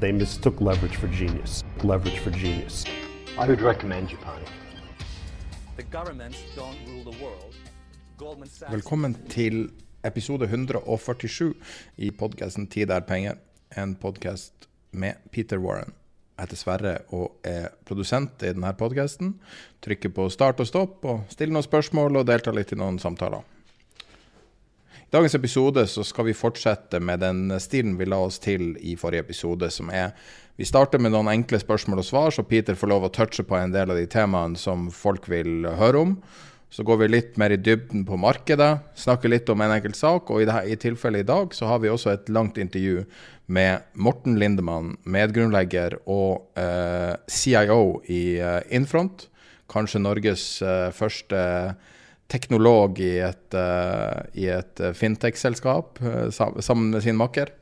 They mistook leverage for genius. Leverage for genius. I would recommend Japan. The governments don't rule the world. Goldman Sachs Velkommen til episode 147 i podkasten 'Tid er penger'. En podkast med Peter Warren. Jeg heter Sverre og er produsent i denne podkasten. Trykker på start og stopp og stiller noen spørsmål og deltar litt i noen samtaler. I dagens episode så skal vi fortsette med den stilen vi la oss til i forrige episode, som er Vi starter med noen enkle spørsmål og svar, så Peter får lov å touche på en del av de temaene som folk vil høre om. Så går vi litt mer i dybden på markedet, snakker litt om en enkelt sak. Og i, i tilfellet i dag så har vi også et langt intervju med Morten Lindemann, medgrunnlegger og eh, CIO i eh, Infront. Kanskje Norges eh, første teknolog i et, eh, et eh, fintech-selskap eh, sammen med sin makker.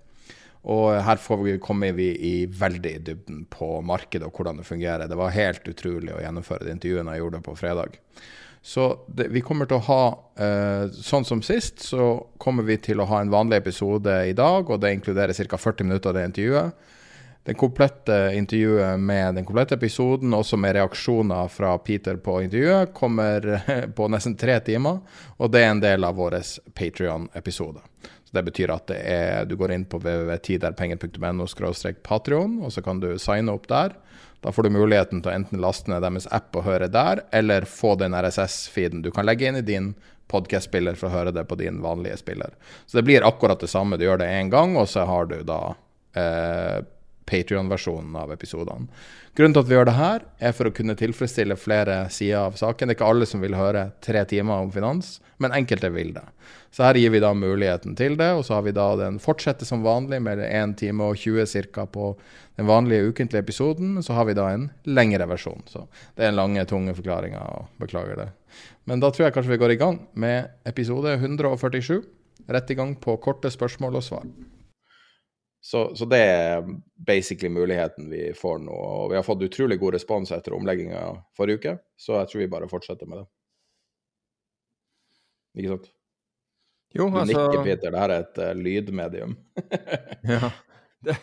Og her vi, kommer vi i veldig dybden på markedet og hvordan det fungerer. Det var helt utrolig å gjennomføre det intervjuet jeg gjorde på fredag. Så det, vi kommer til å ha, eh, sånn som sist, så kommer vi til å ha en vanlig episode i dag, og det inkluderer ca. 40 minutter av det intervjuet. Det komplette intervjuet med den komplette episoden, også med reaksjoner fra Peter på intervjuet, kommer på nesten tre timer, og det er en del av vår Patrion-episode. Det betyr at det er, du går inn på www.tiderpenger.no patrion, og så kan du signe opp der. Da får du muligheten til å enten laste ned deres app og høre der, eller få den RSS-feeden du kan legge inn i din podcast-spiller for å høre det på din vanlige spiller. Så det blir akkurat det samme. Du gjør det én gang, og så har du da eh, Patrion-versjonen av episodene. Grunnen til at vi gjør det her, er for å kunne tilfredsstille flere sider av saken. Det er ikke alle som vil høre tre timer om finans, men enkelte vil det. Så her gir vi da muligheten til det, og så har vi da den fortsetter som vanlig med 1 time og 20 ca. på den vanlige ukentlige episoden, men så har vi da en lengre versjon. Så det er en lange, tunge forklaringa, og beklager det. Men da tror jeg kanskje vi går i gang med episode 147. Rett i gang på korte spørsmål og svar. Så, så det er basically muligheten vi får nå. Og vi har fått utrolig god respons etter omlegginga forrige uke, så jeg tror vi bare fortsetter med det. Ikke sant? Jo, Du altså nikker, Peter. Det her er et uh, lydmedium. Ja. Det,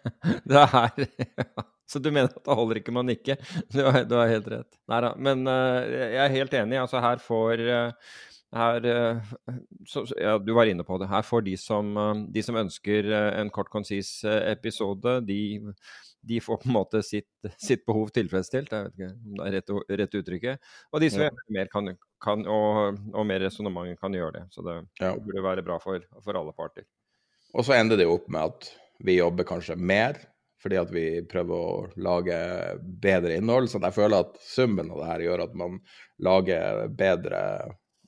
det er Så du mener at det holder ikke med å nikke? Du har, du har helt rett. Nei da. Men uh, jeg er helt enig. Altså her får eh, her, eh, så, ja, Du var inne på det. Her får de som, eh, de som ønsker eh, en kort, konsis episode, de, de får på en måte sitt, sitt behov tilfredsstilt. Jeg vet ikke om det er rett, rett uttrykket. Og de som Ja. mer, kan, kan, og, og mer resonnement kan gjøre det. Så det, Ja. det burde være bra for, for alle parter. Og så ender det jo opp med at vi jobber kanskje mer, fordi at vi prøver å lage bedre innhold. Så jeg føler at summen av det her gjør at man lager bedre,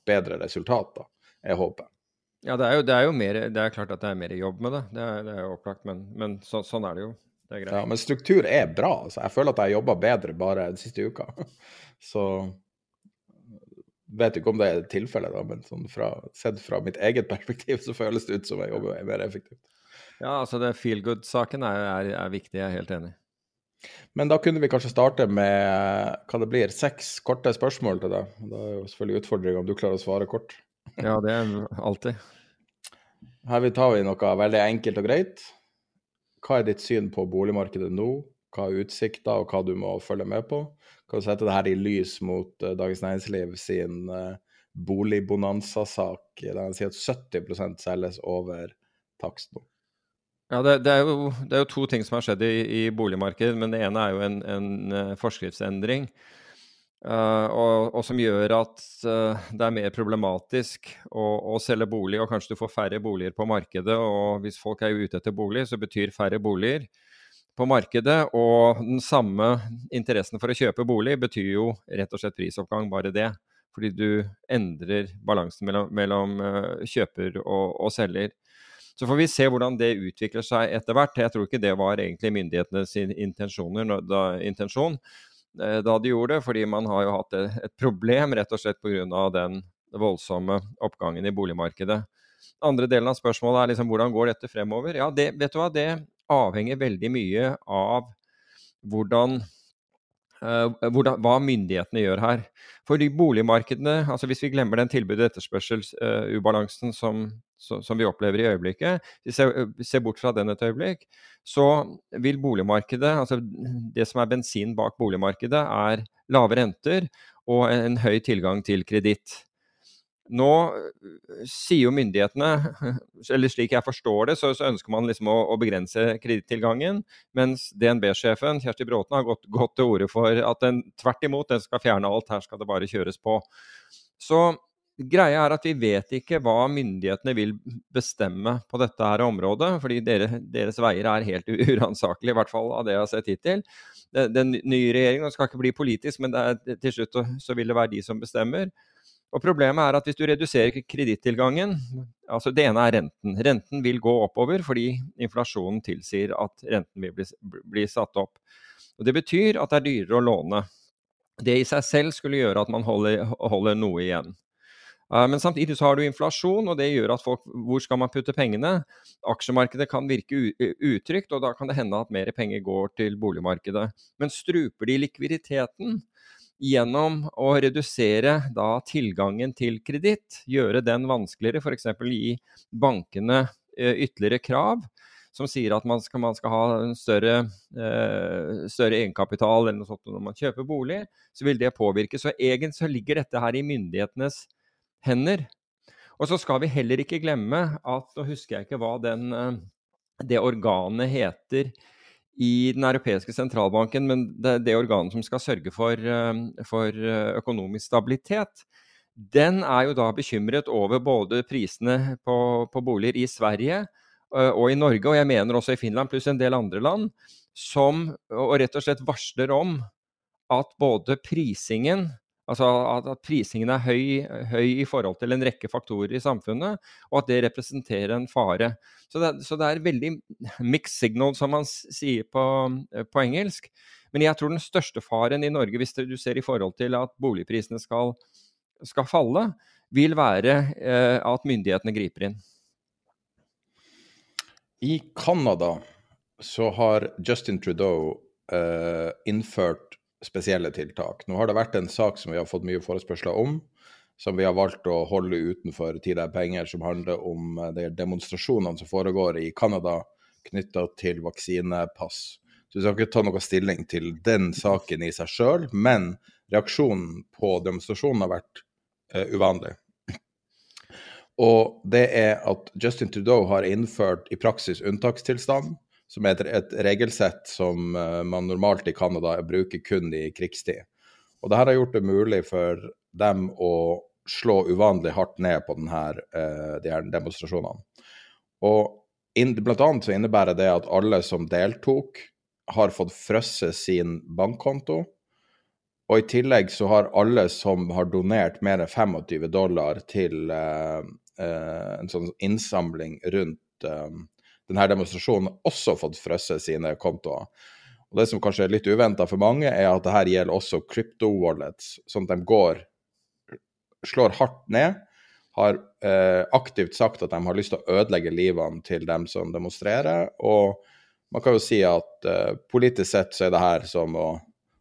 bedre resultater, er Jeg håper. Ja, det er jo, det er jo mer, det er klart at det er mer jobb med det. Det er, det er jo opplagt, men, men så, sånn er det jo. Det er greit. Ja, men struktur er bra. Altså. Jeg føler at jeg har jobba bedre bare den siste uka. Så vet ikke om det er tilfellet, da, men sånn fra, sett fra mitt eget perspektiv så føles det ut som jeg jobber mer effektivt. Ja, altså det feel good-saken er, er, er viktig, jeg er helt enig. Men da kunne vi kanskje starte med hva det blir, seks korte spørsmål til deg. Da er jo selvfølgelig utfordringa om du klarer å svare kort. Ja, det er alltid. Her vi tar vi noe veldig enkelt og greit. Hva er ditt syn på boligmarkedet nå? Hva er utsikta, og hva du må følge med på? Kan du sette det her i lys mot eh, Dagens Næringsliv sin eh, boligbonanza-sak der de sier at 70% selges over takst nå. Ja, det, det, er jo, det, er jo, to ting som har skjedd i, i boligmarkedet. Men det ene er jo en, en uh, forskriftsendring. Uh, og, og, som gjør at uh, det er mer problematisk å, å, selge bolig, og kanskje du får færre boliger på markedet. Og hvis folk er ute etter bolig, så betyr færre boliger på markedet. Og den samme interessen for å kjøpe bolig betyr jo rett og slett prisoppgang, bare det. Fordi du endrer balansen mellom, mellom kjøper og, og selger. Så får vi se hvordan det utvikler seg etter hvert. Jeg tror ikke det var egentlig myndighetenes da, intensjon eh, da de gjorde det, fordi man har jo hatt et problem rett og slett pga. den voldsomme oppgangen i boligmarkedet. Andre delen av spørsmålet er liksom hvordan går dette fremover? Ja, det, vet du hva, det avhenger veldig mye av hvordan hvordan, hva myndighetene gjør her. For de boligmarkedene, altså hvis vi glemmer den tilbud- og etterspørselsubalansen som, som vi opplever i øyeblikket, se, ser bort fra den et øyeblikk, så vil boligmarkedet, altså det som er bensin bak boligmarkedet, er lave renter og en høy tilgang til kreditt. Nå sier jo myndighetene, eller slik jeg forstår det, så, så ønsker man liksom å, å begrense kredittilgangen, mens DNB-sjefen Kjersti Bråten har gått, gått til orde for at den tvert imot den skal fjerne alt, her skal det bare kjøres på. Så Greia er at vi vet ikke hva myndighetene vil bestemme på dette her området, fordi dere, deres veier er helt uransakelige, i hvert fall av det jeg har sett hittil. Den, nye regjeringen skal ikke bli politisk, men er, til slutt så vil det være de som bestemmer. Og Problemet er at hvis du reduserer kredittilgangen altså Det ene er renten. Renten vil gå oppover fordi inflasjonen tilsier at renten vil bli, bli satt opp. Og Det betyr at det er dyrere å låne. Det i seg selv skulle gjøre at man holder, holder noe igjen. Eh, men samtidig så har du inflasjon, og det gjør at folk Hvor skal man putte pengene? Aksjemarkedet kan virke utrygt, og da kan det hende at mer penger går til boligmarkedet. Men struper de likviditeten gjennom å redusere da tilgangen til kreditt, gjøre den vanskeligere, f.eks. gi bankene eh, ytterligere krav som sier at man skal, man skal ha en større, eh, større, egenkapital eller noe sånt når man kjøper bolig, så vil det påvirke. Så egentlig så ligger dette her i myndighetenes hender. Og så skal vi heller ikke glemme at Nå husker jeg ikke hva den, eh, det organet heter i Den europeiske sentralbanken, men det det organet som skal sørge for, eh, for eh, økonomisk stabilitet. Den er jo da bekymret over både prisene på, på boliger i Sverige og i Norge, og jeg mener også i Finland, pluss en del andre land, som og rett og slett varsler om at både prisingen Altså at, prisingen er høy, høy, i forhold til en rekke faktorer i samfunnet, og at det representerer en fare. Så det, så det er veldig mixed signal, som man sier på, på, engelsk. Men jeg tror den største faren i Norge, hvis du ser i forhold til at boligprisene skal, skal falle, vil være eh, at myndighetene griper inn. I Canada så har Justin Trudeau eh, innført spesielle tiltak. Nå har det vært en sak som vi har fått mye forespørsler om, som vi har valgt å holde utenfor Tid er penger, som handler om eh, de demonstrasjonene som foregår i Canada knytta til vaksinepass. Så Vi skal ikke ta noe stilling til den saken i seg sjøl, men reaksjonen på demonstrasjonen har vært uh, uvanlig. Og det er at Justin Trudeau har innført i praksis unntakstilstand som er et, regelsett som uh, man normalt i Canada bruker kun i krigstid. Og Dette har gjort det mulig for dem å slå uvanlig hardt ned på denne, uh, de her demonstrasjonene. Og Blant annet så innebærer det at alle som deltok, har fått frosset sin bankkonto. Og i tillegg så har alle som har donert mer enn 25 dollar til eh, en sånn innsamling rundt denne demonstrasjonen også fått frosset sine kontoer. Og Det som kanskje er litt uventa for mange, er at dette gjelder også krypto-wallets, sånn at de går slår hardt ned. Har eh, aktivt sagt at de har lyst til å ødelegge livene til dem som demonstrerer. Og man kan jo si at eh, politisk sett så er det her som å,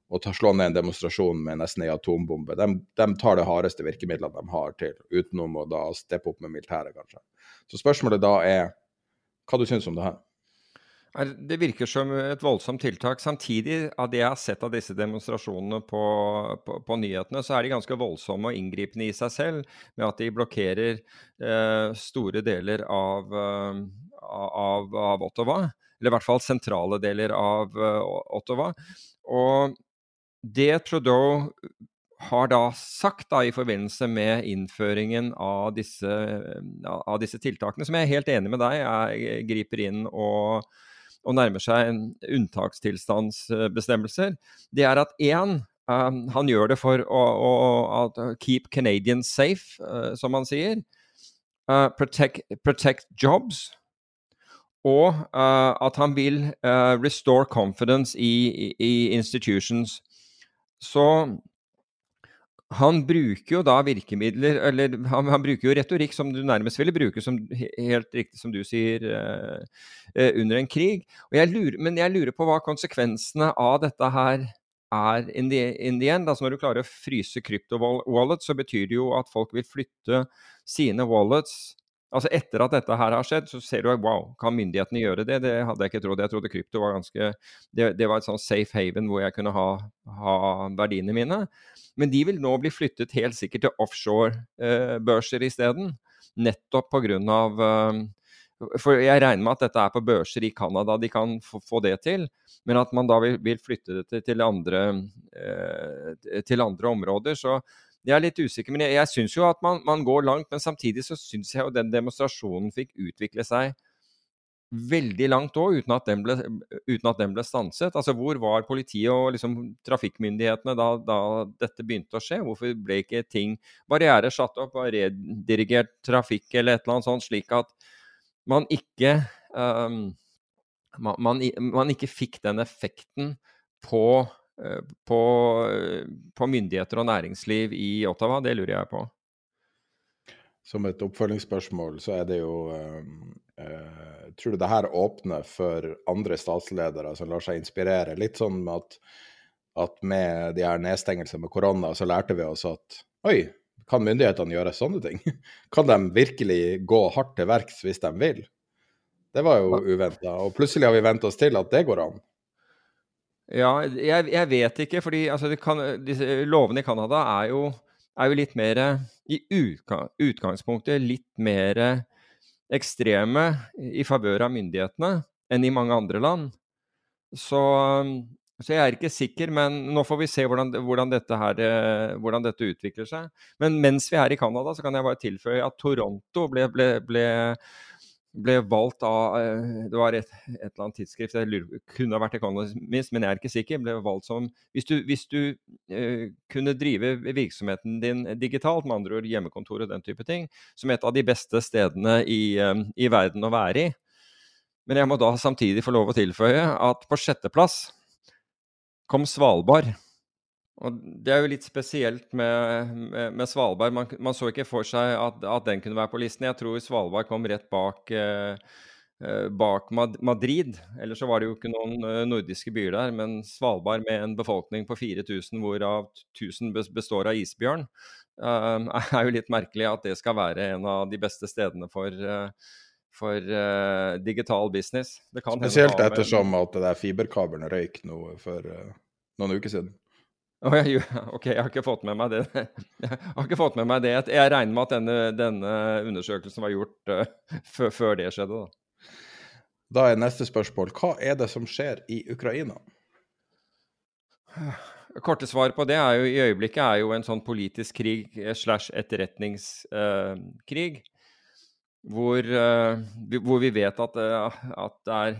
å ta, slå ned en demonstrasjon med nesten ei atombombe. De, de, tar det hardeste virkemidlet de har til, utenom å da steppe opp med militæret, kanskje. Så spørsmålet da er hva du syns om det her? Det virker som et voldsomt tiltak. Samtidig, av det jeg har sett av disse demonstrasjonene på, på, på nyhetene, så er de ganske voldsomme og inngripende i seg selv, med at de blokkerer eh, store deler av, uh, av, av, Ottawa. Eller i hvert fall sentrale deler av uh, Ottawa. Og det Trudeau har da sagt da, i forbindelse med innføringen av disse, av disse, tiltakene, som jeg er helt enig med deg, jeg griper inn og, og nærmer seg en unntakstilstandsbestemmelser, det er at én um, han gjør det for å, å keep Canadians safe, uh, som han sier. Uh, protect, protect, jobs. Og uh, at han vil uh, restore confidence i, i, i institutions. Så han bruker jo da virkemidler Eller han, han, bruker jo retorikk som du nærmest ville bruke, som, helt riktig som du sier, uh, uh, under en krig. Jeg lurer, men jeg lurer på hva konsekvensene av dette her er in the, in the end. Altså når du klarer å fryse krypto-wallets, så betyr det jo at folk vil flytte sine wallets Altså Etter at dette her har skjedd, så ser du at wow, kan myndighetene gjøre det? Det hadde jeg ikke trodd. Jeg trodde krypto var ganske Det, det var et sånn safe haven hvor jeg kunne ha, ha, verdiene mine. Men de vil nå bli flyttet helt sikkert til offshore-børser eh, isteden. Nettopp pga. Eh, for jeg regner med at dette er på børser i Canada de kan få, få, det til. Men at man da vil, vil flytte det til, til, andre, eh, til andre områder. Så jeg er litt usikker, men jeg, jeg syns jo at man, man, går langt. Men samtidig så syns jeg jo den demonstrasjonen fikk utvikle seg veldig langt òg, uten, uten, at den ble stanset. Altså Hvor var politiet og liksom trafikkmyndighetene da, da, dette begynte å skje? Hvorfor ble ikke ting, barrierer satt opp, og redirigert trafikk eller et eller annet sånt, slik at man ikke um, man, man, man, ikke fikk den effekten på på, på, myndigheter og næringsliv i Ottawa? Det lurer jeg på. Som et oppfølgingsspørsmål så er det jo øh, øh, Tror du det her åpner for andre statsledere som lar seg inspirere? Litt sånn at, at med de her nedstengelsene med korona, så lærte vi oss at oi, kan myndighetene gjøre sånne ting? Kan de virkelig gå hardt til verks hvis de vil? Det var jo uventa. Og plutselig har vi vent oss til at det går an. Ja, jeg, jeg, vet ikke, fordi altså, kan, disse lovene i Canada er jo, er jo litt mer I utgangspunktet litt mer ekstreme i favør av myndighetene enn i mange andre land. Så, så, jeg er ikke sikker, men nå får vi se hvordan, hvordan, dette, her, hvordan dette, utvikler seg. Men mens vi er i Canada, så kan jeg bare tilføye at Toronto ble, ble, ble ble valgt av eh, Det var et, et eller annet tidsskrift, lurer, kunne ha vært Economist, men jeg er ikke sikker. ble valgt som, Hvis du, hvis du uh, kunne drive virksomheten din digitalt, med andre ord hjemmekontor og den type ting, som et av de beste stedene i, um, i verden å være i. Men jeg må da samtidig få lov å tilføye at på sjetteplass kom Svalbard. Og Det er jo litt spesielt med, med, med Svalbard. Man, man, så ikke for seg at, at, den kunne være på listen. Jeg tror Svalbard kom rett bak, eh, eh bak Madrid. Ellers så var det jo ikke noen eh, nordiske byer der. Men Svalbard med en befolkning på 4000, hvorav 1000 består av isbjørn, eh, er jo litt merkelig at det skal være en av de beste stedene for eh, for uh, digital business. Spesielt ettersom at det der fiberkabelen røyk nå for uh, noen uker siden. Oh, jeg, ok, jeg har ikke fått med meg det. Jeg har ikke fått med meg det. Jeg regner med at denne, denne undersøkelsen var gjort uh, før, det skjedde. Da. da er neste spørsmål hva er det som skjer i Ukraina? Korte svar på det er jo i øyeblikket er jo en sånn politisk krig eh, slash etterretningskrig. Uh, hvor, hvor, vi vet at, at, det er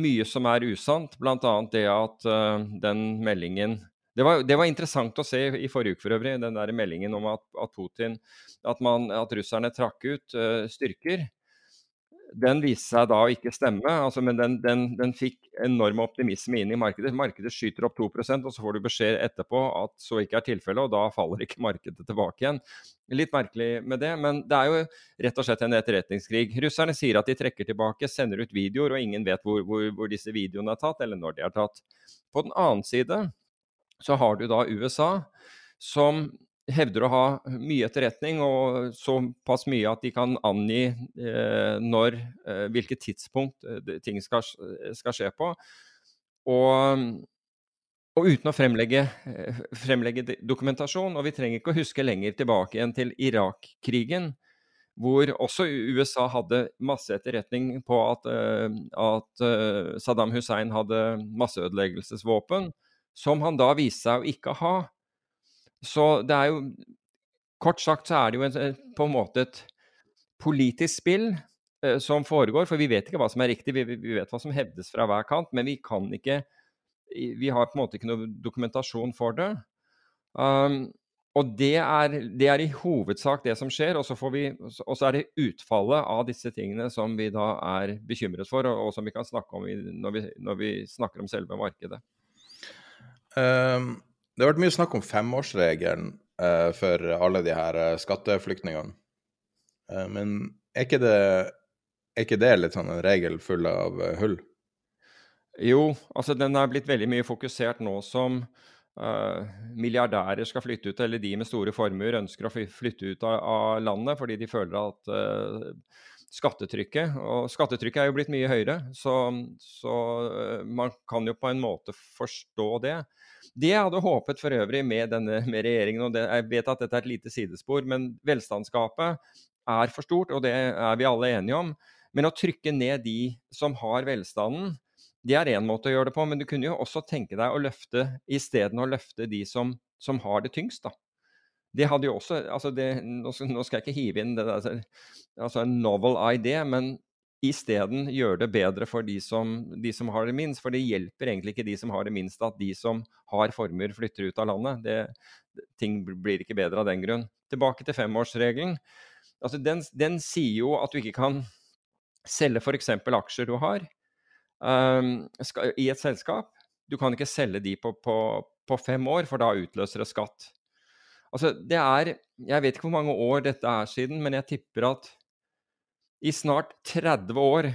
mye som er usant. Bl.a. det at den meldingen det var, det var, interessant å se i forrige uke for øvrig, den der meldingen om at, at Putin at, man, at, russerne trakk ut uh, styrker. Den viste seg da å ikke stemme, altså, men den, den, den, fikk enorm optimisme inn i markedet. Markedet skyter opp 2% og så får du beskjed etterpå at så ikke er tilfellet, og da faller ikke markedet tilbake igjen. Litt merkelig med det, men det er jo rett og slett en etterretningskrig. Russerne sier at de trekker tilbake, sender ut videoer, og ingen vet hvor, hvor, hvor disse videoene er tatt, eller når de er tatt. På den annen side så har du da USA, som hevder å ha mye etterretning, og såpass mye at de kan angi eh, når, eh, hvilket tidspunkt eh, ting skal, skal, skje på. Og, og uten å fremlegge, eh, fremlegge, dokumentasjon. Og vi trenger ikke å huske lenger tilbake igjen til Irak-krigen, hvor også USA hadde masse etterretning på at, eh, at Saddam Hussein hadde masseødeleggelsesvåpen, som han da viste seg å ikke ha. Så det er jo Kort sagt så er det jo en, på en måte et politisk spill eh, som foregår. For vi vet ikke hva som er riktig, vi, vi, vet hva som hevdes fra hver kant. Men vi kan ikke Vi har på en måte ikke noe dokumentasjon for det. Um, og det er, det er, i hovedsak det som skjer. Og så, vi, og så, er det utfallet av disse tingene som vi da er bekymret for, og, og som vi kan snakke om i, når, vi, når, vi, snakker om selve markedet. Um, det har vært mye snakk om femårsregelen uh, for alle de her uh, skatteflyktningene. Uh, men er ikke, det, er ikke det litt sånn en regel full av hull? Jo, altså den er blitt veldig mye fokusert nå som milliardærer skal flytte ut, eller de med store formuer ønsker å flytte ut av, av landet fordi de føler at skattetrykket Og skattetrykket er jo blitt mye høyere, så, så man kan jo på en måte forstå det. Det jeg hadde håpet for øvrig med denne med regjeringen, og det, jeg vet at dette er et lite sidespor, men velstandsgapet er for stort, og det er vi alle enige om. Men å trykke ned de som har velstanden, det er én måte å gjøre det på. Men du kunne jo også tenke deg å løfte isteden å løfte de som, som har det tyngst, da. Det hadde jo også altså det, Nå skal jeg ikke hive inn det der, altså en novel idea, men isteden gjøre det bedre for de som, de som, har det minst. For det hjelper egentlig ikke de som har det minst, at de som har formuer, flytter ut av landet. Det, ting blir ikke bedre av den grunn. Tilbake til femårsregelen. Altså den, den, sier jo at du ikke kan selge f.eks. aksjer du har um, skal, i et selskap. Du kan ikke selge de på, på, på fem år, for da utløser det skatt. Altså, det er Jeg vet ikke hvor mange år dette er siden, men jeg tipper at i snart 30 år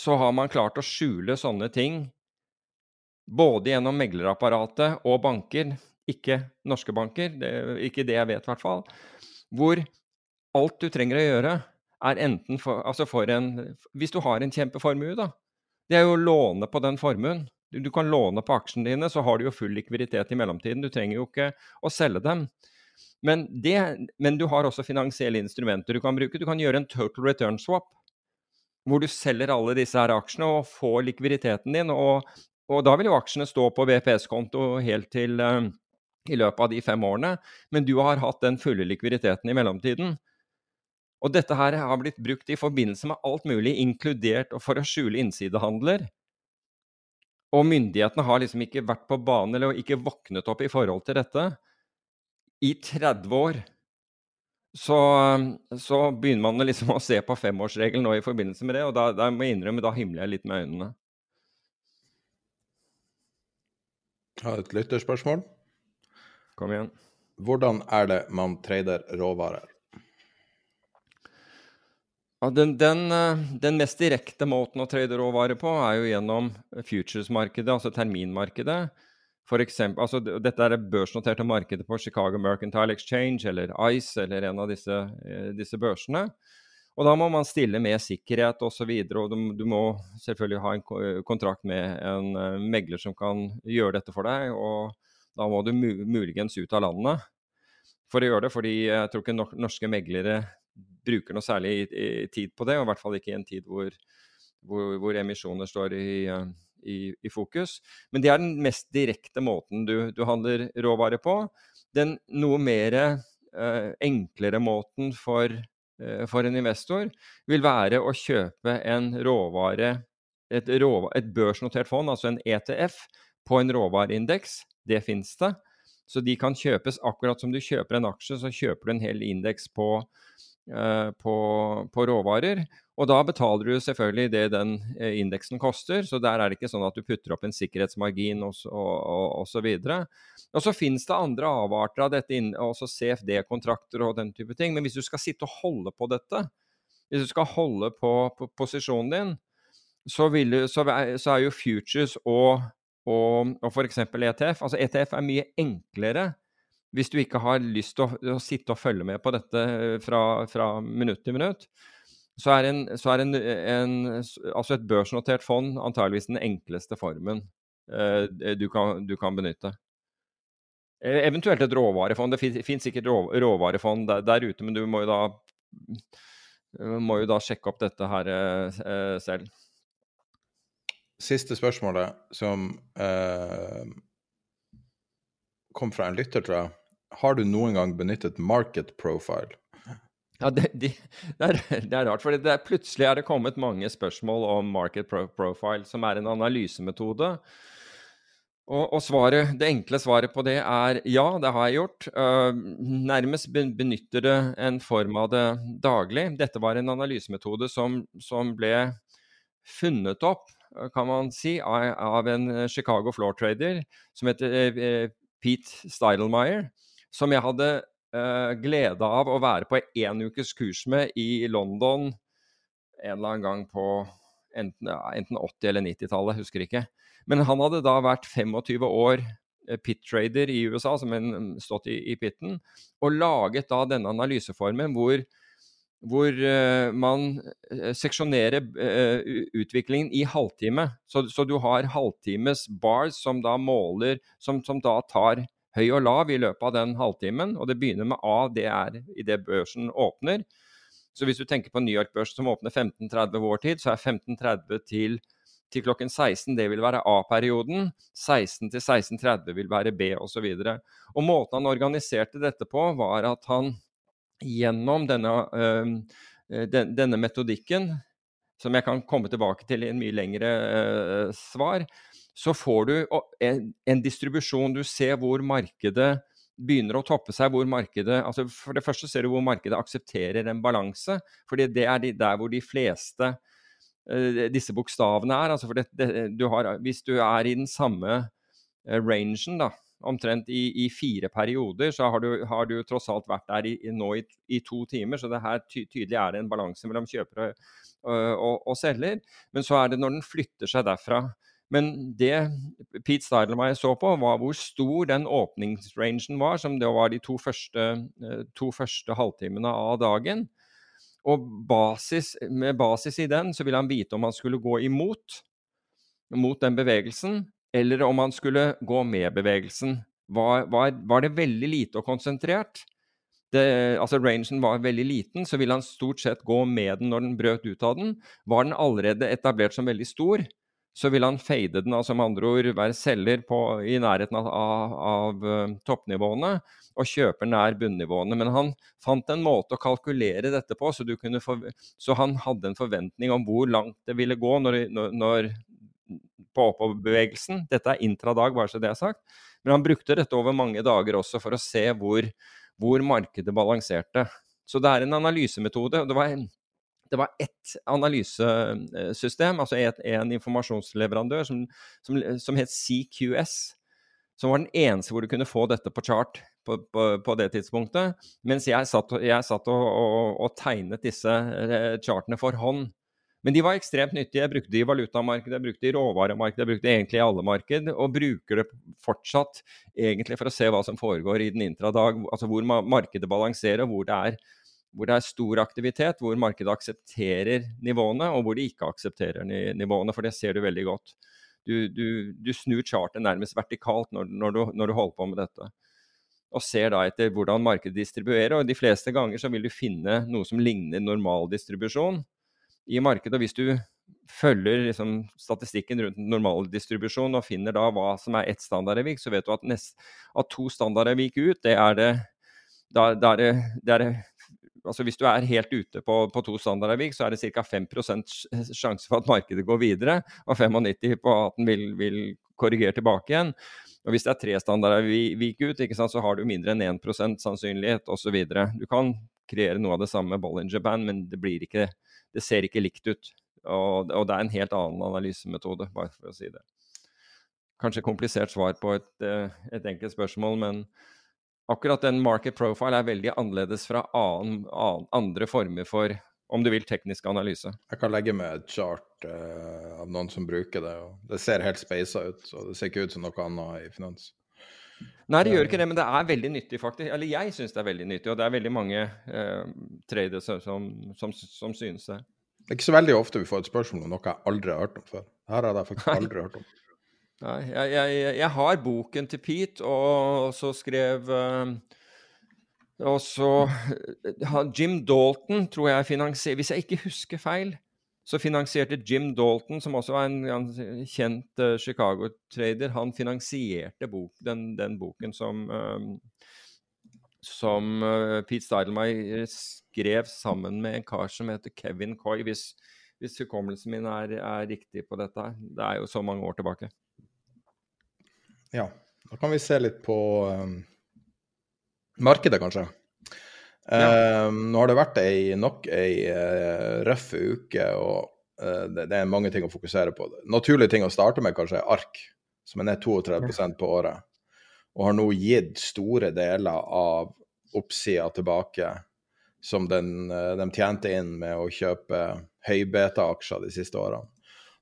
så har man klart å skjule sånne ting, både gjennom meglerapparatet og banker, ikke norske banker, det, ikke det jeg vet i hvert fall, hvor alt du trenger å gjøre, er enten for, altså for en Hvis du har en kjempeformue, da. Det er jo å låne på den formuen. Du, du, kan låne på aksjene dine, så har du jo full likviditet i mellomtiden. Du trenger jo ikke å selge dem. Men, det, men, du har også finansielle instrumenter du kan bruke. Du kan gjøre en total return swap, hvor du selger alle disse her aksjene og får likviditeten din. Og, og da vil jo aksjene stå på VPS-konto helt til uh, i løpet av de fem årene, men du har hatt den fulle likviditeten i mellomtiden. Og dette her har blitt brukt i forbindelse med alt mulig, inkludert for å skjule innsidehandler. Og myndighetene har liksom ikke vært på banen eller ikke våknet opp i forhold til dette i 30 år så, så, begynner man liksom å se på femårsregelen nå i forbindelse med det, og da, da må jeg innrømme, da himler jeg litt med øynene. Jeg har et lytterspørsmål. Kom igjen. Hvordan er det man trader råvarer? Ja, den, den, den, mest direkte måten å trade råvarer på er jo gjennom futures-markedet, altså terminmarkedet. For eksempel, altså, dette er det børsnoterte markedet på Chicago Mercantile Exchange eller ICE eller en av disse, eh, disse børsene. Og da må man stille med sikkerhet osv. Og, så videre, og du, du, må selvfølgelig ha en kontrakt med en uh, megler som kan gjøre dette for deg. Og da må du muligens ut av landet for å gjøre det, fordi jeg tror ikke norske meglere bruker noe særlig tid på det. Og i hvert fall ikke i en tid hvor, hvor, hvor emisjoner står i, i, i, fokus. Men det er den mest direkte måten du, du handler råvarer på. Den noe mer eh, enklere måten for, eh, for, en investor vil være å kjøpe en råvare, et, råvare, et børsnotert fond, altså en ETF, på en råvareindeks. Det fins det. Så de kan kjøpes akkurat som du kjøper en aksje, så kjøper du en hel indeks på, eh, på, på råvarer. Og da betaler du selvfølgelig det den eh, indeksen koster, så der er det ikke sånn at du putter opp en sikkerhetsmargin osv. Og, så videre. og så finnes det andre avarter av dette, også CFD-kontrakter og den type ting. Men hvis du skal sitte og holde på dette, hvis du skal holde på, på posisjonen din, så, vil, så, så, er jo futures og, og, og f.eks. ETF Altså ETF er mye enklere hvis du ikke har lyst til å, å sitte og følge med på dette fra, fra minutt til minutt, så er, en, så er en, en, altså et børsnotert fond antageligvis den enkleste formen eh, du, kan, du, kan, benytte. Eh, eventuelt et råvarefond. Det fins sikkert råvarefond der, der, ute, men du må jo da, må jo da sjekke opp dette her eh, selv. Siste spørsmålet, som uh, kom fra en lytter, tror jeg. Har du noen gang benyttet market profile? Ja, det, de, det, er, det, er, rart, for plutselig er det kommet mange spørsmål om market pro profile, som er en analysemetode. Og, og svaret, det enkle svaret på det er ja, det har jeg gjort. Uh, nærmest benytter det en form av det daglig. Dette var en analysemetode som, som ble funnet opp, kan man si, av, av en Chicago floor trader som heter uh, Pete Steidelmeyer, som jeg hadde glede av å være på en ukes kurs med i London en eller annen gang på enten, enten 80- eller 90-tallet, husker ikke. Men han hadde da vært 25 år eh, pit-trader i USA, som en stått i, i pitten, og laget da denne analyseformen hvor, hvor uh, man seksjonerer uh, utviklingen i halvtime. Så, så, du har halvtimes bars som da måler, som, som da tar høy og lav i løpet av den halvtimen. Og det begynner med A, det er idet børsen åpner. Så hvis du tenker på New York-børsen som åpner 15.30 vår tid, så er 15.30 til, til, klokken 16 det vil være A-perioden. 16 til 16.30 vil være B, osv. Og, og måten han organiserte dette på, var at han gjennom denne, øh, den, denne metodikken, som jeg kan komme tilbake til i en mye lengre øh, svar, så får du en, en, distribusjon. Du ser hvor markedet begynner å toppe seg. hvor markedet, altså For det første ser du hvor markedet aksepterer en balanse. fordi det er de, der hvor de fleste uh, disse bokstavene er. altså for det, det, du har, Hvis du er i den samme uh, rangen, da, omtrent i, i, fire perioder, så har du, har du tross alt vært der i, nå i, i, to timer. Så det her ty, tydelig er det en balanse mellom kjøpere og, og, og selger. Men så er det når den flytter seg derfra men det Pete Steidelmeier så på, var hvor stor den åpningsrangen var, som det var de to første, eh, to første halvtimene av dagen. Og basis, med basis i den så ville han vite om han skulle gå imot mot den bevegelsen, eller om han skulle gå med bevegelsen. Var, var, var det veldig lite og konsentrert, det, altså rangen var veldig liten, så ville han stort sett gå med den når den brøt ut av den. Var den allerede etablert som veldig stor, så vil han fade den, altså med andre ord være selger på, i nærheten av, av, uh, toppnivåene og kjøper nær bunnivåene. Men han fant en måte å kalkulere dette på, så, for, så han hadde en forventning om hvor langt det ville gå når, når, når på oppoverbevegelsen. Dette er intradag, bare så det er sagt. Men han brukte dette over mange dager også for å se hvor, hvor markedet balanserte. Så det er en analysemetode. og Det var det var ett analysesystem, altså en informasjonsleverandør, som, som, som, het CQS. Som var den eneste hvor du kunne få dette på chart på, på, på det tidspunktet. Mens jeg satt, jeg satt og, og, og, tegnet disse eh, chartene for hånd. Men de var ekstremt nyttige. Jeg brukte de i valutamarkedet, jeg brukte de i råvaremarkedet, jeg brukte de egentlig i alle marked, og bruker det fortsatt egentlig for å se hva som foregår i den intradag. Altså hvor markedet balanserer, og hvor det er hvor det er stor aktivitet, hvor markedet aksepterer nivåene, og hvor de ikke aksepterer nivåene. For det ser du veldig godt. Du, du, du snur chartet nærmest vertikalt når, når, du, når, du, holder på med dette. Og ser da etter hvordan markedet distribuerer. Og de fleste ganger så vil du finne noe som ligner normaldistribusjon i markedet. Og hvis du følger liksom, statistikken rundt normaldistribusjon og finner da hva som er ett standardavvik, så vet du at, nest, at to standardavvik ut, det er det da, da er det, det er altså Hvis du er helt ute på, på to standardavvik, så er det ca. 5% sjanse for at markedet går videre, og 95 på at den vil, vil korrigere tilbake igjen. Og Hvis det er tre standardavvik ut, sant, så har du mindre enn 1% sannsynlighet osv. Du kan kreere noe av det samme med Bollinger Band, men det, ikke, det ser ikke likt ut. Og, og, det er en helt annen analysemetode, bare for å si det. Kanskje komplisert svar på et, eh, et enkelt spørsmål, men akkurat den market profile er veldig annerledes fra annen, annen, andre former for om du vil, teknisk analyse. Jeg kan legge med et chart uh, av noen som bruker det. og Det ser helt speisa ut, så det ser ikke ut som noe annet i finans. Nei, det gjør ikke det, men det er veldig nyttig, faktisk. Eller jeg syns det er veldig nyttig, og det er veldig mange uh, tradere som, som, som, synes det. Det er ikke så veldig ofte vi får et spørsmål om noe jeg aldri har hørt om før. Her har jeg faktisk aldri hørt om. Nei, jeg, jeg, jeg, har boken til Pete, og så skrev uh, Og så Jim Dalton tror jeg finansierte Hvis jeg ikke husker feil, så finansierte Jim Dalton, som også var en, en kjent uh, Chicago-trader, han finansierte bok, den, den, boken som, som Pete Steidelmeier skrev sammen med en kar som heter Kevin Coy, hvis, hvis hukommelsen min er, er, riktig på dette. Det er jo så mange år tilbake. Ja, da kan vi se litt på um, markedet, kanskje. Ja. Um, nå har det vært ei, nok ei uh, røff uke, og uh, det, det, er mange ting å fokusere på. Naturlige ting å starte med kanskje er ARK, som er ned 32% på året, og har nå gitt store deler av oppsida tilbake som den, uh, de tjente inn med å kjøpe høybeta-aksjer de siste årene.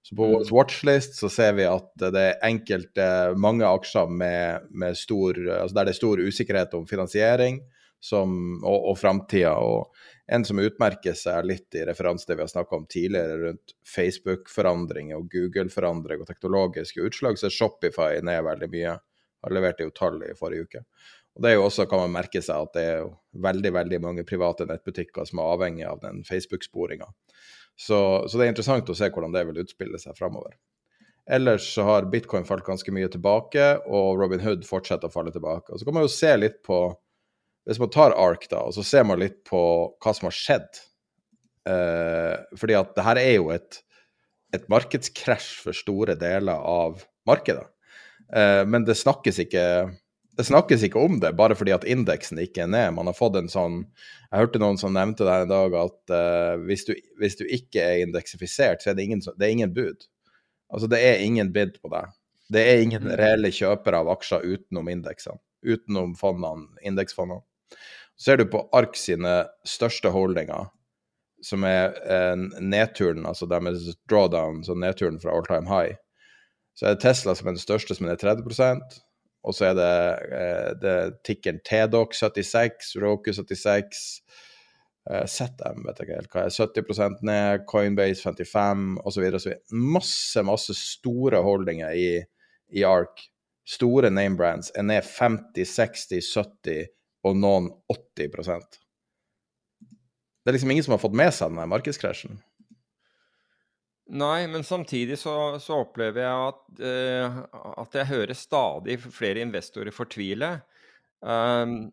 Så på vår watchlist så ser vi at det er enkelte, mange aksjer med, med stor, altså der det er stor usikkerhet om finansiering som, og, og framtida. Og en som utmerker seg litt i referanse til det vi har snakka om tidligere rundt Facebook-forandringer og Google-forandring og teknologiske utslag, så er Shopify ned veldig mye. Har levert jo tall i forrige uke. Og Det er jo også, kan man merke seg at det er jo veldig veldig mange private nettbutikker som er avhengig av den Facebook-sporinga. Så, så, det er interessant å se hvordan det vil utspille seg framover. Ellers så har bitcoin falt ganske mye tilbake, og Robin Hood fortsetter å falle tilbake. Og Så kan man jo se litt på hvis man tar ARK, da, og så ser man litt på hva som har skjedd eh, Fordi at det her er jo et, et markedskrasj for store deler av markedet. Eh, men det snakkes ikke det snakkes ikke om det, bare fordi at indeksen ikke er ned. Man har fått en sånn Jeg hørte noen som nevnte det her en dag, at uh, hvis, du, hvis, du, ikke er indeksifisert, så er det ingen, det er ingen bud. Altså, det er ingen bid på deg. Det er ingen mm. reelle kjøpere av aksjer utenom indeksene. Utenom fondene, indeksfondene. Så Ser du på ARK sine største holdninger, som er eh, nedturen, altså deres drawdown, så nedturen fra all time high, så er det Tesla som er den største, som er 30 og så er det, eh, det tikkeren TDOC 76, Roku 76, eh, ZM vet jeg ikke helt hva er, 70 ned, Coinbase 55 osv. Masse, masse store holdinger i, i ARK. Store name brands er ned 50, 60, 70 og noen 80% Det er liksom ingen som har fått med seg den markedskrasjen. Nei, men samtidig så, så opplever jeg at, uh, at, jeg hører stadig flere investorer fortvile um,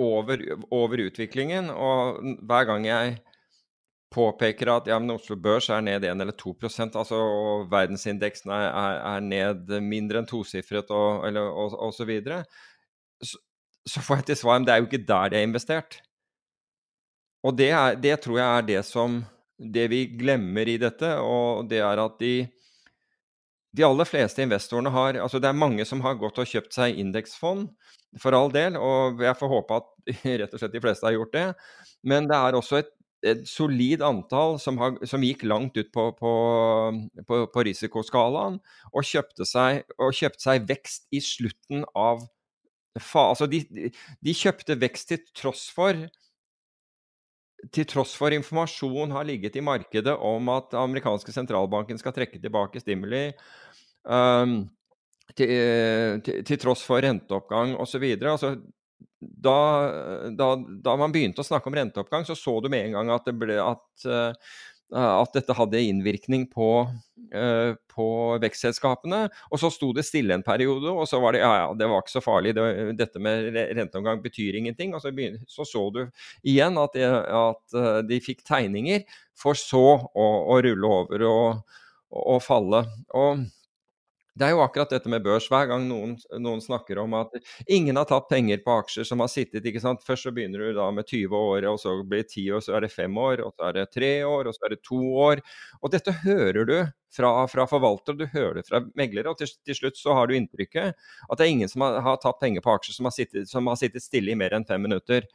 over, over, utviklingen. Og hver gang jeg påpeker at ja, men Oslo Børs er ned 1 eller 2 altså, og verdensindeksen er, er, er ned mindre enn tosifret og, eller, og, og så videre, så, så får jeg til svar at det er jo ikke der det er investert. Og det, er, det, tror jeg er det som Det vi glemmer i dette, og det er at de de aller fleste investorene har altså Det er mange som har gått og kjøpt seg indeksfond, for all del, og jeg får håpe at rett og slett de fleste har gjort det. Men det er også et, et solid antall som, har, som, gikk langt ut på, på, på, på risikoskalaen og kjøpte, seg, og kjøpte seg vekst i slutten av altså de, de, kjøpte vekst til tross for til tross for informasjon har ligget i markedet om at amerikanske sentralbanken skal trekke tilbake stimuli, um, til, til, til, tross for renteoppgang osv. Altså, da, da, da, man begynte å snakke om renteoppgang, så så du med en gang at, ble, at uh, Eh, at dette hadde innvirkning på, uh, på vekstselskapene. Og så sto det stille en periode, og så var det ja, ja, det var ikke så farlig. Det, dette med renteomgang betyr ingenting. Og så, begynner, så, så du igjen at, det, at uh, de fikk tegninger, for så å, å rulle over og, og falle. Og det er jo akkurat dette med børs. Hver gang noen, noen, snakker om at ingen har tatt penger på aksjer som har sittet ikke sant? Først så begynner du da med 20 år, og så blir det 10 år, så er det 5 år, og så er det 3 år, og så er det 2 år. Og dette hører du fra, fra forvalter, du hører det fra meglere, og til, til, slutt så har du inntrykket at det er ingen som har, har tatt penger på aksjer som har, sittet, som har sittet stille i mer enn fem minutter.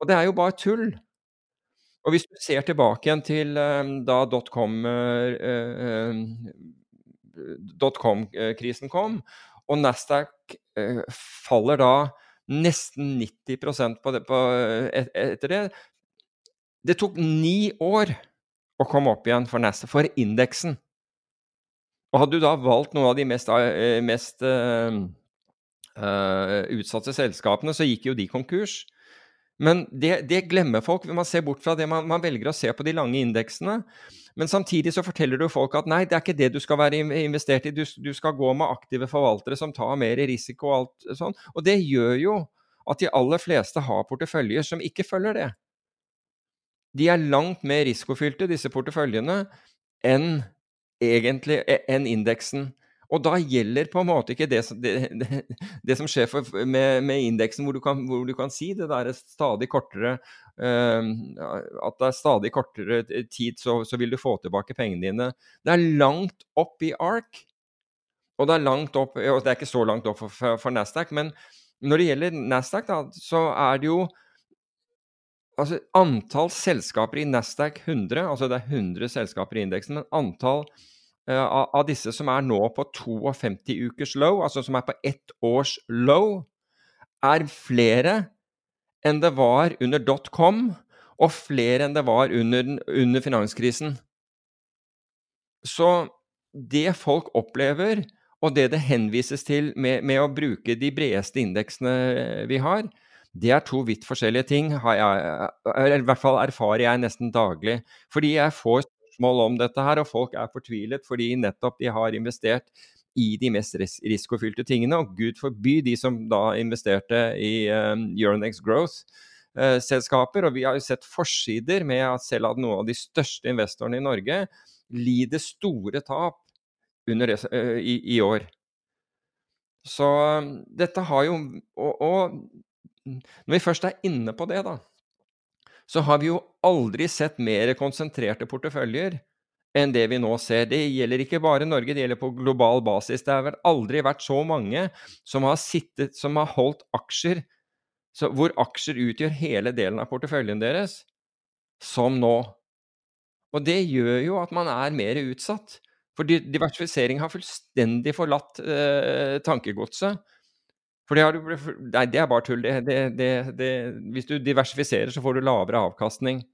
Og det er jo bare tull. Og hvis du ser tilbake igjen til um, da dotcom uh, uh, dotcom-krisen kom, og Nasdaq eh, faller da nesten 90% på det, på, et, etter det. Det tok ni år å komme opp igjen for, Nasdaq, for indeksen. Og hadde du da valgt noen av de mest, eh, mest uh, uh, utsatte selskapene, så gikk jo de konkurs. Men det, det glemmer folk. Man ser bort fra det. Man, man, velger å se på de lange indeksene. Men samtidig så forteller du folk at nei, det er ikke det du skal være investert i. Du, du skal gå med aktive forvaltere som tar mer risiko og alt sånn. Og det gjør jo at de aller fleste har porteføljer som ikke følger det. De er langt mer risikofylte, disse porteføljene, enn egentlig enn indeksen. Og da gjelder på en måte ikke det, det, det, det som skjer for, med, med indeksen, hvor, hvor, du kan si det der stadig kortere uh, At det er stadig kortere tid, så, så, vil du få tilbake pengene dine. Det er langt opp i ARK. Og det er langt opp og Det er ikke så langt opp for, for, for Nasdaq, men når det gjelder Nasdaq, da, så er det jo altså Antall selskaper i Nasdaq 100, altså det er 100 selskaper i indeksen, men antall av disse som er nå på 52 ukers low, altså som er på ett års low, er flere enn det var under dotcom, og flere enn det var under, under finanskrisen. Så det folk opplever, og det det henvises til med, med, å bruke de bredeste indeksene vi har, det er to vidt forskjellige ting. Jeg, I hvert fall erfarer jeg nesten daglig. Fordi jeg får spørsmål om dette her, og folk er fortvilet fordi nettopp de har investert i de mest ris risikofylte tingene. Og gud forby de som da investerte i um, Euronex Growth-selskaper. Uh, og vi har jo sett forsider med at selv at noen av de største investorene i Norge lider store tap under, uh, i, i, år. Så um, dette har jo og, og når vi først er inne på det, da, så har vi jo aldri sett mer konsentrerte porteføljer enn det vi nå ser. Det gjelder ikke bare Norge, det gjelder på global basis. Det har vel aldri vært så mange som har sittet, som har holdt aksjer, hvor aksjer utgjør hele delen av porteføljen deres, som nå. Og det gjør jo at man er mer utsatt. For diversifisering har fullstendig forlatt eh, tankegodset. For det, du, nei, det er bare tull. Det, det, hvis du diversifiserer, så får du lavere avkastning.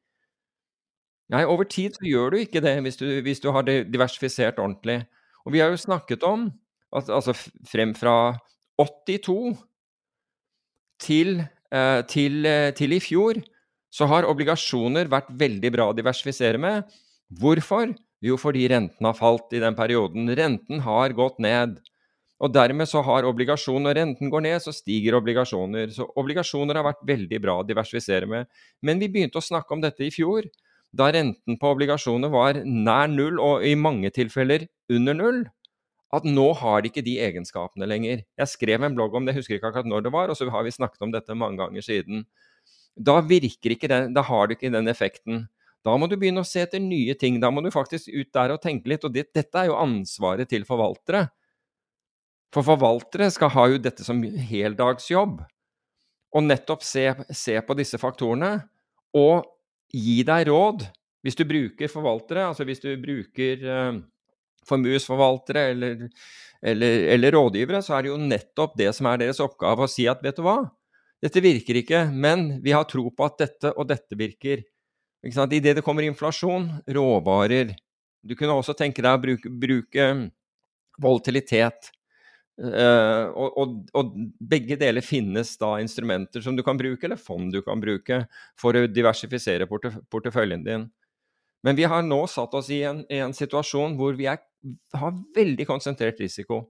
Nei, over tid så gjør du ikke det hvis du, hvis du har diversifisert ordentlig. Og vi har jo snakket om at altså frem fra 82 til, eh, til, eh, til, i fjor så har obligasjoner vært veldig bra å diversifisere med. Hvorfor? Jo, fordi renten har falt i den perioden. Renten har gått ned. Og dermed så har obligasjoner når renten går ned, så stiger obligasjoner. Så obligasjoner har vært veldig bra å diversifisere med. Men vi begynte å snakke om dette i fjor da renten på obligasjoner var nær null, og i mange tilfeller under null, at nå har de ikke de egenskapene lenger. Jeg skrev en blogg om det, jeg husker ikke akkurat når det var, og så har vi snakket om dette mange ganger siden. Da virker ikke den, da har du ikke den effekten. Da må du begynne å se etter nye ting. Da må du faktisk ut der og tenke litt. Og det, dette er jo ansvaret til forvaltere. For forvaltere skal ha jo dette som heldagsjobb. Og nettopp se, se på disse faktorene. Og gi deg råd hvis du bruker forvaltere, altså hvis du bruker eh, formuesforvaltere eller, eller, eller, rådgivere, så er det jo nettopp det som er deres oppgave, å si at vet du hva, dette virker ikke, men vi har tro på at dette og dette virker. Idet det kommer inflasjon, råvarer Du kunne også tenke deg å bruke, bruke volatilitet. Uh, og, og, begge deler finnes da instrumenter som du kan bruke, eller fond du kan bruke, for å diversifisere portef porteføljen din. Men vi har nå satt oss i en, i en situasjon hvor vi er, har veldig konsentrert risiko.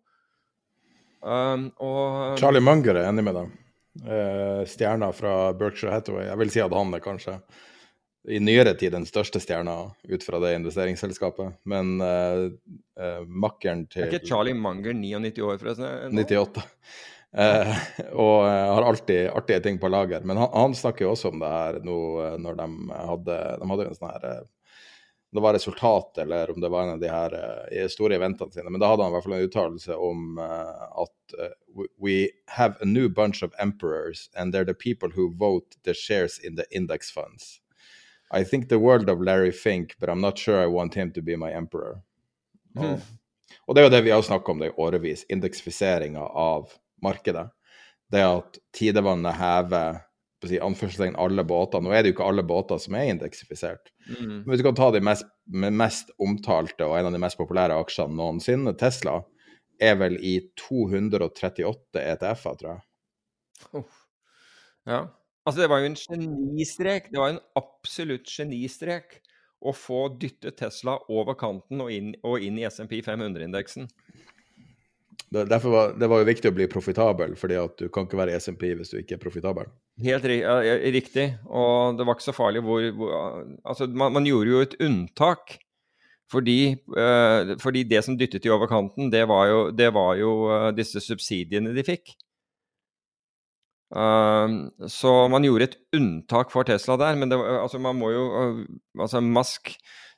Um, og, Charlie Munger er enig med deg. Uh, stjerna fra Berkshire Hathaway. Jeg vil si at han er kanskje i nyere tid den største stjerna ut fra det investeringsselskapet. Men uh, uh, makkeren til Er ikke Charlie Munger 99 år, forresten? 98. Uh, og har alltid artige ting på lager. Men han, han, snakker jo også om det her nå når de hadde, de hadde en sånn her om det var resultat, eller om det var en av de her store eventene sine. Men da hadde han i hvert fall en uttalelse om at we have a new bunch of emperors, and they're the people who vote the shares in the index funds. I think the world of Larry Fink, but I'm not sure I want him to be my emperor. Mm. Og det er jo det vi har snakka om det i årevis, indeksfiseringa av markedet. Det at tidevannet hever si, anførselstegn alle båter. Nå er det jo ikke alle båter som er indeksifisert. Mm. Men hvis du kan ta de mest, mest omtalte og en av de mest populære aksjene noensinne, Tesla, er vel i 238 ETF-er, tror jeg. Oh. Ja. Altså, det var jo en genistrek. Det var en absolutt genistrek å få dyttet Tesla over kanten og inn, og inn i SMP 500-indeksen. Det, derfor var, det var jo viktig å bli profitabel, fordi at du kan ikke være SMP hvis du ikke er profitabel. Helt ja, riktig. Og det var ikke så farlig hvor, hvor Altså, man, man, gjorde jo et unntak. Fordi, uh, fordi, det som dyttet de over kanten, det var jo, det var jo uh, disse subsidiene de fikk. Uh, så man gjorde et unntak for Tesla der, men det, altså, man må jo Altså, Musk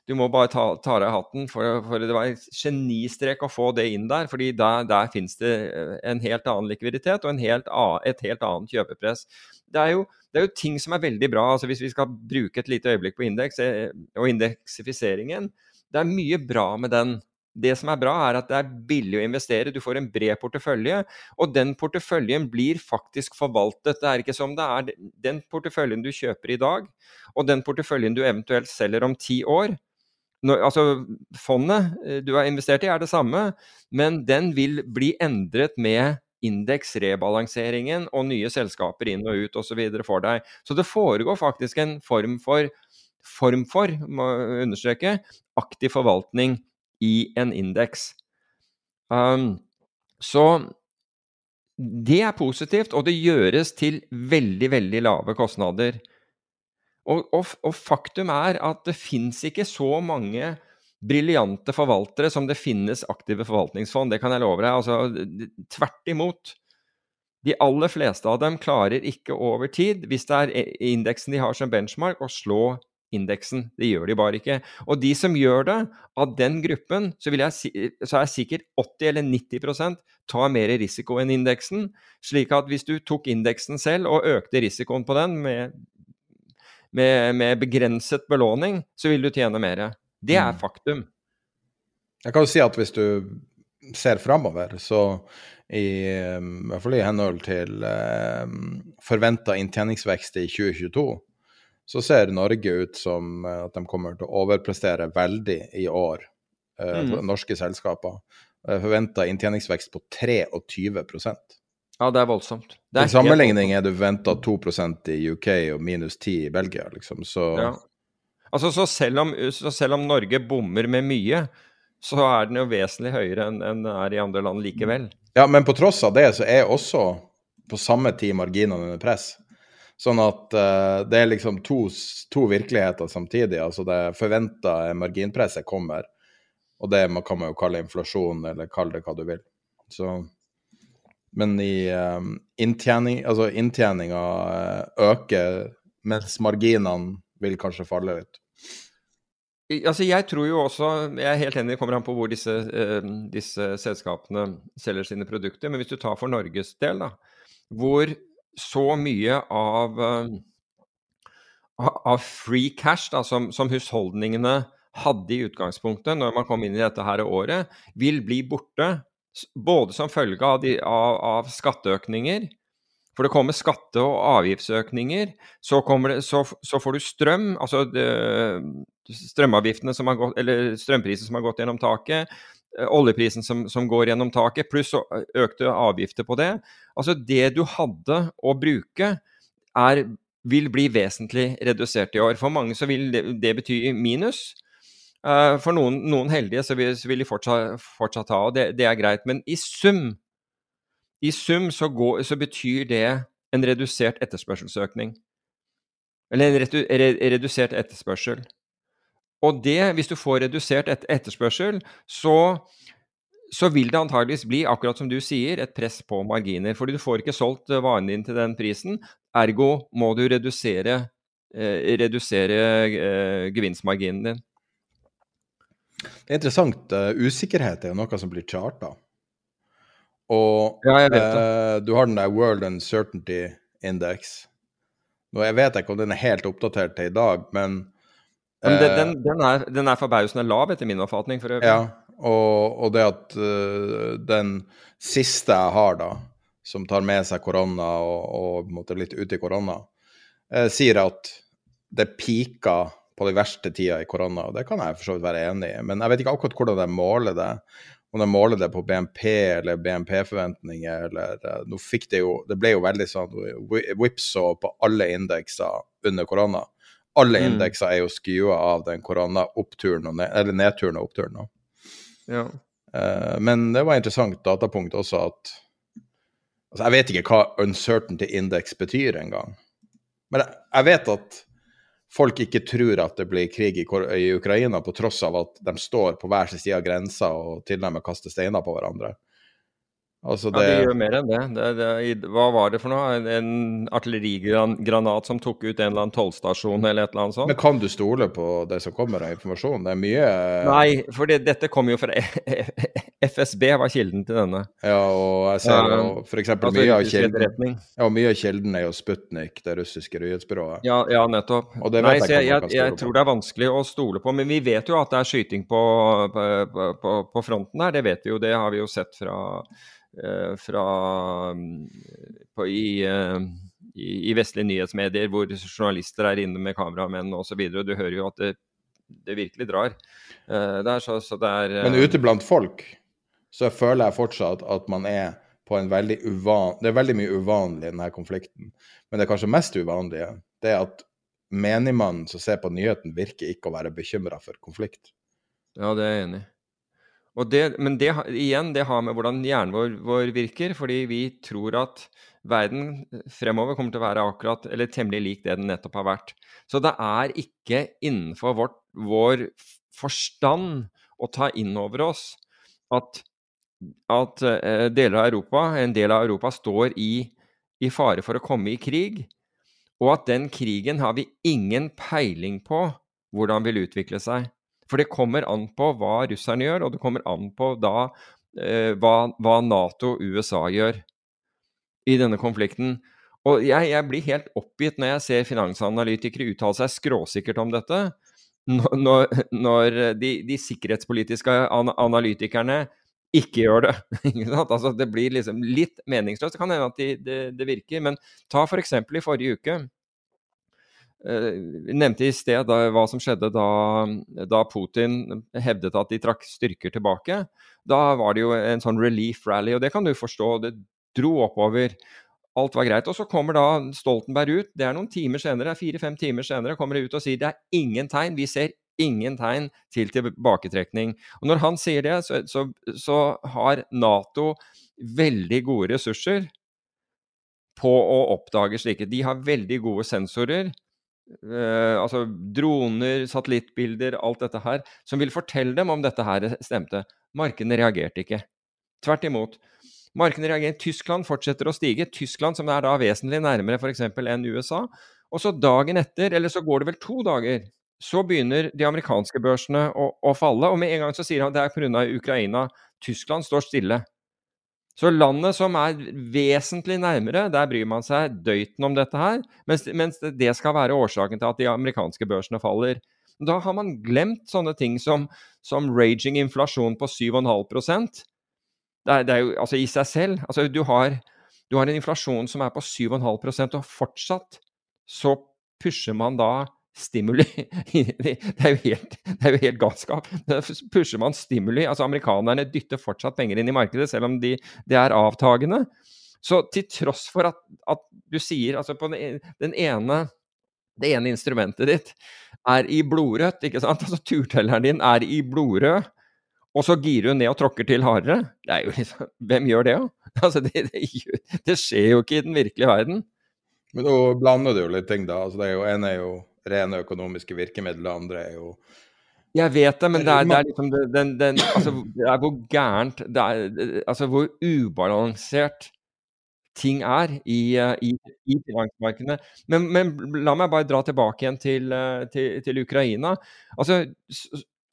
Du må bare ta, ta deg hatten, for, for, det var en genistrek å få det inn der. fordi der, der finnes det en helt annen likviditet og helt et helt annet kjøpepress. Det er, jo, det er, jo, ting som er veldig bra. altså Hvis vi skal bruke et lite øyeblikk på indeks eh, og indeksifiseringen, det er mye bra med den. Det som er bra, er at det er billig å investere. Du får en bred portefølje, og den porteføljen blir faktisk forvaltet. Det er ikke som det er den porteføljen du kjøper i dag, og den porteføljen du eventuelt selger om ti år. Når, altså, Fondet eh, du har investert i, er det samme, men den vil bli endret med indeksrebalanseringen og nye selskaper inn og ut osv. for deg. Så det foregår faktisk en form for form for, må understreke, aktiv forvaltning i en indeks. Um, så det er positivt, og det gjøres til veldig, veldig lave kostnader. Og, og, og faktum er at det fins ikke så mange briljante forvaltere som det finnes aktive forvaltningsfond. Det kan jeg love deg. Altså, tvert imot. De aller fleste av dem klarer ikke over tid, hvis det er indeksen de har som benchmark, å slå indeksen. Det gjør de bare ikke. Og de som gjør det, av den gruppen, så, si, så er sikkert 80 eller 90% tar mer risiko enn indeksen. Slik at hvis du tok indeksen selv og økte risikoen på den med, med, med begrenset belåning, så vil du tjene mer. Det er mm. faktum. Jeg kan jo si at hvis du ser framover, så i, i hvert fall i henhold til eh, forventa inntjeningsvekst i 2022, så ser Norge ut som eh, at de kommer til å overprestere veldig i år, eh, mm. norske selskaper. Forventa inntjeningsvekst på 23% Ja, det er voldsomt. Det er I sammenligning er det forventa 2 i UK og minus 10 i Belgia, liksom. Så ja. Altså, så selv, om, så selv om Norge bommer med mye, så er den jo vesentlig høyere enn den er i andre land likevel. Ja, men på tross av det så er også på samme tid marginene under press. Sånn at uh, det er liksom to, to, virkeligheter samtidig. Altså det forventa marginpresset kommer, og det man kan man jo kalle inflasjon, eller kall det hva du vil. Så, men i um, inntjening, altså inntjeninga uh, øker, mens marginene vil kanskje falle litt. Altså, jeg tror jo også Jeg er helt enig, det kommer an på hvor disse, uh, disse selskapene selger sine produkter. Men hvis du tar for Norges del, da, hvor så mye av, eh, av free cash da, som, som, husholdningene hadde i utgangspunktet når man kom inn i dette her året, vil bli borte. Både som følge av, de, av, av skatteøkninger, for det kommer skatte- og avgiftsøkninger. Så, det, så, så får du strøm, altså strømavgiftene som har gått, eller strømprisen som har gått gjennom taket. Eh, oljeprisen som, som, går gjennom taket, pluss økte avgifter på det. Altså det du hadde å bruke, er, vil bli vesentlig redusert i år. For mange så vil det, det bety minus. Uh, for noen, noen, heldige så vil, så vil de fortsatt, fortsatt, ha, og det, det, er greit. Men i sum, i sum så, går, så betyr det en redusert etterspørselsøkning. Eller en redusert etterspørsel. Og det, hvis du får redusert et etterspørsel, så, så vil det antageligvis bli, akkurat som du sier, et press på marginer. Fordi du får ikke solgt eh, varen din til den prisen. Ergo må du redusere, eh, redusere eh, gevinstmarginen din. Det er interessant. Uh, usikkerhet er jo noe som blir charta. Og ja, uh, du har den der World Uncertainty Index. Nå, Jeg vet ikke om den er helt oppdatert til i dag, men men den, den, den, er, den er forbausende lav, etter min oppfatning. for øvrig. Ja, Og, og det at uh, den siste jeg har, da, som tar med seg korona og, og litt ut i korona, uh, sier at det pika på de verste tida i korona, og det kan jeg for så vidt være enig i. Men jeg vet ikke akkurat hvordan de måler det. Om de måler det på BNP eller BNP-forventninger eller Nå fikk det jo Det ble jo veldig sånn whipsaw på alle indekser under korona. Alle mm. indekser er jo skua av den korona-oppturen, eller nedturen og oppturen. Ja. Uh, men det var interessant datapunkt også at altså Jeg vet ikke hva uncertainty index betyr engang. Men jeg, jeg vet at folk ikke tror at det blir krig i, i, Ukraina, på tross av at de står på hver sin side av grensa og tilnærmet kaster steiner på hverandre. Altså det... Ja, de gjør mer enn det. det, det hva var det for noe? En artillerigranat som tok ut en eller annen tollstasjon eller et eller annet sånt? Men kan du stole på det som kommer av informasjon? Det er mye Nei, for dette kommer jo fra FSB, var kilden til denne. Ja, og jeg ser jo f.eks. Altså, mye av kilden Ja, mye av kilden er jo Sputnik, det russiske nyhetsbyrået. Ja, ja nettopp. Nei, jeg, jeg, jeg, jeg tror det er vanskelig å stole på. Men vi vet jo at det er skyting på, på, på, på fronten her, det vet vi jo. Det har vi jo sett fra fra, på, i, eh, i, i, vestlige nyhetsmedier hvor journalister er inne med kameramenn osv. Du hører jo at det, det virkelig drar. Eh, det så, så det er, Men ute blant folk så føler jeg fortsatt at man er på en veldig uvan... Det er veldig mye uvanlig i denne konflikten. Men det er kanskje mest uvanlige det er at menigmannen som ser på nyheten, virker ikke å være bekymra for konflikt. Ja, det er jeg enig i. Det, men det, igjen, det har med hvordan hjernen vår, vår, virker. Fordi vi tror at verden fremover kommer til å være akkurat, eller temmelig lik det den nettopp har vært. Så det er ikke innenfor vårt, vår forstand å ta inn over oss at, at uh, deler av Europa, en del av Europa står i, i fare for å komme i krig. Og at den krigen har vi ingen peiling på hvordan vil utvikle seg. For det kommer an på hva russerne gjør, og det kommer an på da eh, hva, hva, Nato og USA gjør i denne konflikten. Og jeg, jeg, blir helt oppgitt når jeg ser finansanalytikere uttale seg skråsikkert om dette. Når, når de, de, sikkerhetspolitiske analytikerne ikke gjør det. altså, det blir liksom litt meningsløst. Det kan hende at de, det, virker, men ta f.eks. i forrige uke. Eh, nevnte i sted da, hva som skjedde da, da, Putin hevdet at de trakk styrker tilbake. Da var det jo en sånn relief rally, og det kan du forstå. Det dro oppover. Alt var greit. Og så kommer da Stoltenberg ut. Det er noen timer senere, fire-fem timer senere, kommer det ut og sier det er ingen tegn. Vi ser ingen tegn til tilbaketrekning. Og når han sier det, så, så, så har Nato veldig gode ressurser på å oppdage slike. De har veldig gode sensorer Uh, altså droner, satellittbilder, alt dette her, som vil fortelle dem om dette her stemte. Markedene reagerte ikke. Tvert imot. Markedene reagerer. Tyskland fortsetter å stige. Tyskland som er da vesentlig nærmere f.eks. enn USA. Og så dagen etter, eller så går det vel to dager, så begynner de amerikanske børsene å, å falle. Og med en gang så sier han det er pga. Ukraina. Tyskland står stille. Så landet som er vesentlig nærmere, der bryr man seg døyten om dette her. Mens, mens, det skal være årsaken til at de amerikanske børsene faller. Da har man glemt sånne ting som, som raging inflasjon på 7,5 det det er jo altså i seg selv altså du har, du har en inflasjon som er på 7,5% og fortsatt så pusher man da stimuli Det er jo helt, det er jo helt galskap. Da pusher man stimuli. Altså Amerikanerne dytter fortsatt penger inn i markedet, selv om de, de er avtagende. Så til tross for at, at du sier altså på den, den ene det ene instrumentet ditt er i blodrødt, ikke sant? Altså turtelleren din er i blodrød, og så girer du ned og tråkker til hardere. Det er jo liksom, Hvem gjør det, da? Altså, det, det, det, skjer jo ikke i den virkelige verden. Men da blander du jo litt ting, da. Altså, det er jo, en er jo rene økonomiske virkemidler, det andre er jo jeg vet det, men det er, det er liksom den, den, altså, det er hvor gærent det er, Altså hvor ubalansert ting er i, eh, i, i finansmarkedene. Men, men, la meg bare dra tilbake igjen til, eh, til, til Ukraina. Altså,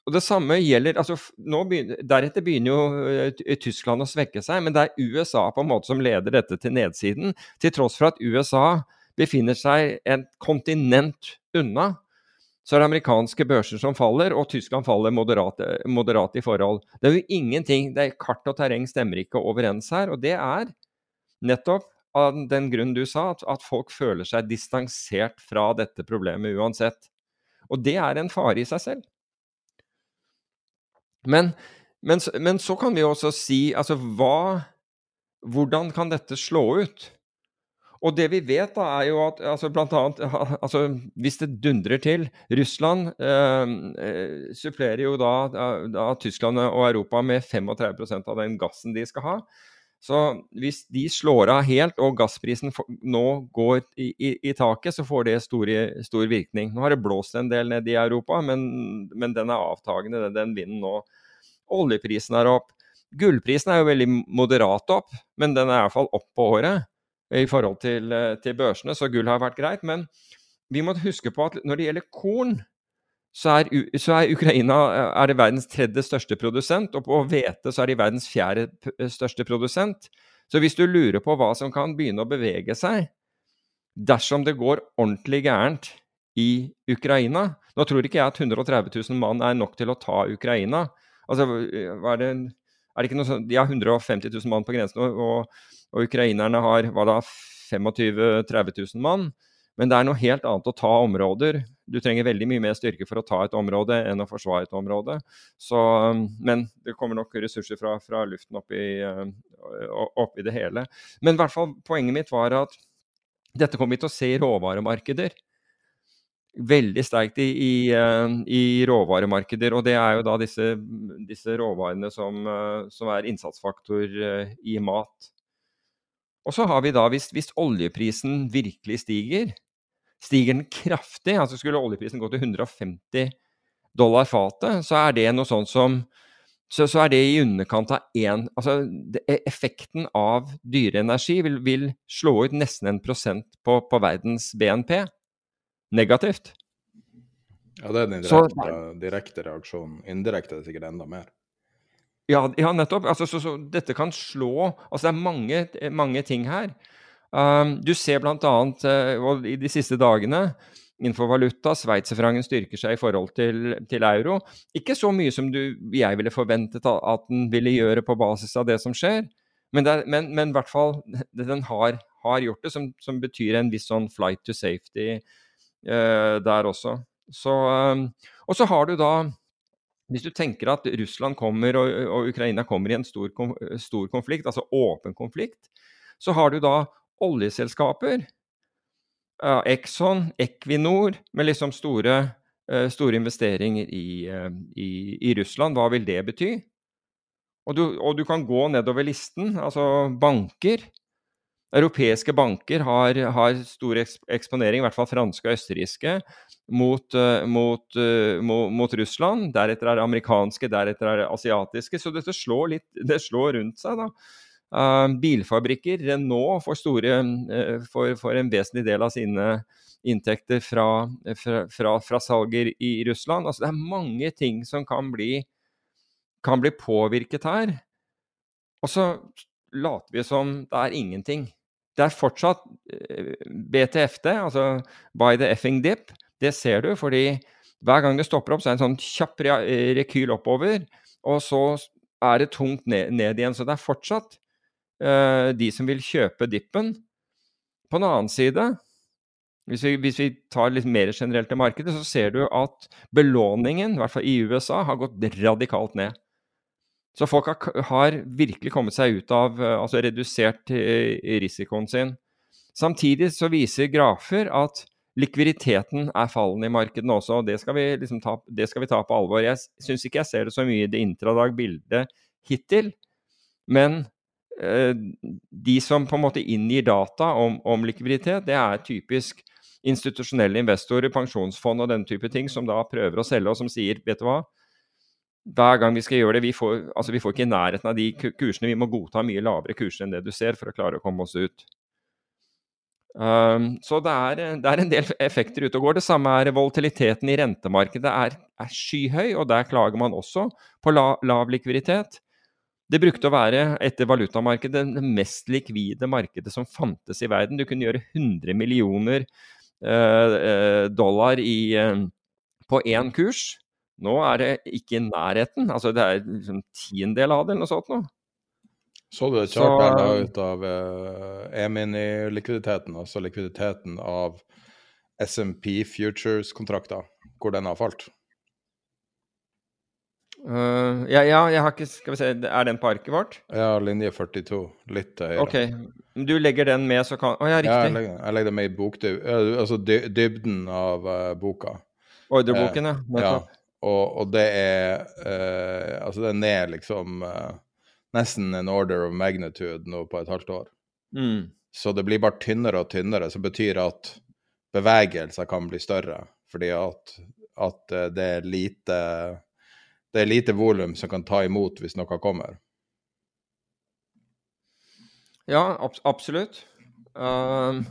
og Det samme gjelder altså, begynner, Deretter begynner jo eh, Tyskland å svekke seg, men det er USA på en måte som leder dette til nedsiden. Til tross for at USA befinner seg et kontinent unna, så er det amerikanske børser som faller, og Tyskland faller moderat, moderat i forhold. Det er jo ingenting det er Kart og terreng stemmer ikke overens her, og det er nettopp av den grunn du sa, at, at folk føler seg distansert fra dette problemet uansett. Og det er en fare i seg selv. Men, men, men så kan vi også si altså hva Hvordan kan dette slå ut? Og det vi vet, da, er jo at altså, blant annet, altså, hvis det dundrer til Russland eh, eh supplerer jo da, da, Tyskland og Europa med 35% av den gassen de skal ha. Så hvis de slår av helt og gassprisen nå går i, i, i taket, så får det store, stor virkning. Nå har det blåst en del ned i Europa, men, men den er avtagende, den, den vinden nå. Oljeprisen er opp. Gullprisen er jo veldig moderat opp, men den er iallfall opp på året i forhold til, eh, til, børsene, så gull har vært greit. Men vi må huske på at når det gjelder korn, så er, så er Ukraina eh, er det verdens tredje største produsent, og på hvete så er de verdens fjerde eh, største produsent. Så hvis du lurer på hva som kan begynne å bevege seg dersom det går ordentlig gærent i Ukraina Nå tror ikke jeg at 130 000 mann er nok til å ta Ukraina. Altså, er det, er det ikke noe sånn, De har 150 000 mann på grensen, og, og og ukrainerne har hva da, 25 000-30 000 mann. Men det er noe helt annet å ta områder. Du trenger veldig mye mer styrke for å ta et område enn å forsvare et område. Så, men det kommer nok ressurser fra, fra luften opp i, opp i, det hele. Men i hvert fall, poenget mitt var at dette kommer vi til å se i råvaremarkeder. Veldig sterkt i, i, i, råvaremarkeder. Og det er jo da disse, disse råvarene som, som er innsatsfaktor i mat. Og så har vi da, hvis, hvis, oljeprisen virkelig stiger, stiger den kraftig, altså skulle oljeprisen gå til 150 dollar fatet, så er det noe sånt som så, så er det i underkant av én Altså det, effekten av dyreenergi vil, vil slå ut nesten en prosent på, på verdens BNP. Negativt. Ja, det er den direkte, direkte reaksjonen. Indirekte er det sikkert enda mer. Ja, ja nettopp. Altså, så, så, dette kan slå Altså, det er mange, mange ting her. Um, du ser bl.a. Uh, i de siste dagene innenfor valuta, sveitserfrangen styrker seg i forhold til, til, euro. Ikke så mye som du, jeg ville forventet at den ville gjøre på basis av det som skjer, men i hvert fall den har, har gjort det, som, som, betyr en viss sånn flight to safety uh, der også. Så, um, og så har du da hvis du tenker at Russland kommer og, og Ukraina kommer i en stor, stor, konflikt, altså åpen konflikt, så har du da oljeselskaper, uh, Exxon, Equinor, med liksom store, uh, store investeringer i, uh, i, i, Russland. Hva vil det bety? Og du, og du kan gå nedover listen, altså banker. Europeiske banker har, har stor eksponering, i hvert fall franske og østerrikske, mot, uh, mot, uh, mot, mot, Russland. Deretter er det amerikanske, deretter er det asiatiske. Så dette slår, litt, det slår rundt seg, da. Uh, bilfabrikker, Renault, får, store, får, får, en vesentlig del av sine inntekter fra, fra, fra, fra salger i Russland. Altså, det er mange ting som kan bli, kan bli påvirket her. Og så later vi som det er ingenting. Det er fortsatt eh, BTFD, altså by the effing dip. Det ser du, fordi hver gang det stopper opp, så er det en sånn kjapp rekyl oppover, og så er det tungt ned, ned igjen. Så det er fortsatt uh, de som vil kjøpe dippen. På den annen side, hvis vi, hvis vi, tar litt mer generelt til markedet, så ser du at belåningen, i hvert fall i USA, har gått radikalt ned. Så folk har, har, virkelig kommet seg ut av eh, Altså redusert eh, risikoen sin. Samtidig så viser grafer at likviditeten er fallende i markedene også. og Det skal vi, liksom ta, det skal vi ta på alvor. Jeg syns ikke jeg ser det så mye i det intradag-bildet hittil. Men eh, de som på en måte inngir data om, om, likviditet, det er typisk institusjonelle investorer, pensjonsfond og den type ting, som da prøver å selge, og som sier vet du hva, hver gang vi skal gjøre det, vi får, altså vi får ikke i nærheten av de kursene. Vi må godta mye lavere kurser enn det du ser for å klare å komme oss ut. Um, så det er, det er, en del effekter ute og går. Det samme er volatiliteten i rentemarkedet er, er skyhøy, og der klager man også på la, lav likviditet. Det brukte å være, etter valutamarkedet, det mest likvide markedet som fantes i verden. Du kunne gjøre 100 millioner uh, dollar i uh, på én kurs. Nå er det ikke i nærheten. Altså det er liksom tiendedel av det, eller noe sånt noe. Så du det Så- chart la ut av uh, E-mini-likviditeten, altså likviditeten av SMP Futures-kontrakter, hvor den har falt? Uh, ja, ja, jeg har ikke Skal vi se, er den på arket vårt? Ja, linje 42, litt til høyre. OK. Du legger den med, så kan Å ja, Ja, jeg riktig. legger, jeg legger det med i bokdyb, eh, altså dybden av uh, boka. Ordreboken, ja. Ja. Og, og det er eh, Altså, det er liksom eh, nesten en order of magnitude nå på et halvt år. Mm. Så det blir bare tynnere og tynnere, som betyr at bevegelser kan bli større. Fordi at, at eh, det er lite det er lite volum som kan ta imot hvis noe kommer. Ja, ab absolutt. Uh,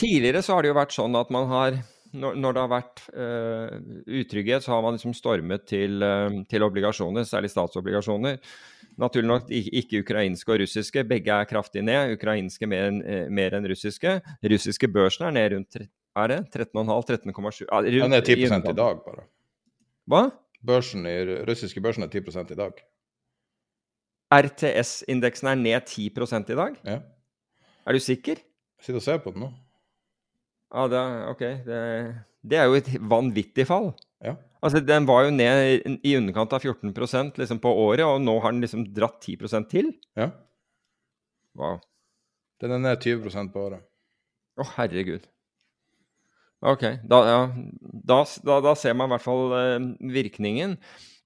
tidligere så har det jo vært sånn at man har Når, når det har vært uh, utrygghet, så har man liksom stormet til, uh, til obligasjoner, særlig statsobligasjoner. Naturlig nok ikke, ukrainske og russiske. Begge er kraftig ned. Ukrainske mer enn eh, mer enn russiske. Russiske børsen er ned rundt er det 13,5-13,7 ja, Den er 10 i underkant. dag, bare. Hva? Børsen i, russiske børsen er 10 i dag. RTS-indeksen er ned 10 i dag? Ja. Er du sikker? Jeg sitter og ser på den nå. Ja, det, er- ok. Det, det er jo et vanvittig fall. Ja. Altså, Den var jo ned i underkant av 14% liksom på året, og nå har den liksom dratt 10% til? ja. Wow. Den er ned 20 på året. Å, herregud. Ok, da, ja, da, da, da ser man i hvert fall eh, virkningen.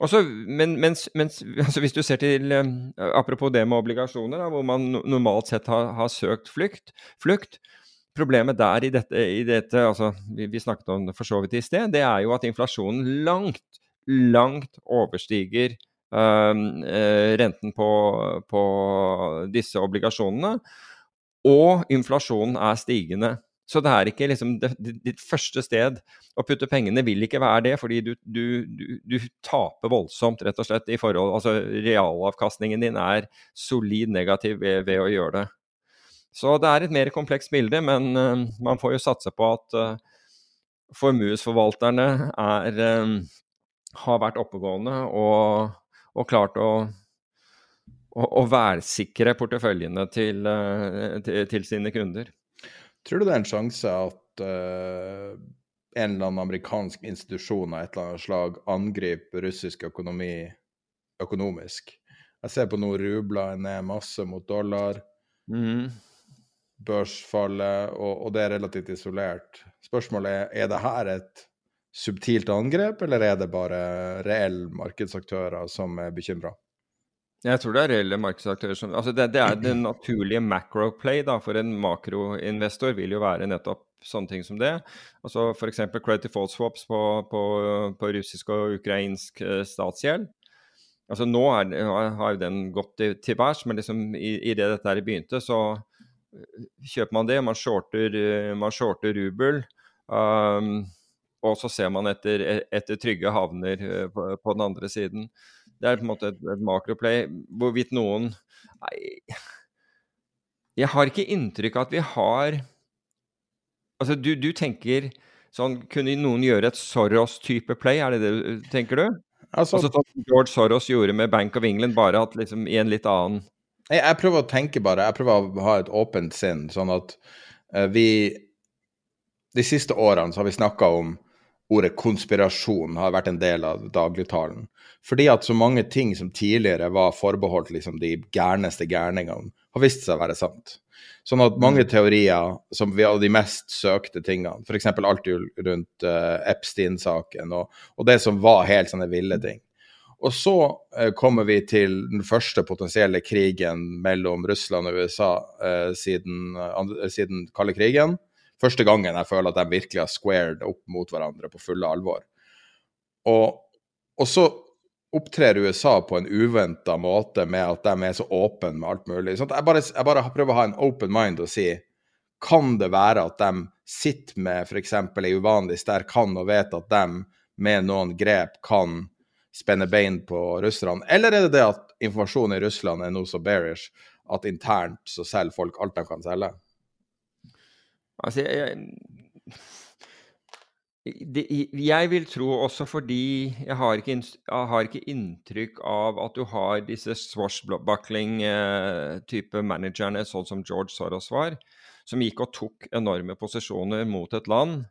Også, men mens, mens, altså hvis du ser til eh, Apropos det med obligasjoner, da, hvor man normalt sett har, har søkt flukt, flukt. Problemet der i dette, i dette altså, vi, vi snakket om det for så vidt i sted, det er jo at inflasjonen langt, langt overstiger eh, renten på, på disse obligasjonene. Og inflasjonen er stigende. Så det er ikke liksom ditt første sted å putte pengene vil ikke være det, fordi du, du, du, du taper voldsomt, rett og slett, i forhold Altså realavkastningen din er solid negativ ved, ved å gjøre det. Så det er et mer komplekst bilde, men eh, man får jo satse på at eh, formuesforvalterne er eh, har vært oppegående og, og klart å å, å værsikre porteføljene til, til, til sine kunder. Tror du det er en sjanse at uh, en eller annen amerikansk institusjon av et eller annet slag angriper russisk økonomi økonomisk? Jeg ser på nå rubler er ned masse mot dollar, Mhm. Børsfallet, og, og det er relativt isolert. Spørsmålet er er det her et subtilt angrep, eller er det bare reelle markedsaktører som er bekymra? Jeg tror det er reelle markedsaktører som Altså, det, det er det naturlige macro-play da, for en makroinvestor vil jo være nettopp sånne ting som det. Altså F.eks. credit default swaps på, på, på russisk og ukrainsk eh, statsgjeld. Altså Nå er, har jo den gått til, værs, men liksom i, i det dette her begynte, så kjøper man det. Man shorter, eh, man shorter rubel. Um, og så ser man etter, etter trygge havner eh, på, på den andre siden. Det er på en måte et, et makroplay. Hvorvidt noen Nei Jeg har ikke inntrykk av at vi har Altså, du, du tenker sånn Kunne noen gjøre et Soros-type play? Er det det du tenker du? Altså, Altså George Soros gjorde med Bank of England, bare at liksom i en litt annen Jeg, jeg prøver å tenke bare, jeg prøver å ha et åpent sinn, sånn at uh, vi De siste årene så har vi snakka om ordet konspirasjon har vært en del av dagligtalen. Fordi at så mange ting som tidligere var forbeholdt liksom de gærneste gærningene, har vist seg å være sant. Sånn at mange teorier, som vi av de mest søkte tingene, f.eks. alt rundt uh, Epstein-saken og, og det som var helt sånne ville ting. Og så eh, kommer vi til den første potensielle krigen mellom Russland og USA eh, siden, eh, andre, siden kalde krigen. Første gangen jeg føler at de virkelig har squared opp mot hverandre på fulle alvor. Og, og så opptrer USA på en uventa måte med at de er så åpne med alt mulig. Sånn jeg, bare, jeg bare prøver å ha en open mind og si kan det være at de sitter med f.eks. ei uvanlig sterk hand og vet at de med noen grep kan spenne bein på russerne? Eller er det det at informasjonen i Russland er noe så bearish at internt så selger folk alt de kan selge? Altså, jeg, jeg, jeg vil tro også fordi jeg har, ikke, jeg har ikke inntrykk av at du har disse swashbuckling-type eh, managerne, sånn som George Soros var, som gikk og tok enorme posisjoner mot et land.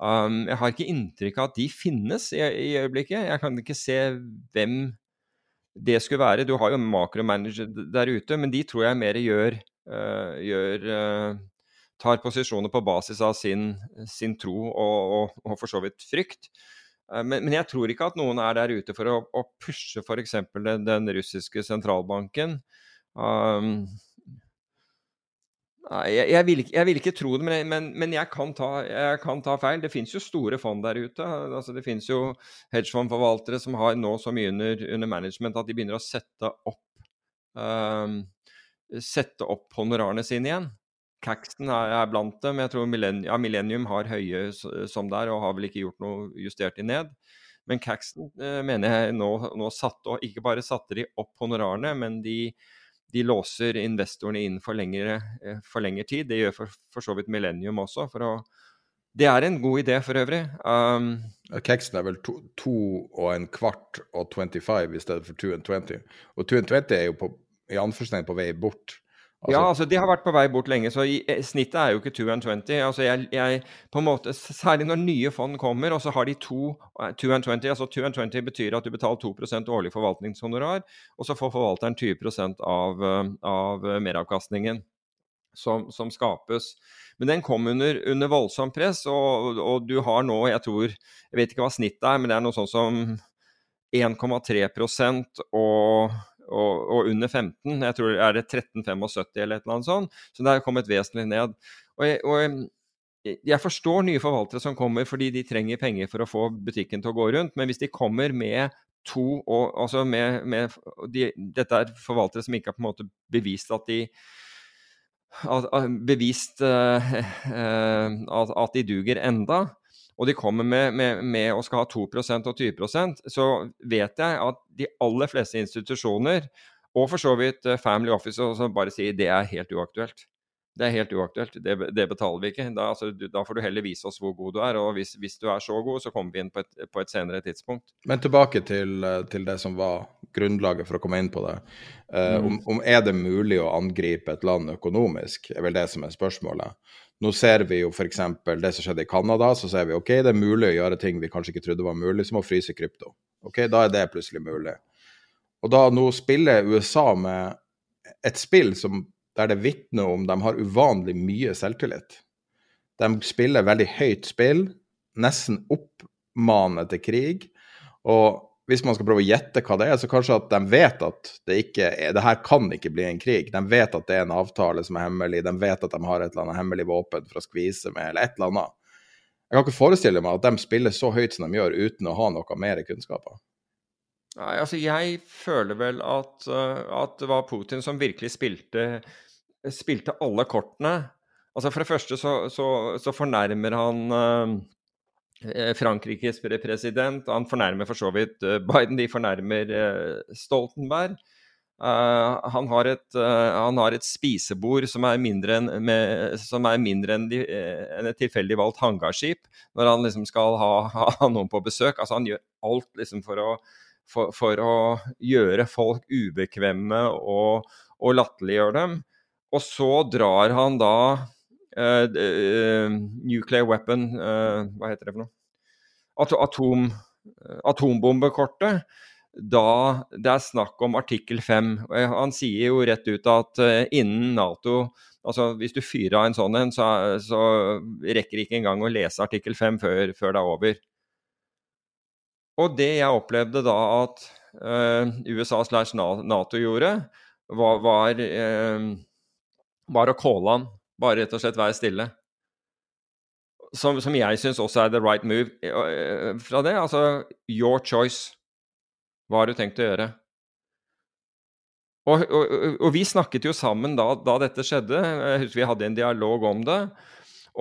Um, jeg har ikke inntrykk av at de finnes i, i, øyeblikket. Jeg kan ikke se hvem det skulle være. Du har jo makromanager der ute, men de tror jeg mer gjør, uh, gjør uh, tar posisjoner på basis av sin, sin tro og, og, og, for så vidt frykt. Eh, men, men, jeg tror ikke at noen er der ute for å, å pushe f.eks. Den, den russiske sentralbanken. Um, jeg, jeg, vil, jeg, vil, ikke tro det, men, men, men jeg, kan ta, jeg, kan ta, feil. Det finnes jo store fond der ute. Altså, det finnes jo hedgefondforvaltere som har nå så mye under, under, management at de begynner å sette opp, um, sette opp honorarene sine igjen. Caxton er, er, blant dem. Jeg tror Millennium, ja, Millennium har høye som der, og har vel ikke gjort noe justert de ned. Men Caxton eh, mener jeg nå, nå satte, og ikke bare satte de opp honorarene, men de, de låser investorene inn for lengre, eh, for lengre tid. Det gjør for, for, så vidt Millennium også. for å det er en god idé for øvrig. Um, Keksen er vel to, to, og en kvart og 25 i stedet for 2 and 20. Og 2 and 20 er jo på, i anførselstegn på vei bort. Altså, ja, altså de har vært på vei bort lenge, så i, eh, snittet er jo ikke 2 and 20. Altså jeg, jeg, på en måte, Særlig når nye fond kommer, og så har de to 2 eh, and 20. altså 2 and 20 betyr at du betaler 2% årlig forvaltningshonorar, og så får forvalteren 20% av, eh, av meravkastningen som, som, skapes. Men den kom under, under voldsomt press, og, og, du har nå, jeg tror Jeg vet ikke hva snittet er, men det er noe sånn som 1,3% og og, og, under 15. Jeg tror er det 13,75 eller et eller annet sånt. Så det er kommet vesentlig ned. Og jeg, og jeg, forstår nye forvaltere som kommer fordi de trenger penger for å få butikken til å gå rundt, men hvis de kommer med to og altså med, med de, Dette er forvaltere som ikke har på en måte bevist at de bevist uh, uh, at, at de duger enda og de kommer med, med, med å skal ha 2% og 20% så vet jeg at de aller fleste institusjoner, og for så vidt eh, Family Office, som bare sier det er helt uaktuelt. Det er helt uaktuelt. Det, det betaler vi ikke. Da, altså, da, får du heller vise oss hvor god du er. Og hvis, hvis du er så god, så kommer vi inn på et, på et senere tidspunkt. Men tilbake til, eh, til, det som var grunnlaget for å komme inn på det. Uh, mm. om, om, er det mulig å angripe et land økonomisk, er vel det som er spørsmålet. Nå ser vi jo f.eks. det som skjedde i Canada, så ser vi ok, det er mulig å gjøre ting vi kanskje ikke trodde var mulig, som å fryse krypto. Ok, Da er det plutselig mulig. Og da nå spiller USA med et spill som, der det vitner om de har uvanlig mye selvtillit. De spiller veldig høyt spill, nesten oppmanet til krig. Og hvis man skal prøve å gjette hva det er, så kanskje at de vet at det ikke er, det her kan ikke bli en krig. De vet at det er en avtale som er hemmelig, de vet at de har et eller annet hemmelig våpen for å skvise med, eller et eller annet. Jeg kan ikke forestille meg at de spiller så høyt som de gjør, uten å ha noe mer kunnskaper. Nei, altså jeg føler vel at, uh, at det var Putin som virkelig spilte, spilte alle kortene. Altså For det første så, så, så fornærmer han Eh, Frankrikes president. Han fornærmer for så vidt eh, Biden, de fornærmer eh, Stoltenberg. han, har et, han, har et, spisebord som er mindre enn, de, enn et tilfeldig valgt hangarskip, når han liksom skal ha, ha, noen på besøk. Altså Han gjør alt liksom for å, for, for å gjøre folk ubekvemme og, og latterliggjøre dem. Og så drar han da Uh, nuclear weapon uh, Hva heter det for noe? At atom, atombombekortet. Da det er snakk om artikkel 5. Han sier jo rett ut at innen Nato Altså, hvis du fyrer av en sånn en, så, så rekker ikke engang å lese artikkel 5 før, før det er over. Og det jeg opplevde da at USA slash Nato gjorde, var, var, var å calle han bare rett og slett være stille. Som, som jeg syns også er the right move eh, fra det. Altså your choice. Hva har du tenkt å gjøre? Og, og, og, vi snakket jo sammen da, da, dette skjedde. Jeg husker vi hadde en dialog om det.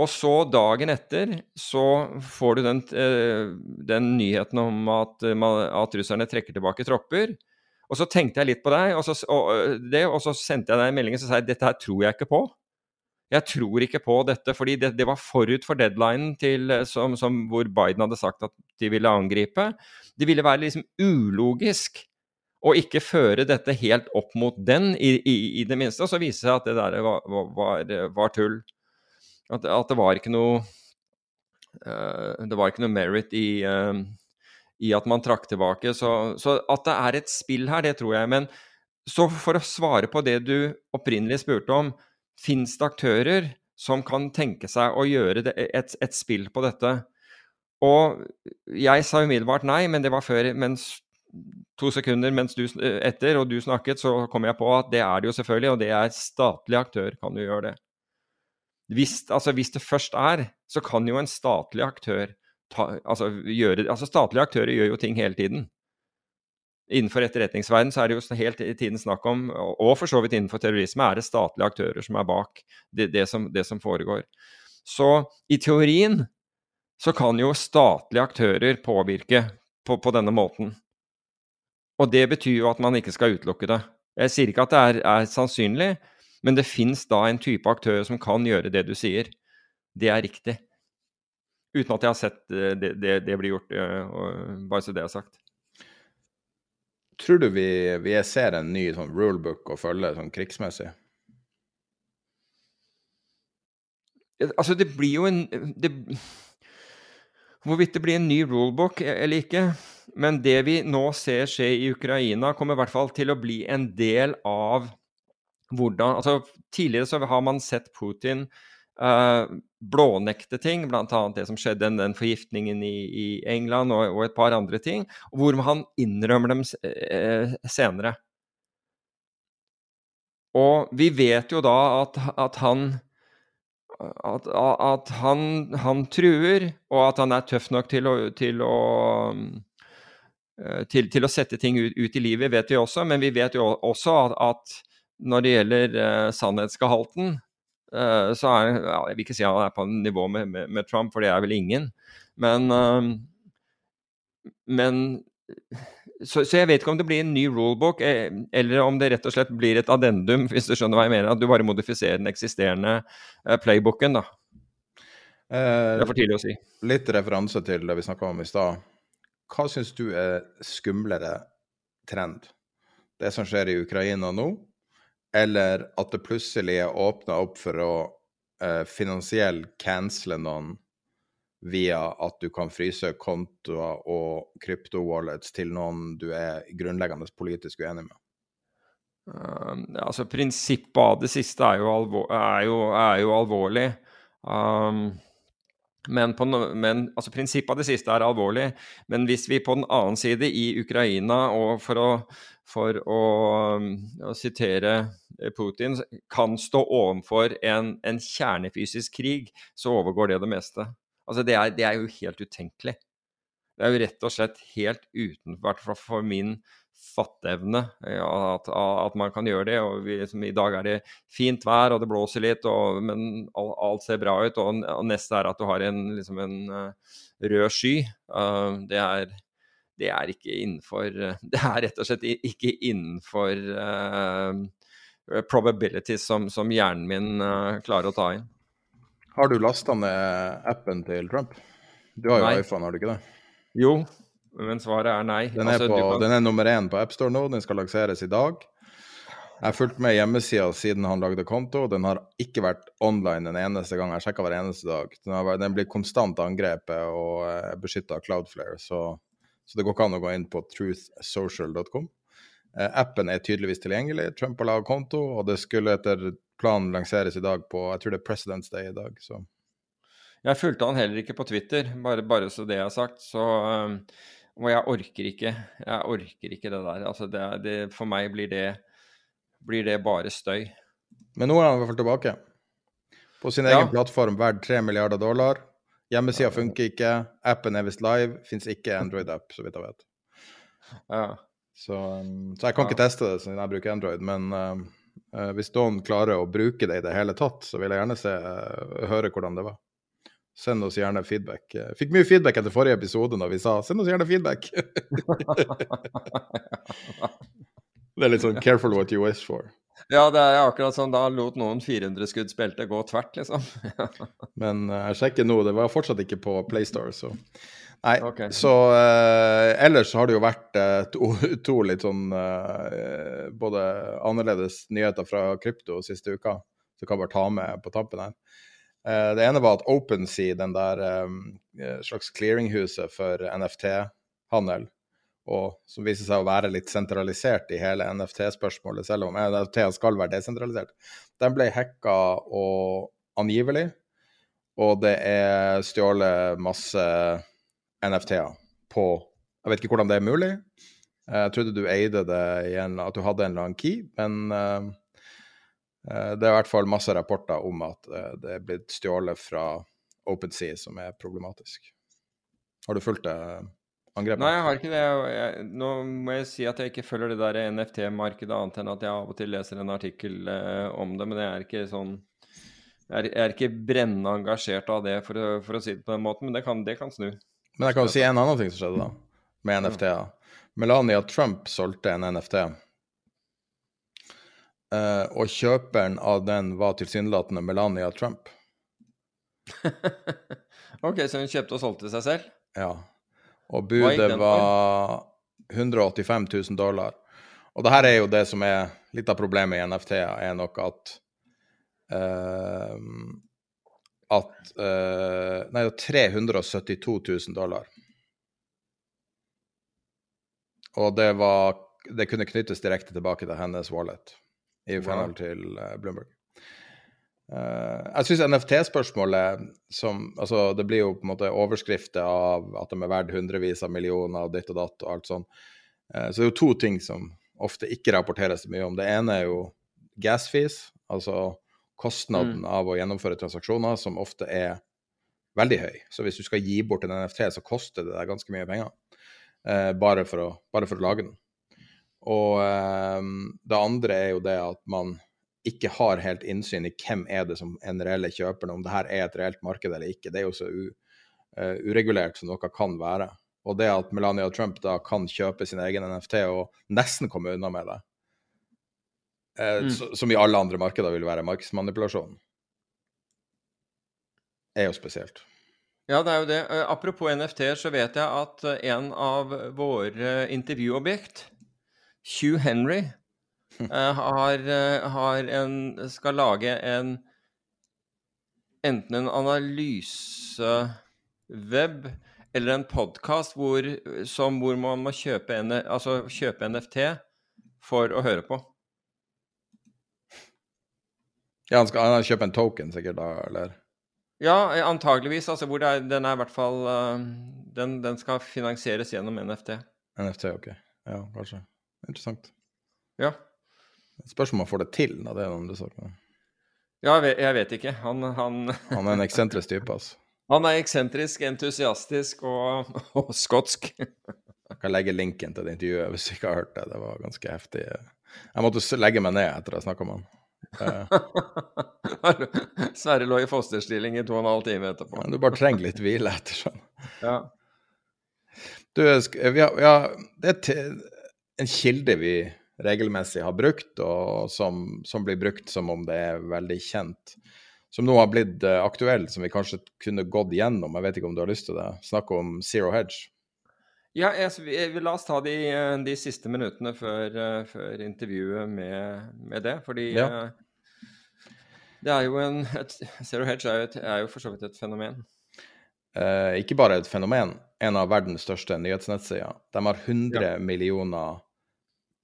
Og så dagen etter så får du den, eh, den nyheten om at, at, russerne trekker tilbake tropper. Og så tenkte jeg litt på deg, og så, og, det, og så sendte jeg deg en melding og sa jeg dette her tror jeg ikke på. Jeg tror ikke på dette, fordi det, det var forut for deadlinen til, som, som, hvor Biden hadde sagt at de ville angripe. Det ville være liksom ulogisk å ikke føre dette helt opp mot den, i, i, i det minste. Og så viser det seg at det der var, var, var tull. At, at, det var ikke noe uh, Det var ikke noe merit i, uh, i at man trakk tilbake. Så, så, at det er et spill her, det tror jeg. Men så for å svare på det du opprinnelig spurte om, fins det aktører som kan tenke seg å gjøre det, et, et, spill på dette? Og jeg sa umiddelbart nei, men det var før mens to sekunder mens du, etter og du snakket, så kom jeg på at det er det jo selvfølgelig, og det er statlig aktør kan jo gjøre det. Hvis, altså, hvis det først er, så kan jo en statlig aktør ta, altså, gjøre Altså, statlige aktører gjør jo ting hele tiden. Innenfor etterretningsverden så er det jo helt i tiden snakk om, og for så vidt innenfor terrorisme, er det statlige aktører som er bak det, det, som, det som foregår. Så i teorien så kan jo statlige aktører påvirke på, på denne måten. Og det betyr jo at man ikke skal utelukke det. Jeg sier ikke at det er, er sannsynlig, men det fins da en type aktører som kan gjøre det du sier. Det er riktig. Uten at jeg har sett eh, det, det, det bli gjort, eh, bare så det er sagt. Tror du vi, vi ser en ny sånn rulebook å følge sånn krigsmessig? Altså, det blir jo en det, Hvorvidt det blir en ny rulebook eller ikke, men det vi nå ser skje i Ukraina, kommer i hvert fall til å bli en del av hvordan altså Tidligere så har man sett Putin blånekte ting, bl.a. det som skjedde, den, forgiftningen i, i England og, og, et par andre ting, hvor han innrømmer dem uh, senere. Og vi vet jo da at, at han at, at han, han, truer, og at han er tøff nok til å, til å, eh, til, til å sette ting ut, ut, i livet, vet vi også. Men vi vet jo også at, at når det gjelder uh, sannhetsgehalten, uh, så er ja, Jeg vil ikke si han er på nivå med, med, med, Trump, for det er vel ingen. Men, uh, men så, så, jeg vet ikke om det blir en ny rulebook, eh, eller om det rett og slett blir et addendum, hvis du skjønner hva jeg mener. At du bare modifiserer den eksisterende eh, playbooken, da. Eh, det er for tidlig å si. Litt referanse til det vi snakka om i stad. Hva syns du er skumlere trend? Det som skjer i Ukraina nå, eller at det plutselig er åpna opp for å eh, finansiell cancele noen via at du kan fryse kontoer og krypto-wallets til noen du er grunnleggende politisk uenig med? Um, altså Prinsippet av det siste er jo, alvor, er jo, er jo alvorlig. Um, men, på, men altså prinsippet av det siste er alvorlig. Men hvis vi på den annen side i Ukraina, og for å, for å, å sitere Putin, kan stå overfor en, en kjernefysisk krig, så overgår det det meste. Altså, det er, det er, jo helt utenkelig. Det er jo rett og slett helt utenfor for min fatteevne at, at, man kan gjøre det. og vi, liksom, I dag er det fint vær og det blåser litt, og, men alt ser bra ut. Og, og neste er at du har en, liksom en uh, rød sky. Uh, det, er, det, er, ikke innenfor Det er rett og slett ikke innenfor uh, probabilities som, som, hjernen min klarer å ta inn. Har du lasta ned appen til Trump? Du har jo nei. iPhone, har du ikke det? Jo, men svaret er nei. Den er, altså, på, kan... den er nummer én på AppStore nå, den skal lanseres i dag. Jeg har fulgt med hjemmesida siden han lagde konto. Den har ikke vært online en eneste gang. Jeg sjekka hver eneste dag. Den, har, den blir konstant angrepet og uh, beskytta av Cloudflare, så, så, det går ikke an å gå inn på truthsocial.com. Eh, appen er tydeligvis tilgjengelig. Trump har laget konto, og det skulle etter planen lanseres i dag på Jeg tror det er President's Day i dag, så Jeg fulgte han heller ikke på Twitter, bare, bare så det er sagt. Så um, Og jeg orker ikke. Jeg orker ikke det der. Altså, det, det, for meg blir det, blir det bare støy. Men nå er han i hvert fall tilbake. På sin egen ja. plattform verdt 3 milliarder dollar. Hjemmesida funker ikke. Appen er visst live. Fins ikke Android-app, så vidt jeg vet. Ja. Så, um, så, jeg kan ja. ikke teste det siden jeg bruker Android, men um, Uh, hvis noen klarer å bruke det i det hele tatt, så vil jeg gjerne se, uh, høre hvordan det var. Send oss gjerne feedback. Jeg eh, fikk mye feedback etter forrige episode når vi sa 'send oss gjerne feedback'. det er litt sånn 'careful what you wish for'. Ja, det er akkurat sånn da lot noen 400 spelte gå tvert, liksom. Men uh, jeg sjekker nå, det var fortsatt ikke på PlayStore, så Nei, okay. så uh, ellers har det jo vært uh, to, to litt sånn både annerledes nyheter fra krypto siste uka, så kan jeg bare ta med på tappen her. Det ene var at OpenSea, den der um, slags clearinghuset for NFT-handel, og som viser seg å være litt sentralisert i hele NFT-spørsmålet, selv om NFT skal være desentralisert, den ble hacka og angivelig, og det er stjålet masse NFT-er på Jeg vet ikke hvordan det er mulig. Jeg trodde du eide det igjen, at du hadde en eller annen key, men eh, det er i hvert fall masse rapporter om at eh, det er blitt stjålet fra OpenSea, som er problematisk. Har du fulgt det angrepet? Nei, jeg har ikke det. Jeg, nå må jeg si at jeg ikke følger det der NFT-markedet, annet enn at jeg av og til leser en artikkel eh, om det. Men jeg er ikke sånn Jeg er, jeg er ikke brennende engasjert av det, for å, for å si det på den måten. Men det kan, det kan snu. Men jeg kan jo si en annen ting som skjedde da, med NFT-er. Melania Trump solgte en NFT. Uh, og kjøperen av den var tilsynelatende Melania Trump. OK, så hun kjøpte og solgte seg selv? Ja. Og budet var 185 000 dollar. Og det her er jo det som er litt av problemet i NFT-er, er nok at uh, At uh, Nei, det var 372 000 dollar. Og det var Det kunne knyttes direkte tilbake til hennes wallet, i forhold til eh, Bloomberg. Eh, jeg syns NFT-spørsmålet som Altså, det blir jo på en måte overskrifter av at de er verdt hundrevis av millioner og ditt og datt og alt sånn. Så det er jo to ting som ofte ikke rapporteres mye om. Det ene er jo gas fees, altså kostnaden av å gjennomføre transaksjoner, som ofte er veldig høy. Så hvis du skal gi bort en NFT, så koster det deg ganske mye penger. Eh, bare, for å, bare for å lage den. Og eh, det andre er jo det at man ikke har helt innsyn i hvem er det som er den reelle kjøperen, om det her er et reelt marked eller ikke. Det er jo så u, uh, uregulert som noe kan være. Og det at Melania Trump da kan kjøpe sin egen NFT og nesten komme unna med det, eh, så, som i alle andre markeder vil være markedsmanipulasjon, er jo spesielt. Ja, det er jo det. Eh, Apropos NFT-er, så vet jeg at en av våre intervjuobjekt, Hugh Henry, har, eh, har en, skal lage en enten en analyseweb eller en podkast hvor, hvor man må kjøpe, en, altså kjøpe NFT for å høre på. Ja, han skal han kjøpe en token sikkert da, eller? Ja, eh, antageligvis. Altså hvor er, den er i hvert fall eh, den, den skal finansieres gjennom NFT. NFT, ok. Ja, kanskje. Interessant. Ja. Spørs om han får det til, da. Det er noen sa. Ja, jeg vet, jeg vet ikke. Han, han, Han er en eksentrisk type, altså. han er eksentrisk, entusiastisk og, og skotsk. Jeg kan legge linken til det intervjuet hvis du ikke har hørt det. Det var ganske heftig. Jeg måtte legge meg ned etter å ha snakka med han. Eh, Sverre lå i fosterstilling i to og en halv time etterpå. men du bare trenger litt hvile etter sånn. Ja. Du, vi har, vi har, det er en kilde vi regelmessig har brukt, og som, som blir brukt som om det er veldig kjent. Som nå har blitt eh, aktuell, som vi kanskje kunne gått gjennom. Jeg vet ikke om du har lyst til det. Snakk om Zero Hedge. Ja, jeg, jeg, vi- la oss ta de, de siste minuttene før, eh, før intervjuet med, med det. Fordi Ja. eh, det er jo en et, Zero Hedge er jo, et, er jo for så vidt et fenomen. Eh, ikke bare et fenomen, en av verdens største nyhetsnettsider. De har 100 millioner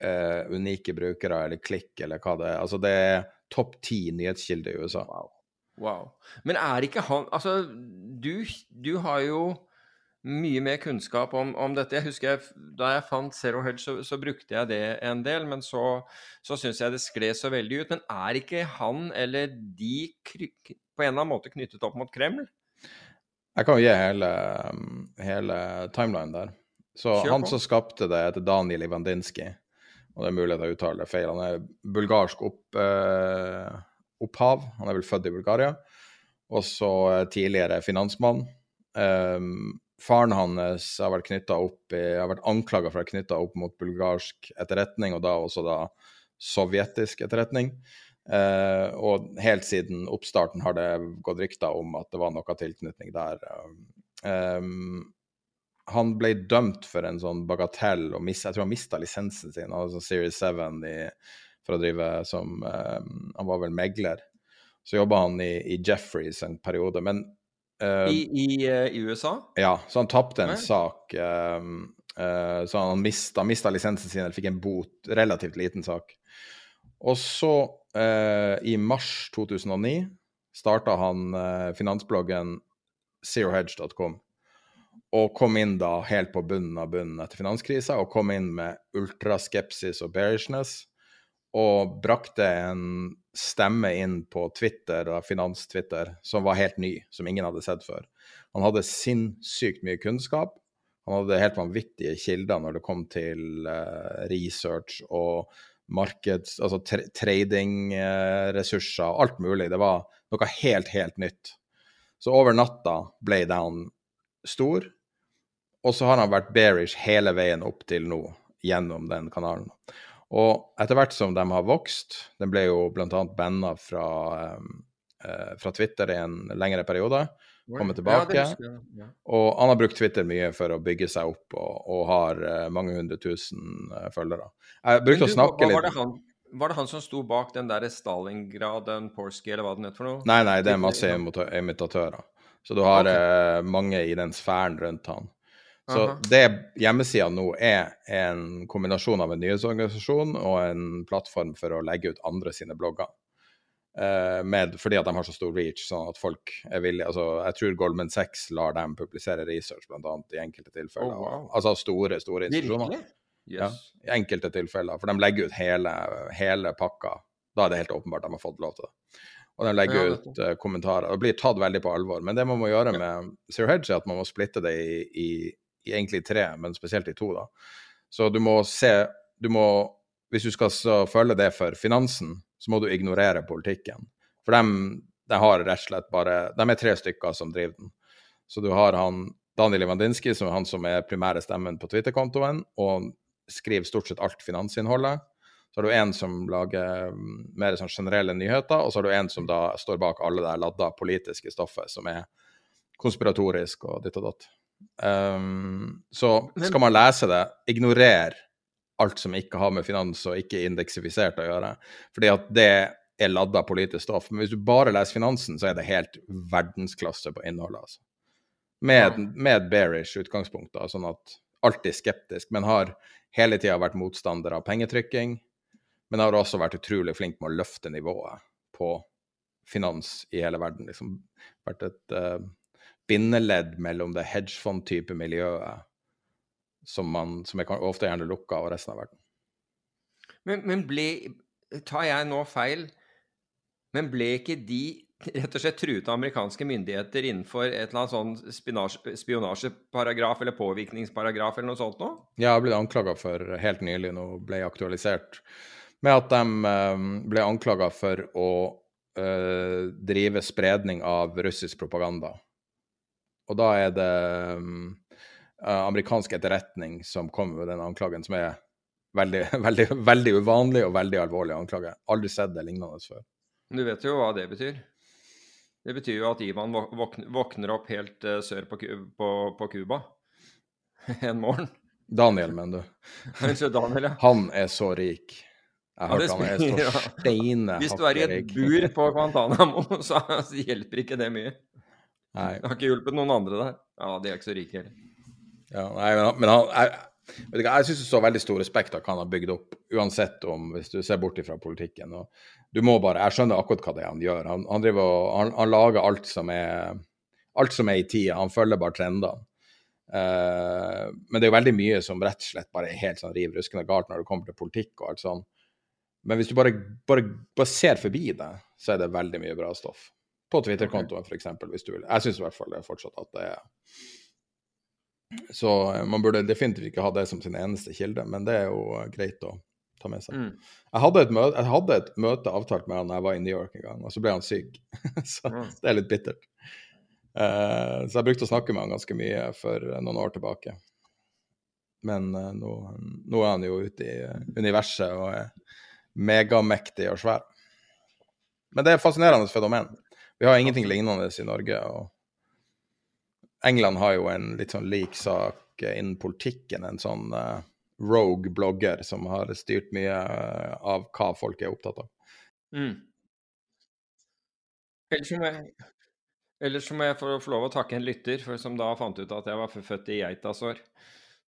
eh, unike brukere, eller klikk, eller hva det er. Altså, det er topp ti nyhetskilder i USA. Wow. Men er ikke han Altså, du, du har jo mye mer kunnskap om, om dette. Jeg husker jeg, Da jeg fant Zero Hedge, så, så brukte jeg det en del, men så, så syns jeg det skled så veldig ut. Men er ikke han eller de kryk, på en eller annen måte knyttet opp mot Kreml? Jeg kan jo gi hele, hele timelinen der. Så han som skapte det, heter Daniel Ivandinsky. Og det er mulig at jeg uttaler det feil. Han er bulgarsk opp, eh, opphav. Han er vel født i Bulgaria. Og så eh, tidligere finansmann. Eh, faren hans har vært opp vært anklaga for å være knytta opp mot bulgarsk etterretning, og da også da sovjetisk etterretning. Eh, og helt siden oppstarten har det gått rykter om at det var noe tilknytning der. Um, han ble dømt for en sånn bagatell, og mis, jeg tror han mista lisensen sin, altså Series 7, i, for å drive som um, Han var vel megler. Så jobba han i, i Jeffreys en periode, men uh, I, i, uh, I, USA? Ja, så han tapte en Nei. sak. Um, uh, så han mista, mista lisensen sin, eller fikk en bot. Relativt liten sak. Og så, i mars 2009, starta han finansbloggen zerohedge.com og kom inn da helt på bunnen av bunnen etter finanskrisa, og kom inn med ultraskepsis og bearishness, og brakte en stemme inn på Twitter, finans-Twitter, som var helt ny, som ingen hadde sett før. Han hadde sinnssykt mye kunnskap. Han hadde helt vanvittige kilder når det kom til uh, research og markeds... Altså tra tradingressurser, uh, alt mulig. Det var noe helt, helt nytt. Så over natta ble han stor, og så har han vært bearish hele veien opp til nå, gjennom den kanalen. Og etter hvert som de har vokst Den ble jo bl.a. banna fra, eh, fra Twitter i en lengre periode. Kommet tilbake. Ja, det, ja. Og han har brukt Twitter mye for å bygge seg opp, og, og har uh, mange hundre tusen uh, følgere. Jeg brukte du, å snakke var litt han, Var det han som sto bak den der Stalingrad, den Porsky, eller hva den het for noe? Nei, nei, det er masse imitatører. Så du har okay. mange i den sfæren rundt han. Så Aha. det hjemmesida nå er en kombinasjon av en nyhetsorganisasjon og en plattform for å legge ut andre sine blogger. Uh, med, fordi at de har så stor reach, sånn at folk er villige altså, Jeg tror Goldman Sachs lar dem publisere research, blant annet, i enkelte tilfeller. Oh, wow. Altså store, store institusjoner. Yes. Ja, I enkelte tilfeller. For de legger ut hele, hele pakka. Da er det helt åpenbart de har fått lov til det. Og de legger ja, ut uh, kommentarer. og blir tatt veldig på alvor. Men det man må gjøre med Zero Hedge, er at man må splitte det i, i egentlig tre, men spesielt i to. da. Så du må se du må, Hvis du skal følge det for finansen, så må du ignorere politikken. For de, de har rett og slett bare De er tre stykker som driver den. Så du har han Daniel Ivandinski, som er han som er primære stemmen på Twitter-kontoen, og skriver stort sett alt finansinnholdet. Så har du en som lager mm, mer sånn generelle nyheter, og så har du en som da står bak alle det ladda politiske stoffet, som er konspiratorisk og ditt og datt. Um, så skal man lese det, ignorer alt som ikke har med finans og ikke indeksifisert å gjøre. Fordi at det er ladda politisk stoff. Men hvis du bare leser finansen, så er det helt verdensklasse på innholdet. altså. Med, med bearish utgangspunkt, da, sånn at alltid skeptisk, men har hele tida vært motstander av pengetrykking. Men har også vært utrolig flink med å løfte nivået på finans i hele verden. Liksom vært et uh, bindeledd mellom det hedgefond-type miljøet som, man, som er ofte gjerne lukka, og resten av verden. Men, men, ble Tar jeg nå feil? Men ble ikke de rett og slett truet av amerikanske myndigheter innenfor et eller annet sånn spionasjeparagraf eller påvirkningsparagraf eller noe sånt nå? Ja, jeg ble anklaga for helt nylig, nå ble aktualisert, med at de um, ble anklaga for å uh, drive spredning av russisk propaganda. Og da er det um, amerikansk etterretning som kommer med den anklagen, som er veldig, veldig, veldig uvanlig og veldig alvorlig anklage. Aldri sett det lignende før. Du vet jo hva det betyr? Det betyr jo at Ivan våkner opp helt uh, sør på Cuba en morgen. Daniel, mener du. Unnskyld, Daniel, ja. Han er så rik. Jeg har hørt han er så steine Hvis du er i et bur på Guantánamo, så hjelper ikke det mye. Nei. Det har ikke hjulpet noen andre der. Ja, de er ikke så rike heller. Ja, nei, men han, jeg, vet ikke, jeg syns det står veldig stor respekt av hva han har bygd opp, uansett om hvis du ser bort fra politikken. Og du må bare, Jeg skjønner akkurat hva det er han gjør. Han, han, driver, han, han lager alt som, er, alt som er i tida. Han følger bare trendene. Uh, men det er jo veldig mye som rett og slett bare er helt sånn riv ruskende galt når det kommer til politikk og alt sånn. Men hvis du bare, bare, bare ser forbi det, så er det veldig mye bra stoff. På Twitter-kontoen, okay. f.eks., hvis du vil. Jeg syns i hvert fall det fortsatt at det er Så man burde definitivt ikke ha det som sin eneste kilde, men det er jo greit å ta med seg. Mm. Jeg, hadde møte, jeg, hadde et møte, avtalt med han da jeg var i New York en gang, og så ble han syk. så mm. det er litt bittert. Uh, så jeg brukte å snakke med han ganske mye for noen år tilbake. Men uh, nå, nå, er han jo ute i universet og er megamektig og svær. Men det er et fascinerende fenomen. Vi har ingenting lignende i Norge. og England har jo en litt sånn lik sak innen politikken. En sånn uh, rogue blogger som har styrt mye uh, av hva folk er opptatt av. Mm. Ellers må jeg, ellers må jeg få, lov å takke en lytter for, som da fant ut at jeg var født i geitas år.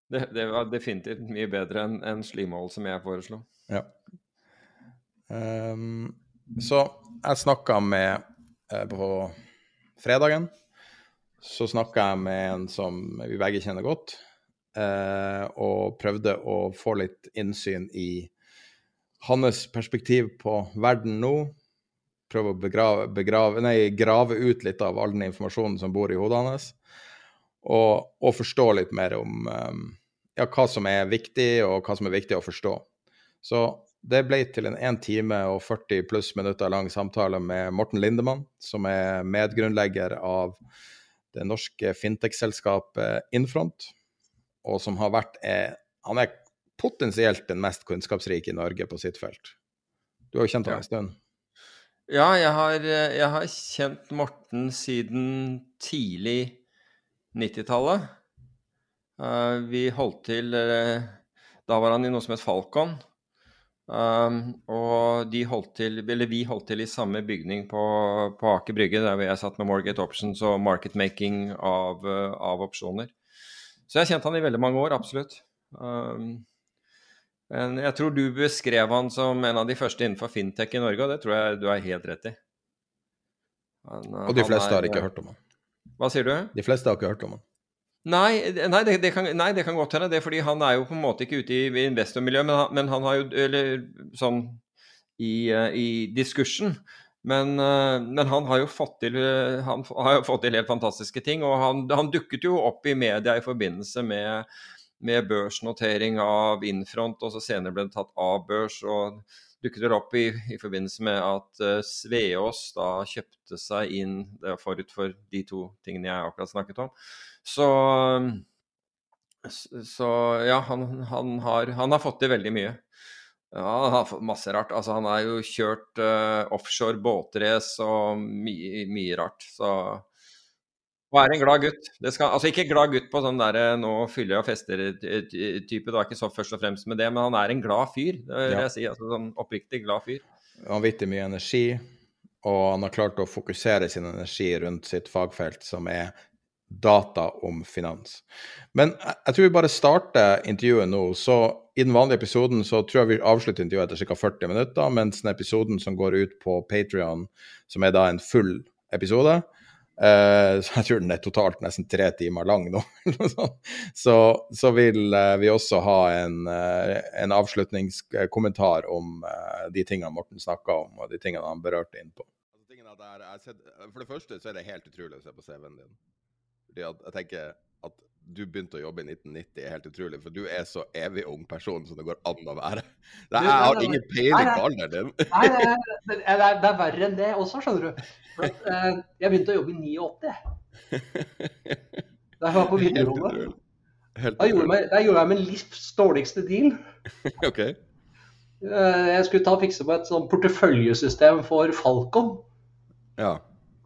Det, det, var definitivt mye bedre enn en slimål som jeg foreslo. Ja. Um, så jeg snakka med på fredagen så snakka jeg med en som vi begge kjenner godt, eh, og prøvde å få litt innsyn i hans perspektiv på verden nå. Prøve å begrave, begrave, nei, grave ut litt av all den informasjonen som bor i hodet hans. Og, og forstå litt mer om um, ja, hva som er viktig, og hva som er viktig å forstå. Så det ble til en 1 time og 40 pluss minutter lang samtale med Morten Lindemann, som er medgrunnlegger av det norske fintech-selskapet Infront, og som har vært er, Han er potensielt den mest kunnskapsrike i Norge på sitt felt. Du har jo kjent ham en stund? Ja, jeg har, jeg har, kjent Morten siden tidlig 90-tallet. Uh, vi holdt til uh, Da var han i noe som het Falcon. Um, og de holdt til, eller vi holdt til i samme bygning på, på Aker Brygge, der jeg satt med Morgate Options og marketmaking av, uh, av opsjoner. Så jeg har kjent han i veldig mange år, absolutt. Um, men jeg tror du beskrev han som en av de første innenfor fintech i Norge, og det tror jeg du er helt rett i. Han, og de fleste er, har ikke hørt om han. Hva sier du? De fleste har ikke hørt om han. Nei, nei, det, det kan, nei, det, kan, godt hende. Det er fordi han er jo på en måte ikke ute i investormiljøet, men, han, men han har jo Eller sånn i, uh, i diskursen. Men, uh, men, han har jo fått til uh, Han har jo fått til helt fantastiske ting. Og han, han dukket jo opp i media i forbindelse med, med børsnotering av Infront, og så senere ble det tatt av børs. og dukket det opp i, i, forbindelse med at uh, Sveås da kjøpte seg inn det var forut for de to tingene jeg akkurat snakket om. Så, så ja, han, han, har, han, har, fått til veldig mye. Ja, han har fått masse rart. Altså, han har jo kjørt uh, offshore båtrace og mye, mye rart. Så og er en glad gutt. Skal, altså Ikke glad gutt på sånn der eh, nå fyller jeg og fester-type, det var ikke så først og fremst med det, men han er en glad fyr. Det vil jeg si. altså Sånn oppriktig glad fyr. Vanvittig mye energi, og han har klart å fokusere sin energi rundt sitt fagfelt, som er data om finans. Men jeg tror vi bare starter intervjuet nå. Så i den vanlige episoden så tror jeg vi avslutter intervjuet etter ca. 40 minutter, mens den episoden som går ut på Patrion, som er da en full episode, så jeg tror den er totalt nesten tre timer lang nå. så, så, vil uh, vi også ha en, uh, en avslutningskommentar om de tingene Morten snakka om, og de tingene han berørte innpå. på. for det første så er det helt utrolig å se på CV-en din. Fordi jeg tenker at du begynte å jobbe i 1990 er helt utrolig, for du er så evig ung person som det går an å være. Det er, jeg har ingen peiling på alderen din. Nei, det er, det, er, det er, verre enn det også, skjønner du. For, uh, jeg begynte å jobbe i 89. Da jeg var på videregående. Da gjorde, meg, da gjorde jeg min livs dårligste deal. ok. Uh, jeg skulle ta og fikse på et sånn porteføljesystem for Falcon. Ja.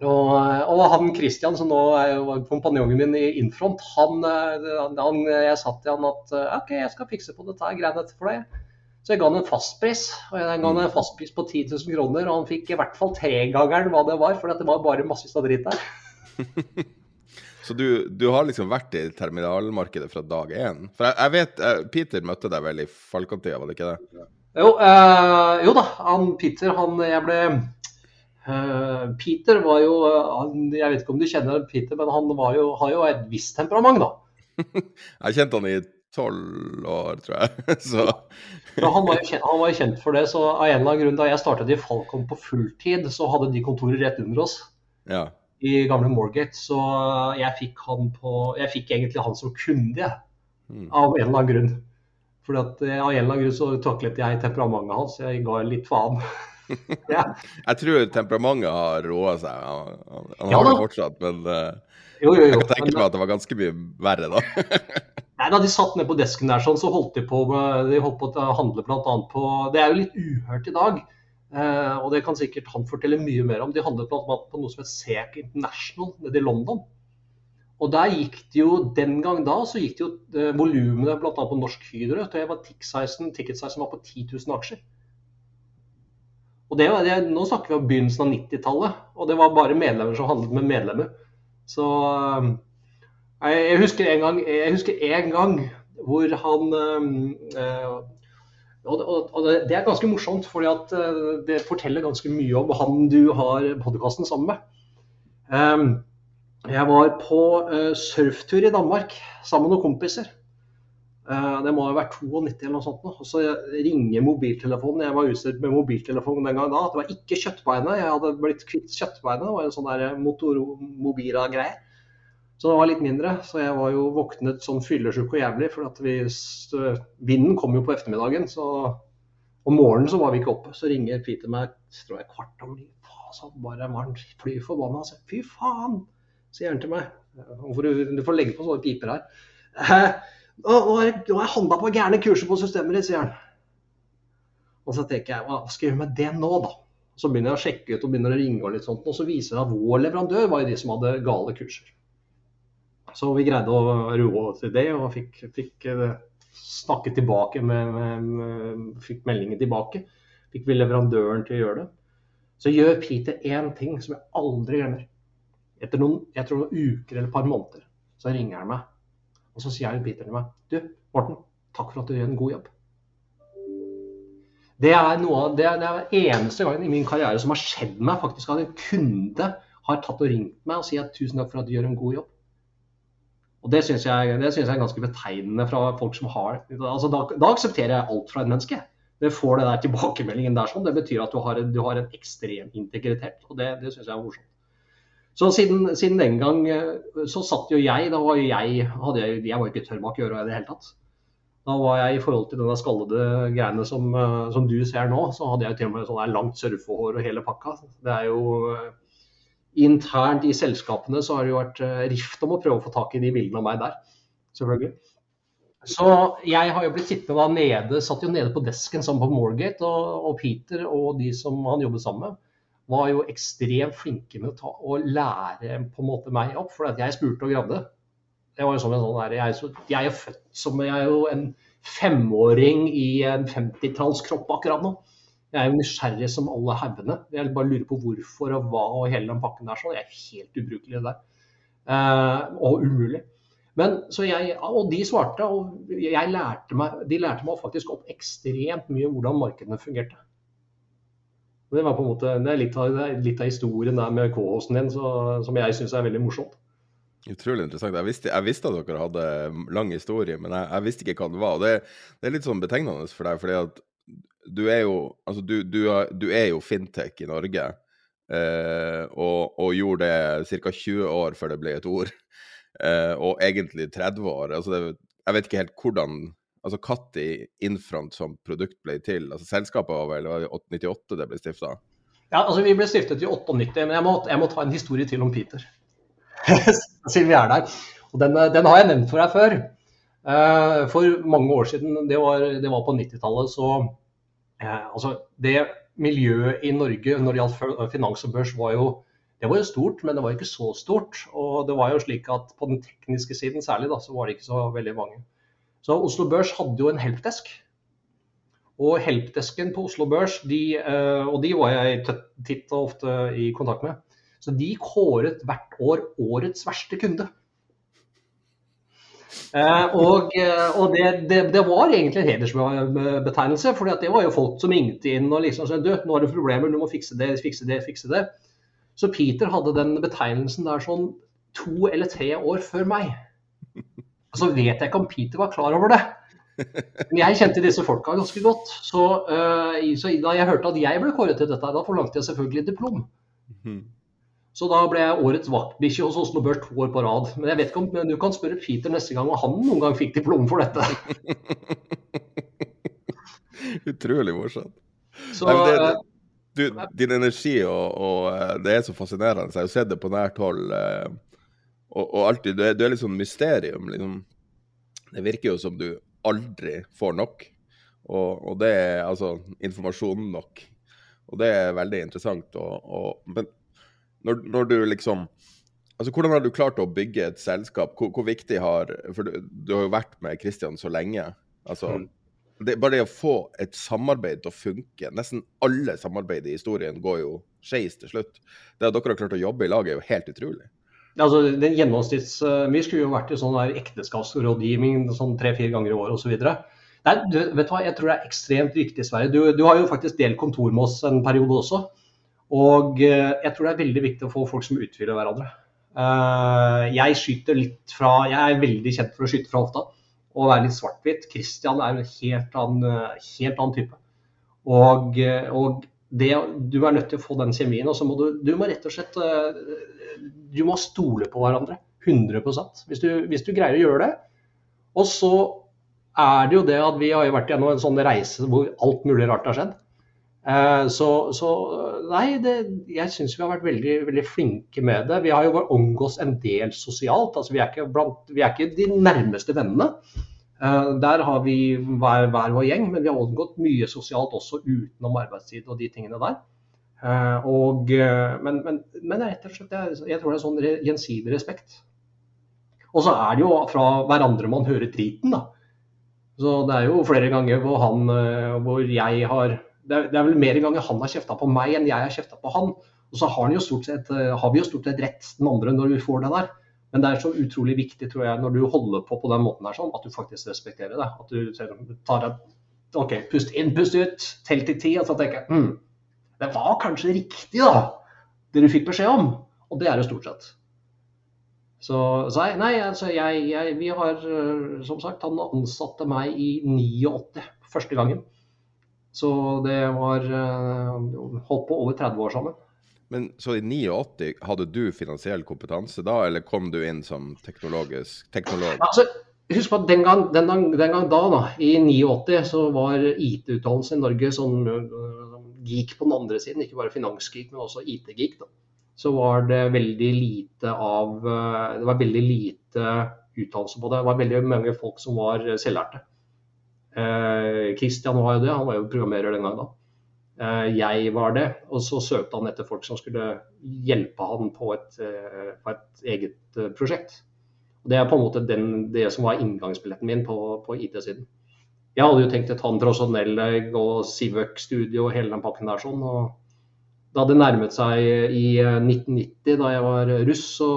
Og, og, han Christian, som nå er kompanjongen min i Infront, han, han, jeg sa til han at OK, jeg skal fikse på dette greiene for deg. Så jeg ga han en fastpris. Og jeg ga han en fastpris på 10 000 kroner, og han fikk i hvert fall tregangeren hva det var, for det var bare massevis av dritt der. Så du, du, har liksom vært i terminalmarkedet fra dag én? For jeg, jeg vet, eh, Peter møtte deg vel i Falcon-tida, var det ikke det? Jo, eh, jo da, han Peter han jeg ble Eh, Peter var jo Jeg vet ikke om du kjenner Peter, men han jo, har jo et visst temperament, da. jeg kjente han i tolv år, tror jeg. Så. Ja, han, var kjent, han, var jo kjent, for det, så av en eller annen grunn da jeg startet i Falcon på fulltid, så hadde de kontoret rett under oss. Ja. I gamle Morgate. Så jeg fikk på Jeg fikk egentlig han som kunde, mm. Av en eller annen grunn. For av en eller annen grunn så taklet jeg temperamentet hans. Jeg ga litt faen. ja. Jeg tror temperamentet har roa seg. Han, han, han ja, har det fortsatt, men uh, jo, jo, jo. jeg kan tenke meg at det var ganske mye verre da. Nei, Da de satt ned på desken der, sånn, så holdt de på med, de holdt på å handle bl.a. på Det er jo litt uhørt i dag, uh, og det kan sikkert han fortelle mye mer om. De handlet bl.a. på noe som het SEC International nede i London. Og der gikk det jo, Den gang da så gikk det jo eh, volumene bl.a. på Norsk Hydro var ticket-sizen var på 10 000 aksjer. Og det, det, Nå snakker vi om begynnelsen av 90-tallet, og det var bare medlemmer som handlet med medlemmer. Så jeg husker en gang, husker en gang hvor han øh, og, og, Det er ganske morsomt, at øh, det forteller ganske mye om han du har podkasten sammen med. Jeg var på uh, surftur i Danmark sammen med noen kompiser. Uh, det må ha vært 92 eller noe sånt. Og så ringer mobiltelefonen. Jeg var utstyrt med mobiltelefon den gang da. Det var ikke kjøttbeinet. Jeg hadde blitt kvitt kjøttbeinet. Det var en sånn der motor-mobila-greie. Så det var litt mindre. Så jeg var jo våknet sånn fyllesyk og jævlig. For vi, vinden kom jo på ettermiddagen. Så om morgenen så var vi ikke oppe. Så ringer Peter meg tror jeg kvart over ni. sånn bare var han fly forbanna. Fy faen, sier han til meg. Du får legge på sånne piper her. Eh, nå har jeg handla på gærne kurser på systemet ditt, sier han. Og så tenker jeg, hva skal jeg gjøre med det nå, da? Så begynner jeg å sjekke ut og begynner å ringe, og litt sånt, og så viser det at vår leverandør var jo de som hadde gale kurser. Så vi greide å roe til det og fikk, fikk eh, snakket tilbake med, med, med, Fikk meldingen tilbake. Fikk vi leverandøren til å gjøre det. Så gjør Peter én ting som jeg aldri glemmer. Etter noen, jeg tror noen uker eller et par måneder så ringer han meg. Og så sier Peter til meg Du, Morten, takk for at du gjør en god jobb. Det er, noe, det det er eneste gangen i min karriere som har skjedd meg faktisk at en kunde har tatt og ringt meg og sier tusen takk for at du gjør en god jobb. Og Det syns jeg, jeg, er ganske betegnende fra folk som har altså da, da, aksepterer jeg alt fra et menneske. Det får det der tilbakemeldingen der sånn. Det betyr at du har, du har en ekstrem integritet. Og det, det syns jeg er morsomt. Så siden, siden, den gang eh, så satt jo jeg Da var jeg hadde jeg, jeg var ikke tørr bak øra i det hele tatt. Da var jeg i forhold til denne skallede greiene som, eh, som, du ser nå, så hadde jeg til og med sånn langt surfehår og hele pakka. Det er jo eh, internt i selskapene så har det jo vært rift om å prøve å få tak i de bildene av meg der. Selvfølgelig. Så jeg har jo blitt sittende da nede, satt jo nede på desken sammen på Morgate, og, og, Peter og de som han jobbet sammen med, var jo ekstremt flinke med å, ta, å lære på en måte meg opp. For jeg spurte og gravde. Det var jo sånn, sånn der, jeg, så, jeg er født som jeg er jo en femåring i en 50-tallskropp akkurat nå. Jeg er jo nysgjerrig som alle haugene. Jeg bare lurer på hvorfor og hva og hele den pakken der. sånn. jeg er helt ubrukelig der. Uh, og umulig. Men, jeg, og de svarte, og lærte meg, de lærte meg faktisk opp ekstremt mye hvordan markedene fungerte. Det var på en måte, det er litt av, litt av historien der med K-hosten din så, som jeg syns er veldig morsomt. Utrolig interessant. Jeg visste, jeg visste, at dere hadde lang historie, men jeg, jeg visste ikke hva det var. Det, det, er litt sånn betegnende for deg, fordi at du er jo Altså, du, du, du er jo fintech i Norge, eh, og, og, gjorde det ca. 20 år før det ble et ord. Eh, og egentlig 30 år. Altså, det, jeg vet ikke helt hvordan Altså Når Infront som produkt ble til? Altså Selskapet var vel 98 det ble stifta? Ja, altså vi ble stiftet i 98, men jeg må, jeg må ta en historie til om Peter. Siden vi er der. Og den, den, har jeg nevnt for deg før. Uh, for mange år siden, det var, det var på 90-tallet, så Eh, altså det miljøet i Norge når det gjaldt finans og børs, var jo, det var jo stort, men det var ikke så stort. Og det var jo slik at på den tekniske siden særlig, da, så var det ikke så veldig mange. Så Oslo Børs hadde jo en helpdesk. Og helpdesken på Oslo Børs, de, eh, og de var jeg titt og ofte i kontakt med, så de kåret hvert år årets verste kunde. Eh, og, eh, og det, det, det, var egentlig en hedersbetegnelse, for det var jo folk som ringte inn og liksom sa du, nå har du problemer, du må fikse det, fikse det, fikse det. Så Peter hadde den betegnelsen der sånn to eller tre år før meg. Og så vet jeg ikke om Peter var klar over det. Men jeg kjente disse folka ganske godt. Så, uh, så da jeg hørte at jeg ble kåret til dette, da forlangte jeg selvfølgelig diplom. Mm. Så da ble jeg årets vaktbikkje hos Oslo Børs to år på rad. Men jeg vet ikke om men du kan spørre Peter neste gang om han noen gang fikk diplom for dette. Utrolig morsomt. Så, Nei, det, du, din energi og, og, eh, det er så fascinerende. Jeg har sett det på nært hold. Eh, og, og alltid, du er, du er litt sånn mysterium. Liksom. det virker jo som du aldri får nok. Og, og det er altså informasjon nok. Og det er veldig interessant. Og, men når, når, du liksom Altså, Hvordan har du klart å bygge et selskap? Hvor, hvor viktig har For du, du, har jo vært med Kristian så lenge. Altså, mm. det, bare det å få et samarbeid til å funke Nesten alle samarbeid i historien går jo skeis til slutt. Det at dere har klart å jobbe i lag, er jo helt utrolig. Altså, den gjennomsnitts, Vi skulle jo vært i sånn ekteskapsrådgivning sånn tre-fire ganger i året osv. Nei, du, vet du hva, Jeg tror det er ekstremt viktig, Sverre. Du, du har jo faktisk delt kontor med oss en periode også. Og eh, jeg tror det er veldig viktig å få folk som utfyller hverandre. Uh, jeg skyter litt fra Jeg er veldig kjent for å skyte fra hofta og være litt svart-hvitt. Christian er en helt annen, helt annen type. Og, og det, du er nødt til å få den kjemien. Og så må du, du må rett og slett uh, Du må stole på hverandre. 100% hvis du, hvis du greier å gjøre det. Og så er det jo det at vi har vært gjennom en sånn reise hvor alt mulig rart har skjedd. Eh, så, så, nei, det, jeg syns vi har vært veldig, veldig, flinke med det. Vi har jo omgås en del sosialt. altså Vi er ikke, blant, vi er ikke de nærmeste vennene. Eh, der har vi hver, hver, vår gjeng, men vi har omgått mye sosialt også utenom arbeidstid og de tingene der. Eh, og, men, men, men rett og slett, jeg, tror det er sånn gjensidig respekt. Og så er det jo fra hverandre man hører driten, da. Så det er jo flere ganger hvor, han, eh, hvor jeg har det er, vel mer ganger han har kjefta på meg enn jeg har kjefta på han. Og så har, sett, eh, har, vi jo stort sett rett den andre når vi får det der. Men det er så utrolig viktig tror jeg, når du holder på på den måten her, sånn, at du faktisk respekterer det. At du tar et OK, pust inn, pust ut, tell til ti. Og så tenker jeg hm, det var kanskje riktig, da, det du fikk beskjed om. Og det er det stort sett. Så, så nei, altså jeg, jeg, vi har eh, som sagt Han ansatte meg i 89 første gangen. Så det var eh, holdt på over 30 år sammen. Men Så i 89 hadde du finansiell kompetanse da, eller kom du inn som teknologisk teknolog? Altså, husk på at den gang, den, gang, den gang da, da, i 89, så var IT-utdannelse i Norge sånn geek på den andre siden. Ikke bare finansgeek, men også IT-geek. da så var det veldig lite av Det var veldig lite utdannelse på det. Det var veldig mange folk som var selvlærte. Eh, var jo det, han var jo programmerer den gangen da. Eh, jeg var det, og så søkte han etter folk som skulle hjelpe han på et, eh, på et eget eh, prosjekt. Og det er på en måte den, det som var inngangsbilletten min på, på IT-siden. Jeg hadde jo tenkt et han en tradisjonell og Sivøk-studio og hele den pakken der sånn. og da det nærmet seg i 1990, eh, da jeg var russ, så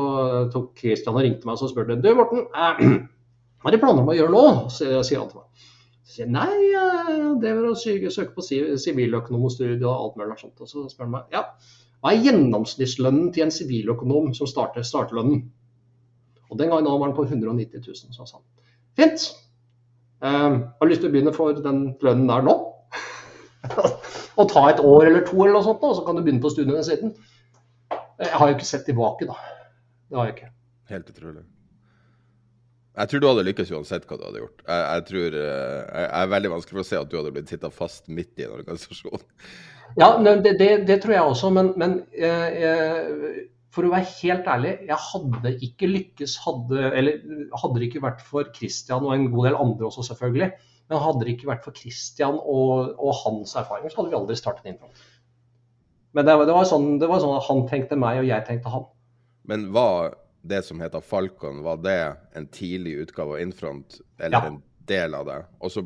tok Christian og ringte meg og spurte du Morten, hva er det planer om å gjøre nå? sier han til meg. Sier nei, jeg driver og søker på siviløkonomstudiet og alt mulig sånt. Og så spør han meg ja, hva er gjennomsnittslønnen til en siviløkonom som starter startlønnen? Og den gangen var den på 190 000. Så sa han fint, Um, har lyst til å begynne for den lønnen der nå? og ta et år eller to, eller noe sånt, og så kan du begynne på studiene siden. Jeg har jo ikke sett tilbake, da. Det har jeg ikke. Helt utrolig. Jeg tror du hadde lykkes uansett hva du hadde gjort. Jeg, jeg tror, eh, jeg, er veldig vanskelig for å se at du hadde blitt sitta fast midt i en organisasjon. Ja, det, det, det tror jeg også, men, men eh, eh, for å være helt ærlig, jeg hadde ikke lykkes hadde, eller hadde det ikke vært for Christian og en god del andre også, selvfølgelig men hadde det ikke vært for Christian og, og hans erfaringer, så hadde vi aldri startet Infront. Men det, det, var sånn, det, var sånn, at han tenkte meg, og jeg tenkte han. Men var det som heter Falcon, var det en tidlig utgave av Infront, eller ja. en del av det? Og så,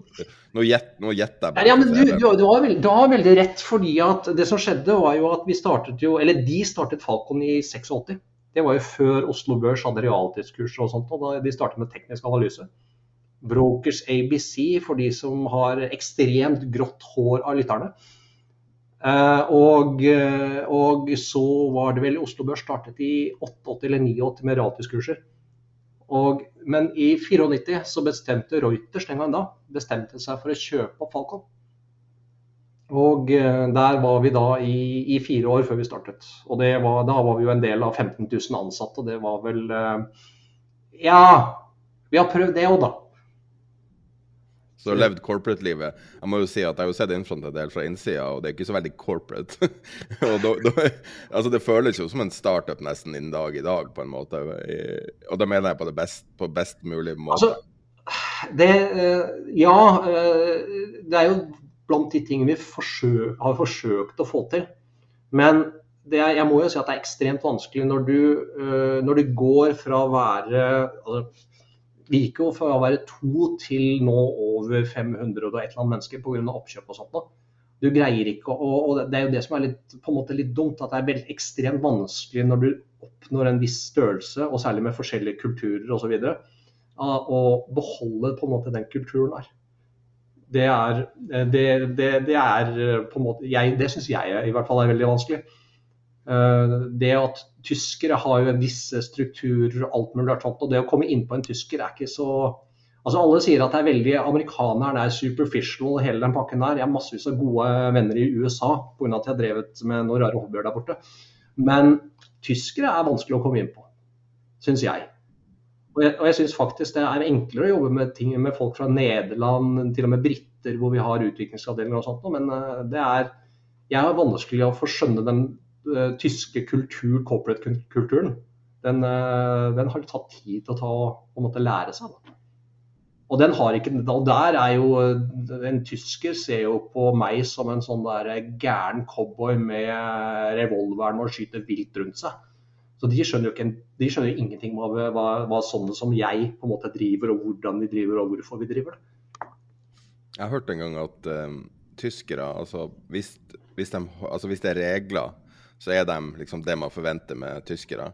nå gjetter jeg bare. Ja, men du, du, du, har veld, du, har veldig rett, fordi at det som skjedde, var jo at vi startet jo Eller de startet Falcon i 86. Det var jo før Oslo Børs hadde realtidskurs og sånt. og da De startet med teknisk analyse. Brokers ABC for de som har ekstremt grått hår av lytterne. Uh, og, uh, og, så var det vel Oslo Børs startet i 88 eller 89 med ratiskurser. Og, men i 94 så bestemte Reuters den gangen da, bestemte seg for å kjøpe opp Falcon. Og uh, der var vi da i, i, fire år før vi startet. Og var, da var vi jo en del av 15 000 ansatte. Og det var vel Ja, vi har prøvd det òg, da. Så levd corporate-livet. Jeg må jo si at jeg har sett Infront en del fra innsida, og det er ikke så veldig corporate. da, da, altså Det føles jo som en startup nesten innen dag i dag, på en måte. Og da mener jeg på, det best, på best mulig måte. Altså, det Ja. Det er jo blant de tingene vi forsøk, har forsøkt å få til. Men er, jeg må jo si at det er ekstremt vanskelig når du, når du går fra å være altså, Vi gikk jo fra å være to til nå over 500 og et eller annet mennesker pga. oppkjøp og sånt. Da. Du greier ikke å og Det er jo det som er litt, på en måte litt dumt. At det er veldig ekstremt vanskelig når du oppnår en viss størrelse, og særlig med forskjellige kulturer osv., å beholde på en måte den kulturen der. Det er, det, det, det er på en måte jeg, Det syns jeg i hvert fall er veldig vanskelig. Eh, det at tyskere har jo visse strukturer og alt mulig sånt, og det å komme inn på en tysker er ikke så Altså Alle sier at det er veldig amerikaneren er superficial, hele den pakken der. Jeg har massevis av gode venner i USA pga. at jeg har drevet med noen rare hobbyer der borte. Men tyskere er vanskelig å komme inn på, syns jeg. Og jeg, og jeg syns faktisk det er enklere å jobbe med ting med folk fra Nederland, til og med briter, hvor vi har utviklingsavdelinger og sånt. Men eh, det er Jeg har vanskelig å få skjønne den uh, tyske kultur, corporate-kulturen. Den, uh, den, har tatt tid til å ta, på en måte, lære seg. Og den har ikke, og der er jo En tysker ser jo på meg som en sånn der gæren cowboy med revolveren og skyter vilt rundt seg. Så de skjønner jo ikke, de skjønner jo ingenting av hva, hva, sånne som jeg på en måte driver, og hvordan de driver, og hvorfor vi driver det. Jeg har hørt en gang at um, tyskere, altså hvis, hvis, de, altså hvis, det er regler, så er de liksom det man forventer med tyskere.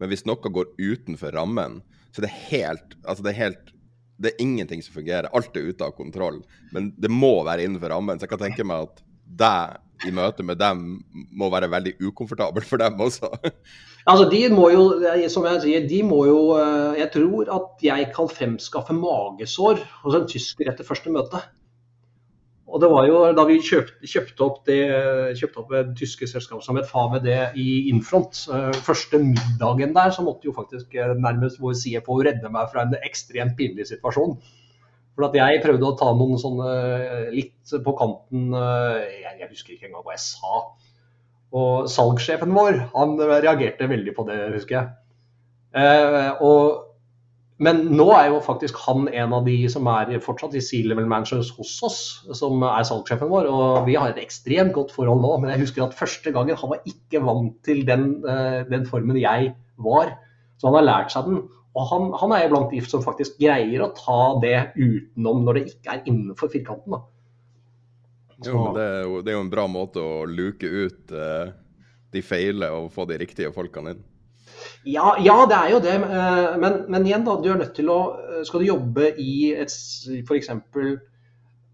Men hvis noe går utenfor rammen, så er det helt, altså det er helt det er ingenting som fungerer. Alt er ute av kontroll. Men det må være innenfor rammen. Så jeg kan tenke meg at deg i møte med dem må være veldig ukomfortabel for dem også. altså, de må jo, som jeg sier, de må jo eh, Jeg tror at jeg kan fremskaffe magesår hos en tysker etter første møte. Og det var jo da vi kjøpte, kjøpte opp det kjøpte opp et tyske selskap som het FAVD i Infront. Eh, første middagen der så måtte jo faktisk eh, nærmest vår CFO redde meg fra en ekstremt pinlig situasjon. For at jeg prøvde å ta noen sånne eh, litt på kanten Jeg, jeg husker ikke engang hva jeg sa. Og salgssjefen vår han reagerte veldig på det, husker jeg. Og men nå er jo faktisk han en av de som er fortsatt i C-level managers hos oss, som er salgssjefen vår. Og vi har et ekstremt godt forhold nå. Men jeg husker at første gangen han var ikke vant til den, eh, den formen jeg var. Så han har lært seg den. Og han, han er blant de som faktisk greier å ta det utenom når det ikke er innenfor firkanten. da. Jo, det er, jo, det er, jo, en bra måte å luke ut uh, de feile og få de riktige folkene inn. Ja, ja, det er jo det. Eh, men, men, igjen, da. Du er nødt til å eh, Skal du jobbe i et f.eks.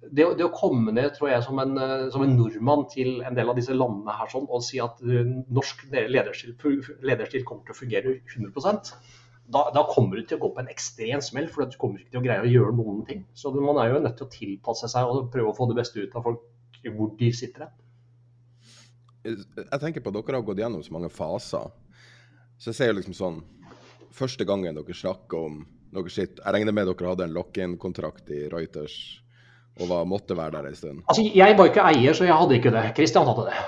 Det, det, å komme ned tror jeg, som en, eh, som en, nordmann til en del av disse landene her sånn, og si at norsk lederstil, kommer til å fungere 100 da, da, kommer du til å gå på en ekstrem smell, for du kommer ikke til å greie å gjøre noen ting. Så man er jo nødt til å tilpasse seg og prøve å få det beste ut av folk hvor de sitter. Jeg tenker på at Dere har gått gjennom så mange faser så jeg sier liksom sånn Første gangen dere snakker om noe skitt Jeg regner med dere hadde en lock-in-kontrakt i Reuters og var, måtte være der en stund? Altså, Jeg var ikke eier, så jeg hadde ikke det. Christian hadde det.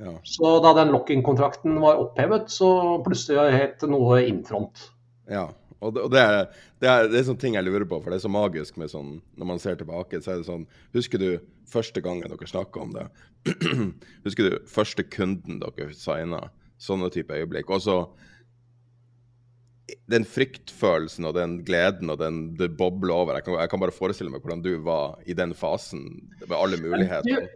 Ja. Så da den lock-in-kontrakten var opphevet, så plutselig het noe Infront. Ja, og det, og det, er, det, er, det er sånne ting jeg lurer på, for det er så magisk med sånn Når man ser tilbake, så er det sånn Husker du første gangen dere snakka om det? Husker du første kunden dere signa? Sånne type øyeblikk. Og så den fryktfølelsen og den gleden og den det bobler over. Jeg kan, jeg kan, bare forestille meg hvordan du var i den fasen med alle muligheter.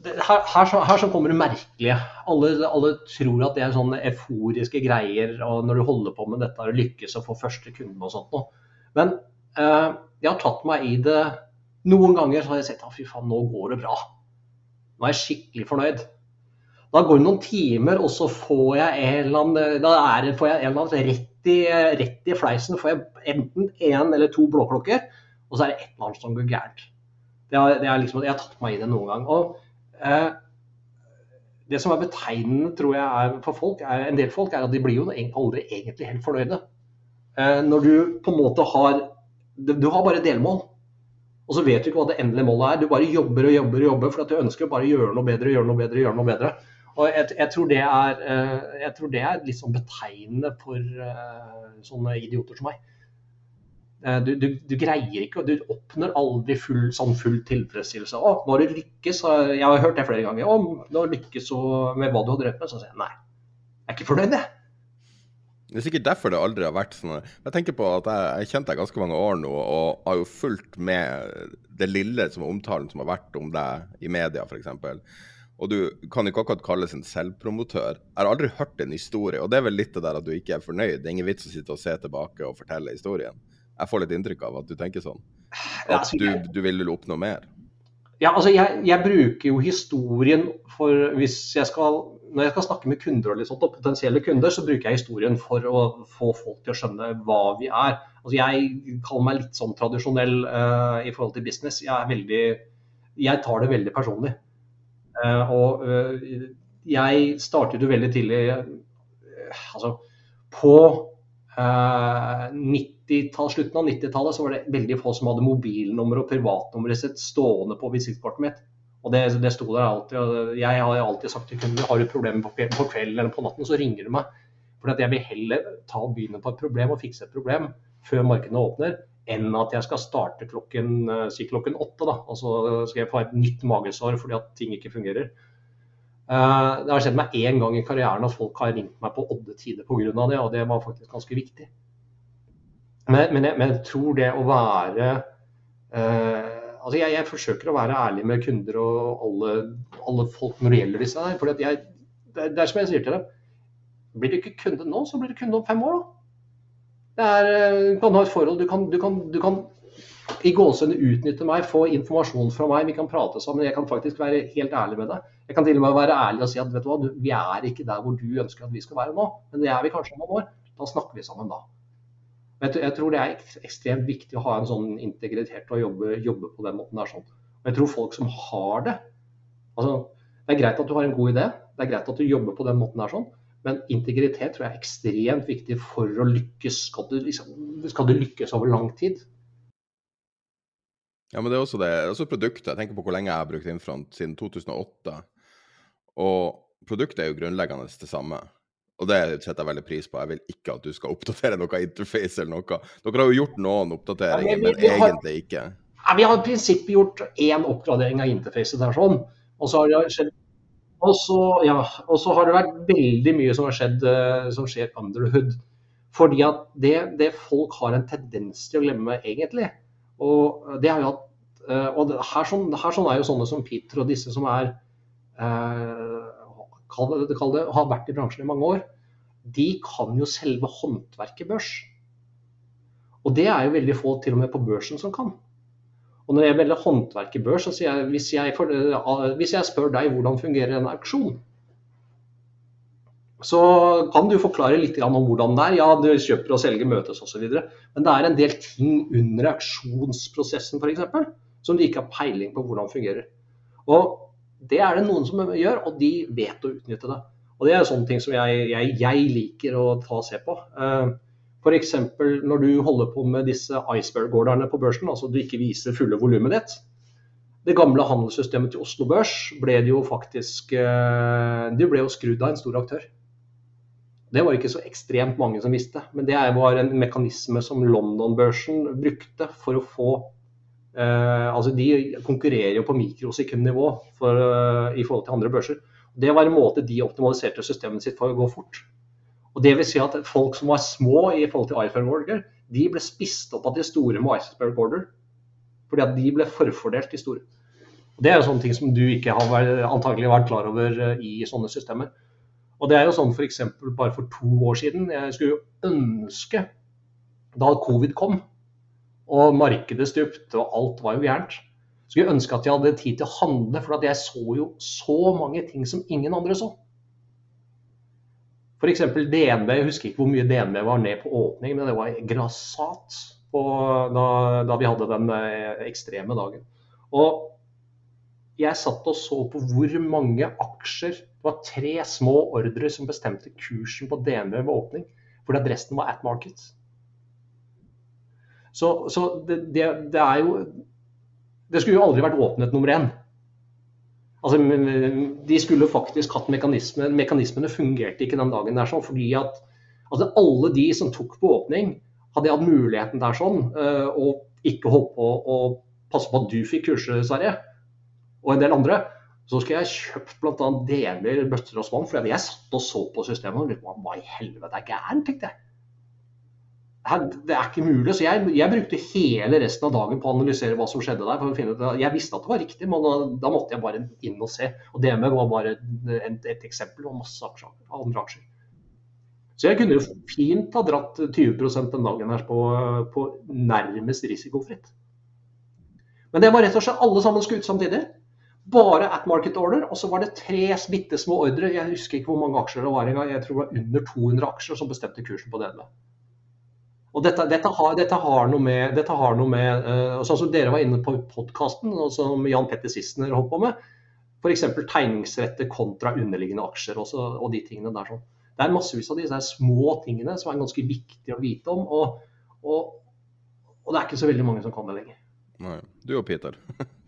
Her, her, her, så kommer det merkelige. Alle, alle, tror at det er sånne euforiske greier og når du holder på med dette og lykkes og får første kunden og sånt noe. Men eh, jeg har tatt meg i det noen ganger så har jeg sett at fy faen, nå går det bra. Nå er jeg skikkelig fornøyd. Da går det noen timer, og så får jeg en eller annen, da er får jeg en eller annen rett i, rett i fleisen får jeg enten én eller to blåklokker, og så er det et eller annet som går gærent. Det er, det er liksom, jeg har tatt meg i det noen gang. Og eh, Det som er betegnende tror jeg er for folk, er, en del folk, er at de blir jo aldri egentlig helt fornøyde. Eh, når du på en måte har Du har bare delmål. Og så vet du ikke hva det endelige målet er. Du bare jobber og jobber og jobber for at du ønsker å bare gjøre noe bedre, gjøre noe bedre, gjøre noe bedre. Og jeg, jeg, tror er, eh, jeg tror det er litt sånn betegnende for uh, sånne idioter som meg. Eh, du, du, du, greier ikke, du oppnår aldri full, sånn full tilfredsstillelse. Å, nå har du lykkes, jeg har hørt det flere ganger. Å, nå har du lykkes med hva du har drevet med. Så sier jeg nei, jeg er ikke fornøyd, jeg. Det er sikkert derfor det aldri har vært sånn. Jeg tenker på at jeg har kjent deg ganske mange år nå, og har jo fulgt med det lille som er omtalen som har vært om deg i media, f.eks. Og du kan ikke akkurat kalles en selvpromotør. Jeg har aldri hørt en historie, og det er vel litt det der at du ikke er fornøyd. Det er ingen vits å sitte og se tilbake og fortelle historien. Jeg får litt inntrykk av at du tenker sånn. At altså, du, du vil oppnå mer. Ja, altså jeg, jeg, bruker jo historien for hvis jeg skal Når jeg skal snakke med kunder og, sånt, og potensielle kunder, så bruker jeg historien for å få folk til å skjønne hva vi er. Altså jeg kaller meg litt sånn tradisjonell uh, i forhold til business. Jeg, er veldig, jeg tar det veldig personlig. Uh, og uh, jeg startet jo veldig tidlig altså på slutten av 90-tallet så var det veldig få som hadde mobilnummer og privatnummeret sitt stående på visittkortet mitt. Og det, det sto der alltid. Jeg har alltid sagt til kunder har du problemer på, på kvelden eller på natten, så ringer du meg. For jeg vil heller ta og begynne på et problem og fikse et problem før markedene åpner, enn at jeg skal starte klokken, eh, si klokken åtte. Da. Og så skal jeg få et nytt magesår fordi at ting ikke fungerer. Uh, det har skjedd meg én gang i karrieren at folk har ringt meg på odde tider pga. det, og det var faktisk ganske viktig. Men, men, jeg, men jeg, tror det å være uh, Altså jeg, jeg, forsøker å være ærlig med kunder og alle, alle folk når det gjelder disse her. For det, det, er som jeg sier til dem. Blir du ikke kunde nå, så blir du kunde om fem år. Da. Er, eh, du kan ha et forhold, du kan, du kan, du kan i gåsehudene utnytte meg, få informasjon fra meg, vi kan prate sammen. Jeg kan faktisk være helt ærlig med deg. Jeg kan til og med være ærlig og si at vet du hva, vi er ikke der hvor du ønsker at vi skal være nå, men det er vi kanskje om noen år. Da snakker vi sammen da. Jeg tror det er ekstremt viktig å ha en sånn integritet og jobbe, jobbe på den måten der. sånn. Og jeg tror folk som har det altså, Det er greit at du har en god idé, det er greit at du jobber på den måten der, sånn, men integritet tror jeg er ekstremt viktig for å lykkes. Skal du, liksom, skal du lykkes over lang tid? Ja, men det er også det. Også produktet. Jeg tenker på hvor lenge jeg har brukt Infront, siden 2008. Og produktet er jo grunnleggende det samme. Og det setter jeg veldig pris på. Jeg vil ikke at du skal oppdatere noe interface eller noe. Dere har jo gjort noen oppdateringer, ja, men, vi, vi har, egentlig ikke. Ja, vi har i prinsippet gjort én oppgradering av interfacet der sånn. Og så har det skjedd og så, ja, og så har det vært veldig mye som har skjedd uh, som skjer under the hood. Fordi at det, det, folk har en tendens til å glemme, egentlig. Og det har jo hatt, uh, og her, sånn, her sånn er jo sånne som Peter og disse som er uh, kall det, kall det, har vært i bransjen i mange år, de kan jo selve håndverket børs. Og det er jo veldig få til og med på børsen som kan. Og når jeg velger i børs, så sier jeg hvis jeg, for, hvis jeg spør deg hvordan fungerer en auksjon, så kan du forklare litt om hvordan det er. Ja, du kjøper og selger møtes osv. Men det er en del ting under auksjonsprosessen f.eks. som du ikke har peiling på hvordan fungerer. Og det er det noen som gjør, og de vet å utnytte det. Og Det er sånne ting som jeg, jeg, jeg liker å ta og se på. Uh, F.eks. når du holder på med disse iceberg-gårderne på børsen, altså du ikke viser fulle volumet ditt. Det gamle handelssystemet til Oslo Børs ble jo faktisk uh, ble jo skrudd av en stor aktør. Det var ikke så ekstremt mange som visste, men det var en mekanisme som London-børsen brukte for å få Eh, altså De konkurrerer jo på mikrosekundnivå for, uh, i forhold til andre børser. Det var en måte de optimaliserte systemet sitt for å gå fort. Og det vil si at Folk som var små i forhold til iPhone Order, de ble spist opp av de store med iceberg order. Fordi at de ble forfordelt, de store. Og det er jo sånne ting som du ikke har vært, antagelig vært klar over uh, i sånne systemer. Og det er jo sånn f.eks. bare for to år siden. Jeg skulle jo ønske, da covid kom, og markedet stupte, og alt var jo gærent. Skulle jeg ønske at jeg hadde tid til å handle, for jeg så jo så mange ting som ingen andre så. F.eks. DNB. Jeg husker ikke hvor mye DNB var ned på åpning, men det var grassat da, da, vi hadde den eh, ekstreme dagen. Og jeg satt og så på hvor mange aksjer Det var tre små ordre som bestemte kursen på DNB ved åpning, fordi at resten var at market. Så, så det, det, det, er jo Det skulle jo aldri vært åpnet nummer én. Altså, de skulle faktisk hatt mekanismene. Mekanismene fungerte ikke den dagen der sånn, fordi at altså, alle de som tok på åpning, Hadde hatt muligheten der sånn, eh, og ikke holdt på å passe på at du fikk kurset, Sverre, og en del andre, så skulle jeg kjøpt bl.a. deler, bøtter og spann. For jeg satt og så på systemet og lurte på hva i helvete er gærent, tenkte jeg. Det er ikke mulig. Så jeg, jeg, brukte hele resten av dagen på å analysere hva som skjedde der. for å finne ut, Jeg visste at det var riktig, men da, da måtte jeg bare inn og se. Og DME var bare et, et eksempel og masse aksjer, andre aksjer. Så jeg kunne jo fint ha dratt 20 den dagen her på, på nærmest risikofritt. Men det var rett og slett alle sammen skulle ut samtidig. Bare at market order. Og så var det tre bitte små ordre. Jeg husker ikke hvor mange aksjer det var engang. Jeg tror det var under 200 aksjer som bestemte kursen på DNB. Og dette, dette, har, dette, har, noe med, dette har noe med uh, Sånn som dere var inne på podkasten, og som Jan Petter Sissener holdt på med. F.eks. tegningsretter kontra underliggende aksjer også, og de tingene der. sånn. Det er massevis av disse små tingene som er ganske viktige å vite om. Og, og, og det er ikke så veldig mange som kan det lenger. Nei. Du og Peter.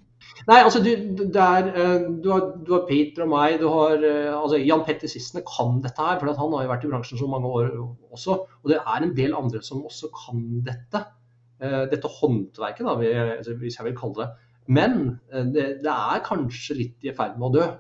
Nei, altså du, der, eh, du, har, du, har, Peter og meg. du har eh, altså Jan Petter Sissene kan dette her, for han har jo vært i bransjen så mange år også. Og det er en del andre som også kan dette. Eh, dette håndverket, da, altså, hvis jeg vil kalle det. Men det, det er kanskje litt i ferd med å dø.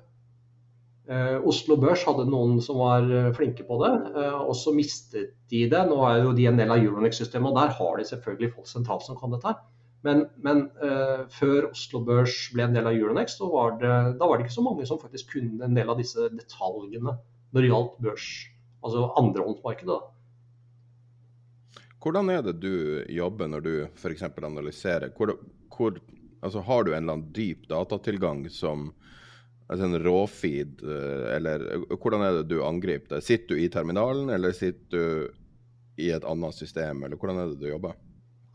Oslo Børs hadde noen som var flinke på det, og så mistet de det. Nå er jo de en del av Euronex-systemet, og der har de selvfølgelig folk sentralt som kan dette. her. Men, men uh, før Oslo Børs ble en del av Euronext, så var det, da var det ikke så mange som faktisk kunne en del av disse detaljene når det gjaldt børs, altså andrehåndsmarkedet. Hvordan er det du jobber når du f.eks. analyserer? Hvor, hvor, altså har du en eller annen dyp datatilgang som altså en råfeed, eh, eller hvordan er det du angriper det? Sitter du i terminalen, eller sitter du i et annet system, eller hvordan er det du jobber?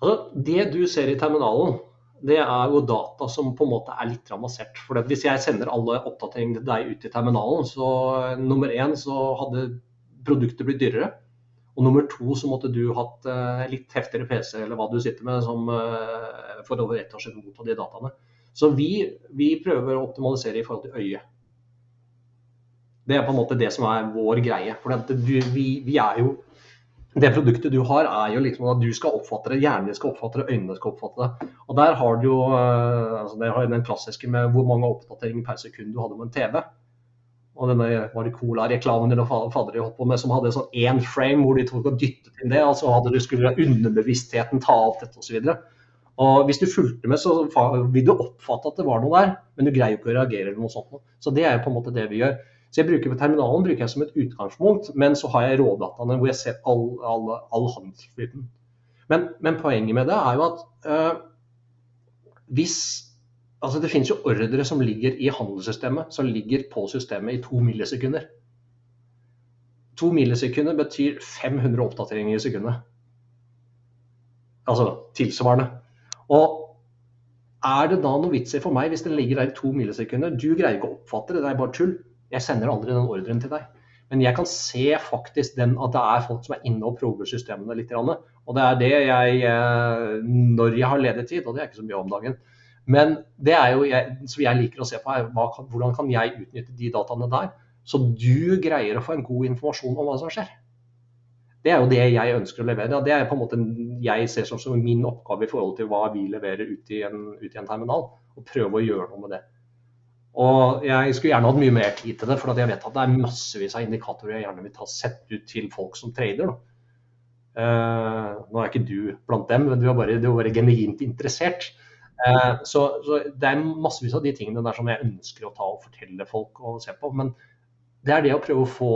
Altså, det du ser i terminalen, det er jo data som på en måte er litt ramassert. For hvis jeg sender alle oppdateringene til deg ut i terminalen, så nummer én så hadde produktet blitt dyrere. Og nummer to så måtte du hatt uh, litt heftigere PC eller hva du sitter med som, uh, for over ett år siden motta de dataene. Så vi, vi, prøver å optimalisere i forhold til øyet. Det er på en måte det som er vår greie. For vi, vi er jo det produktet du har, er jo liksom at du skal oppfatte det, hjernen din skal oppfatte det, øynene skal oppfatte det. Og der har du jo eh, altså det har den klassiske med hvor mange oppdateringer per sekund du hadde med en TV. Og denne var det Cola-reklamen eller fader de holdt på med, som hadde sånn én frame hvor de tok og dyttet inn det. og så hadde du skulle underbevisstheten ta alt dette osv. Og hvis du fulgte med, så vil du oppfatte at det var noe der, men du greier jo ikke å reagere eller noe sånt. Så det er jo på en måte det vi gjør. Så jeg bruker Terminalen bruker jeg som et utgangspunkt, men så har jeg rådataene hvor jeg ser all, all, all handelsflyten. Men, men, poenget med det er jo at øh, hvis Altså det finnes jo ordre som ligger i handelssystemet, som ligger på systemet i to millisekunder. To millisekunder betyr 500 oppdateringer i sekundet. Altså tilsvarende. Og er det da noe vits i for meg hvis den ligger der i to millisekunder? Du greier ikke å oppfatte det, det er bare tull. Jeg sender aldri den ordren til deg. Men jeg kan se faktisk den, at det er folk som er inne og prover systemene litt. Og det er det jeg eh, Når jeg har ledig tid, og det er ikke så mye om dagen. Men det er jo jeg, som jeg liker å se på, er hva, hvordan kan jeg utnytte de dataene der, så du greier å få en god informasjon om hva som skjer. Det er jo det jeg ønsker å levere. Det er på en måte jeg ser som, som min oppgave i forhold til hva vi leverer ut i en, ut i en terminal. Og prøve å gjøre noe med det. Og jeg skulle gjerne hatt mye mer tid til det, for jeg vet at det er massevis av indikatorer jeg gjerne vil ta sett ut til folk som trader. Uh, nå er ikke du blant dem, men du er bare, du er bare genuint interessert. Uh, så, så, det er massevis av de tingene der som jeg ønsker å ta og fortelle folk og se på. Men det er det å prøve å få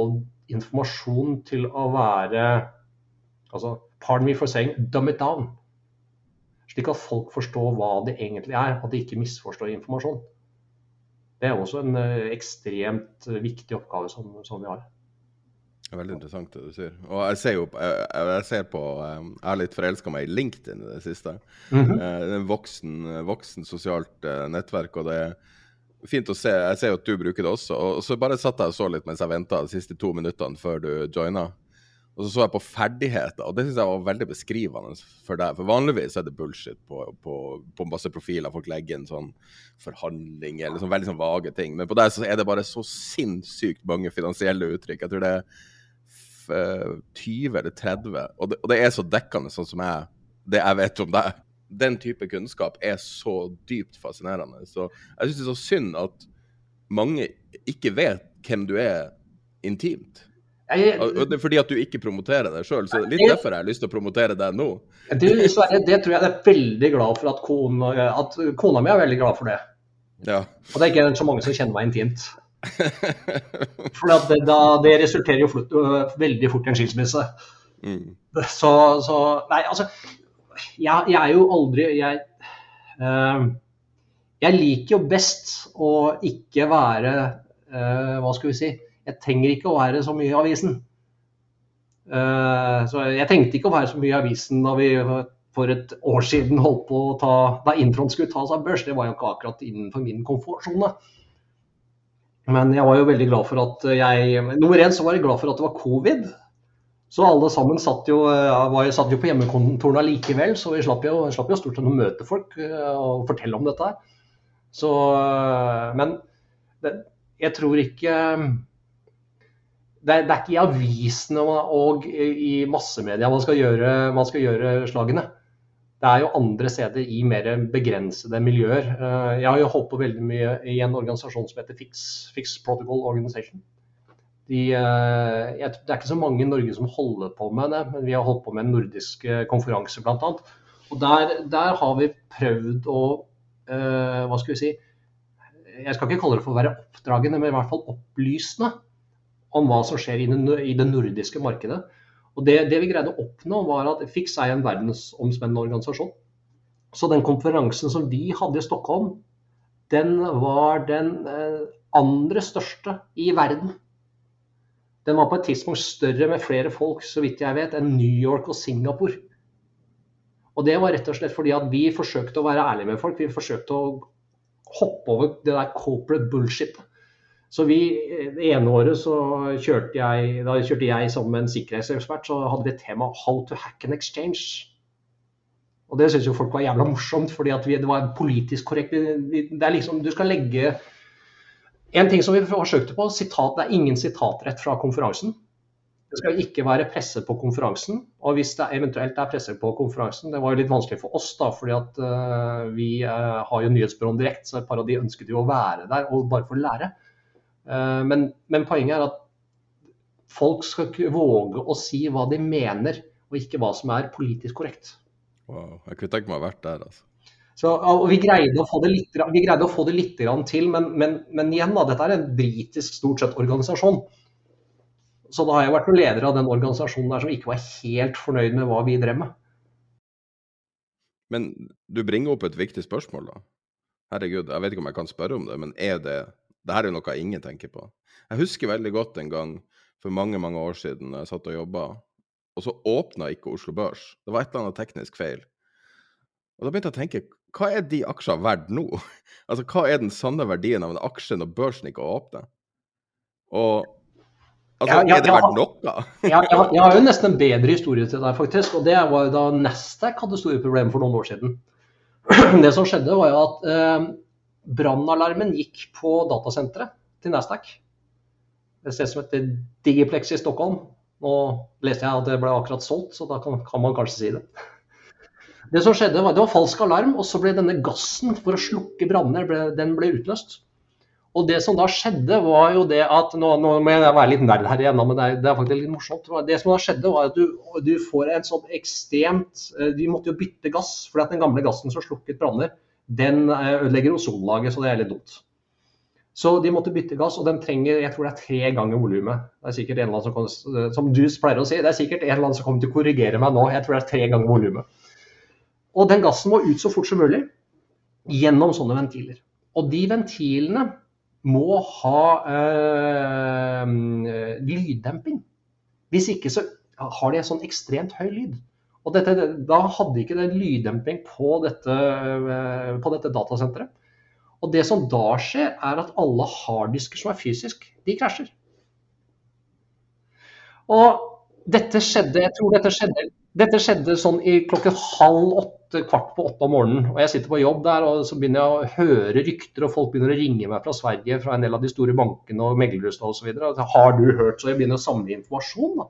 informasjon til å være altså, Pardon me for saying dumb it down. Slik at folk forstår hva det egentlig er, at de ikke misforstår informasjon. Det er også en eh, ekstremt viktig oppgave som, som vi har. Det er veldig interessant det du sier. Og jeg ser jo jeg, jeg ser på Jeg har litt forelska meg i LinkedIn i det siste. Mm -hmm. Det er en voksen, voksen sosialt eh, nettverk, og det er fint å se. Jeg ser jo at du bruker det også. Og så bare satt jeg og så litt mens jeg venta de siste to minuttene før du joina. Og så så jeg på ferdigheter, og det syns jeg var veldig beskrivende for deg. For vanligvis er det bullshit på, på, på masse profiler. Folk legger inn sånn forhandling eller sånn veldig sånn vage ting. Men på deg så er det bare så sinnssykt mange finansielle uttrykk. Jeg tror det er F20 eller 30, og det, og det er så dekkende sånn som jeg, det jeg vet om deg. Den type kunnskap er så dypt fascinerende. Så jeg syns det er så synd at mange ikke vet hvem du er intimt. Jeg, det er fordi at du ikke promoterer deg sjøl, så litt Jeg- derfor har lyst til å promotere deg nå. du, Sverre, det tror jeg jeg er veldig glad for at kona, at kona mi er veldig glad for det. Ja. Og det er ikke så mange som kjenner meg intimt. For det, da, det resulterer jo fort, øh, veldig fort i en skilsmisse. Mm. Så, så Nei, altså Jeg, jeg er jo aldri Jeg, uh, jeg liker jo best å ikke være uh, Hva skal vi si Jeg trenger ikke å være så mye i avisen. Eh, så jeg tenkte ikke å være så mye i avisen da vi for et år siden holdt på å ta Da introen skulle ta seg børs. Det var jo ikke akkurat innenfor min komfortsone. Men jeg var jo veldig glad for at jeg Nummer én så var jeg glad for at det var covid. Så alle sammen satt jo, eh, var, satt jo på hjemmekontorene allikevel, så vi slapp jo, slapp jo stort sett å møte folk eh, og fortelle om dette. Så, men det, jeg tror ikke det er, det er ikke i avisene og i massemedia man skal gjøre, man skal gjøre slagene. Det er jo andre steder i mer begrensede miljøer. Eh, Jeg har jo holdt på veldig mye i en organisasjon som heter Fix, Fix Protocol Organization. De, eh, jeg, det er ikke så mange i Norge som holder på med det, men vi har holdt på med en nordisk eh, konferanse bl.a. Og der, der har vi prøvd å Hva skal vi si Jeg skal ikke kalle det for å være oppdragende, men i hvert fall opplysende om hva som skjer i det, nordiske markedet. Og det, det vi greide å oppnå, var at Fix er en verdensomspennende organisasjon. Så den konferansen som vi hadde i Stockholm, den var den eh, andre største i verden. Den var på et tidspunkt større med flere folk, så vidt jeg vet, enn New York og Singapore. Og det var rett og slett fordi at vi forsøkte å være ærlige med folk. Vi forsøkte å hoppe over det der corporate bullshit. Så vi, Det ene året så kjørte jeg da kjørte jeg sammen med en sikkerhetsekspert, så hadde vi et tema 'How to hack an exchange'. Og det syns jo folk var jævla morsomt, fordi at vi, det var politisk korrekt. Det er liksom, Du skal legge En ting som vi forsøkte på, sitat, det er ingen sitatrett fra konferansen. Det skal ikke være presse på konferansen. Og hvis det eventuelt er presse på konferansen, det var jo litt vanskelig for oss, da, fordi at uh, vi uh, har jo nyhetsbyråen direkte, så et par av de ønsket jo å være der og bare få lære. Uh, men, men, poenget er at folk skal ikke våge å si hva de mener, og ikke hva som er politisk korrekt. Wow. Jeg kunne tenkt meg å ha vært der, altså. Så, vi greide å få det litt, få det litt til, men, men, men, igjen, da, dette er en britisk stort sett organisasjon. Så da har jeg vært noen leder av den organisasjonen der som ikke var helt fornøyd med hva vi drev med. Men du bringer opp et viktig spørsmål, da. Herregud, jeg vet ikke om jeg kan spørre om det, men er det det her er noe ingen tenker på. Jeg husker veldig godt en gang for mange mange år siden jeg satt og jobba, og så åpna ikke Oslo Børs. Det var et eller annet teknisk feil. Og da begynte jeg å tenke, hva er de aksjene verdt nå? Altså, hva er den sanne verdien av en aksje når børsen ikke åpner? Og altså, Ja, ja, er det verdt noe? ja, jeg, jeg har jo nesten en bedre historie til deg, faktisk. Og det var jo da Nasdaq hadde store problemer for noen år siden. Det som skjedde, var jo at eh, brannalarmen gikk på datasenteret til Nasdaq. Det ser som heter Digiplex i Stockholm. Nå leste jeg at det ble akkurat solgt, så da kan, kan man kanskje si det. Det som skjedde var, det var falsk alarm, og så ble denne gassen for å slukke branner den ble utløst. Og det som da skjedde, var jo det at Nå, nå må jeg være litt nerd her igjen, men det er, det er faktisk litt morsomt. Det som da skjedde, var at du, du får en sånn ekstremt Vi De måtte jo bytte gass, fordi at den gamle gassen som slukket branner, den eh, ødelegger ozonlaget, så det er litt dumt. Så de måtte bytte gass, og den trenger jeg tror det er tre ganger volumet. Det er sikkert en eller annen som, kan, som du pleier å si, det er sikkert en eller annen som kommer til å korrigere meg nå. Jeg tror det er tre ganger volumet. Og den gassen må ut så fort som mulig gjennom sånne ventiler. Og de ventilene må ha øh, lyddemping. Hvis ikke så har de en sånn ekstremt høy lyd. Og dette, da hadde ikke det lyddemping på dette, øh, på dette datasenteret. Og det som da skjer, er at alle harddisker som er fysisk, de krasjer. Og dette skjedde, jeg tror dette skjedde, dette skjedde sånn i klokken halv åtte, kvart på åtte om morgenen. Og jeg sitter på jobb der, og så begynner jeg å høre rykter, og folk begynner å ringe meg fra Sverige, fra en del av de store bankene og meglerhusene osv. Har du hørt? Så jeg begynner å samle informasjon. da.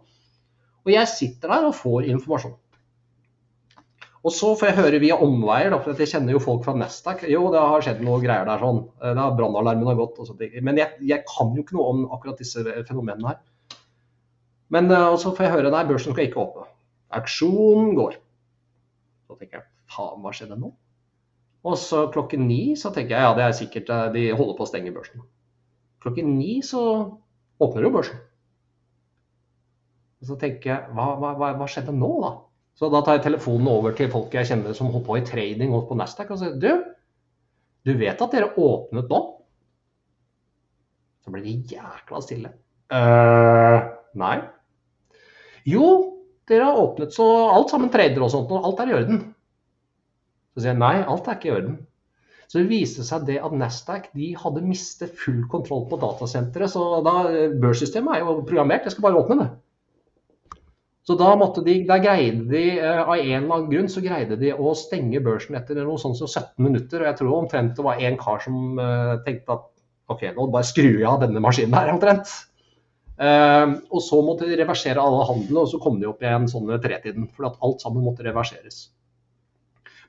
Og jeg sitter der og får informasjon. Og så får jeg høre via omveier, da, for jeg kjenner jo folk fra Nasdaq. Jo, det har skjedd noe greier der sånn. Da det har Brannalarmen har gått. Og sånt. Men jeg, jeg, kan jo ikke noe om akkurat disse fenomenene her. Men uh, så får jeg høre nei, børsen skal ikke åpne. Auksjonen går. Så tenker jeg faen, hva skjedde nå? Og så klokken ni så tenker jeg ja, det er sikkert eh, de holder på å stenge børsen. Klokken ni så åpner jo børsen. Og så tenker jeg hva, hva, hva skjedde nå, da? Så da tar jeg telefonen over til folk jeg kjenner som holdt på i trading og på Nasdaq og sier du, du vet at dere åpnet nå? Så blir de jækla stille. Uh, nei. Jo, dere har åpnet så alt sammen trader og sånt, og alt er i orden. Så sier jeg nei, alt er ikke i orden. Så det viste seg det at Nasdaq de hadde mistet full kontroll på datasenteret. Så da, børssystemet er jo programmert, jeg skal bare åpne det. Så da de, da greide de, eh, av en eller annen grunn, så greide de å stenge børsen etter noe sånt som 17 minutter. Og jeg tror omtrent det var en kar som uh, tenkte at OK, nå bare skrur jeg av denne maskinen her, omtrent. Uh, og så måtte de reversere alle handlene, og så kom de opp igjen sånn ved tretiden. For at alt sammen måtte reverseres.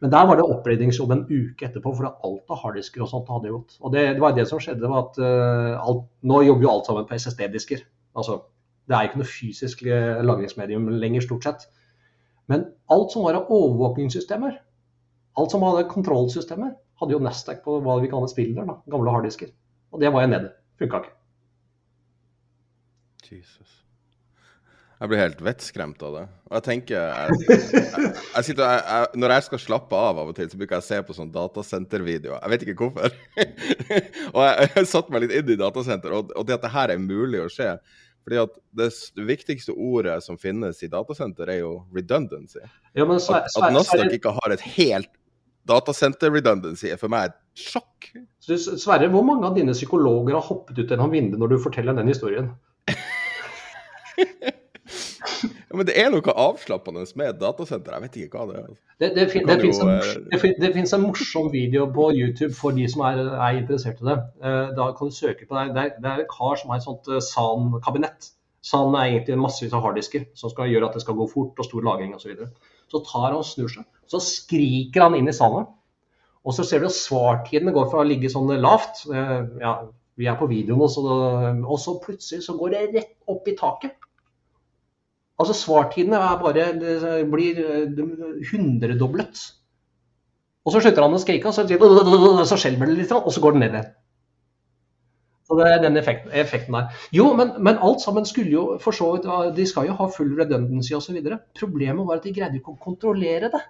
Men der var det oppryddingsjobb en uke etterpå, for alt av harddisker og sånt hadde gått. Og det, det var det som skjedde, var at uh, alt, nå jobber jo alt sammen på SSD-disker. Altså det er ikke noe fysisk eh, lagringsmedium lenger, stort sett. Men alt som var av overvåkningssystemer, alt som hadde kontrollsystemer, hadde jo Nasdaq på hva vi kaller spiller, da, gamle harddisker. Og det var jeg nede. Funka ikke. Jesus. Jeg blir helt vettskremt av det. Og jeg tenker jeg, jeg, jeg sitter, jeg, Når jeg skal slappe av av og til, så bruker jeg å se på sånn datasentervideoer. Jeg vet ikke hvorfor. og jeg, jeg satte meg litt inn i datasenter, og, og det at det her er mulig å skje fordi at det, viktigste ordet som finnes i datasenter, er jo redundancy. Ja, så, at, at Nasdaq ikke har et helt datasenter-redundancy, er for meg et sjokk. Så, Sverre, hvor mange av dine psykologer har hoppet ut gjennom vinduet når du forteller den historien? Ja, men det er noe avslappende med datasenter. Jeg vet ikke hva det er. Altså. Det, det, det, det, jo, en, det, finnes en morsom video på YouTube for de som er, er interessert i det. Eh, da kan du søke på det. Det er, det er en kar som har et sånt eh, SAN-kabinett. SAN er egentlig massevis av harddisker som skal gjøre at det skal gå fort og stor lagring osv. Så, videre. så tar han og snur seg, så skriker han inn i salen. Og så ser du at svartidene går fra å ligge sånn lavt, eh, ja, vi er på videoen, og så, og så plutselig så går det rett opp i taket. Altså Svartidene er bare, det blir hundredoblet. Og så slutter han å skrike, og så, så skjelver det litt, og så går den ned igjen. Så det er den effekten, effekten der. Jo, men, men, alt sammen skulle jo for så vidt De skal jo ha full redundancy osv. Problemet var at de greide ikke å kontrollere det.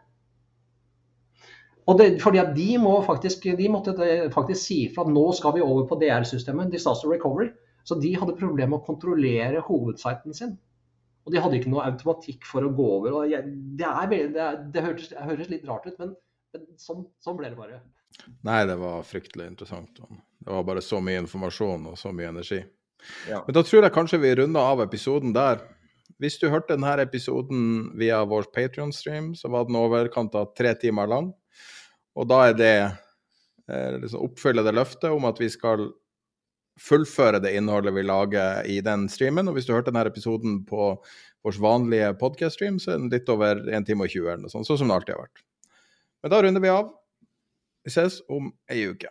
Og det, fordi at de, må faktisk, de måtte faktisk si fra at nå skal vi over på DR-systemet, Disaster Recovery. Så de hadde problemer med å kontrollere hovedsiten sin. Og de hadde ikke noe automatikk for å gå over. og jeg, Det, er, det, er, det, høres, høres, litt rart ut, men, men sånn, sånn, ble det bare. Nei, det var fryktelig interessant. Det var bare så mye informasjon og så mye energi. Ja. Men da tror jeg kanskje vi runder av episoden der. Hvis du hørte denne episoden via vår Patrion-stream, så var den overkant av tre timer lang. Og da er det eh, liksom oppfylle det løftet om at vi skal fullføre det innholdet vi lager i den streamen. Og hvis du hørte denne episoden på vår vanlige podcast-stream, så er den litt over 1 time og 20 eller noe sånt, sånn som det alltid har vært. Men da runder vi av. Vi ses om ei uke.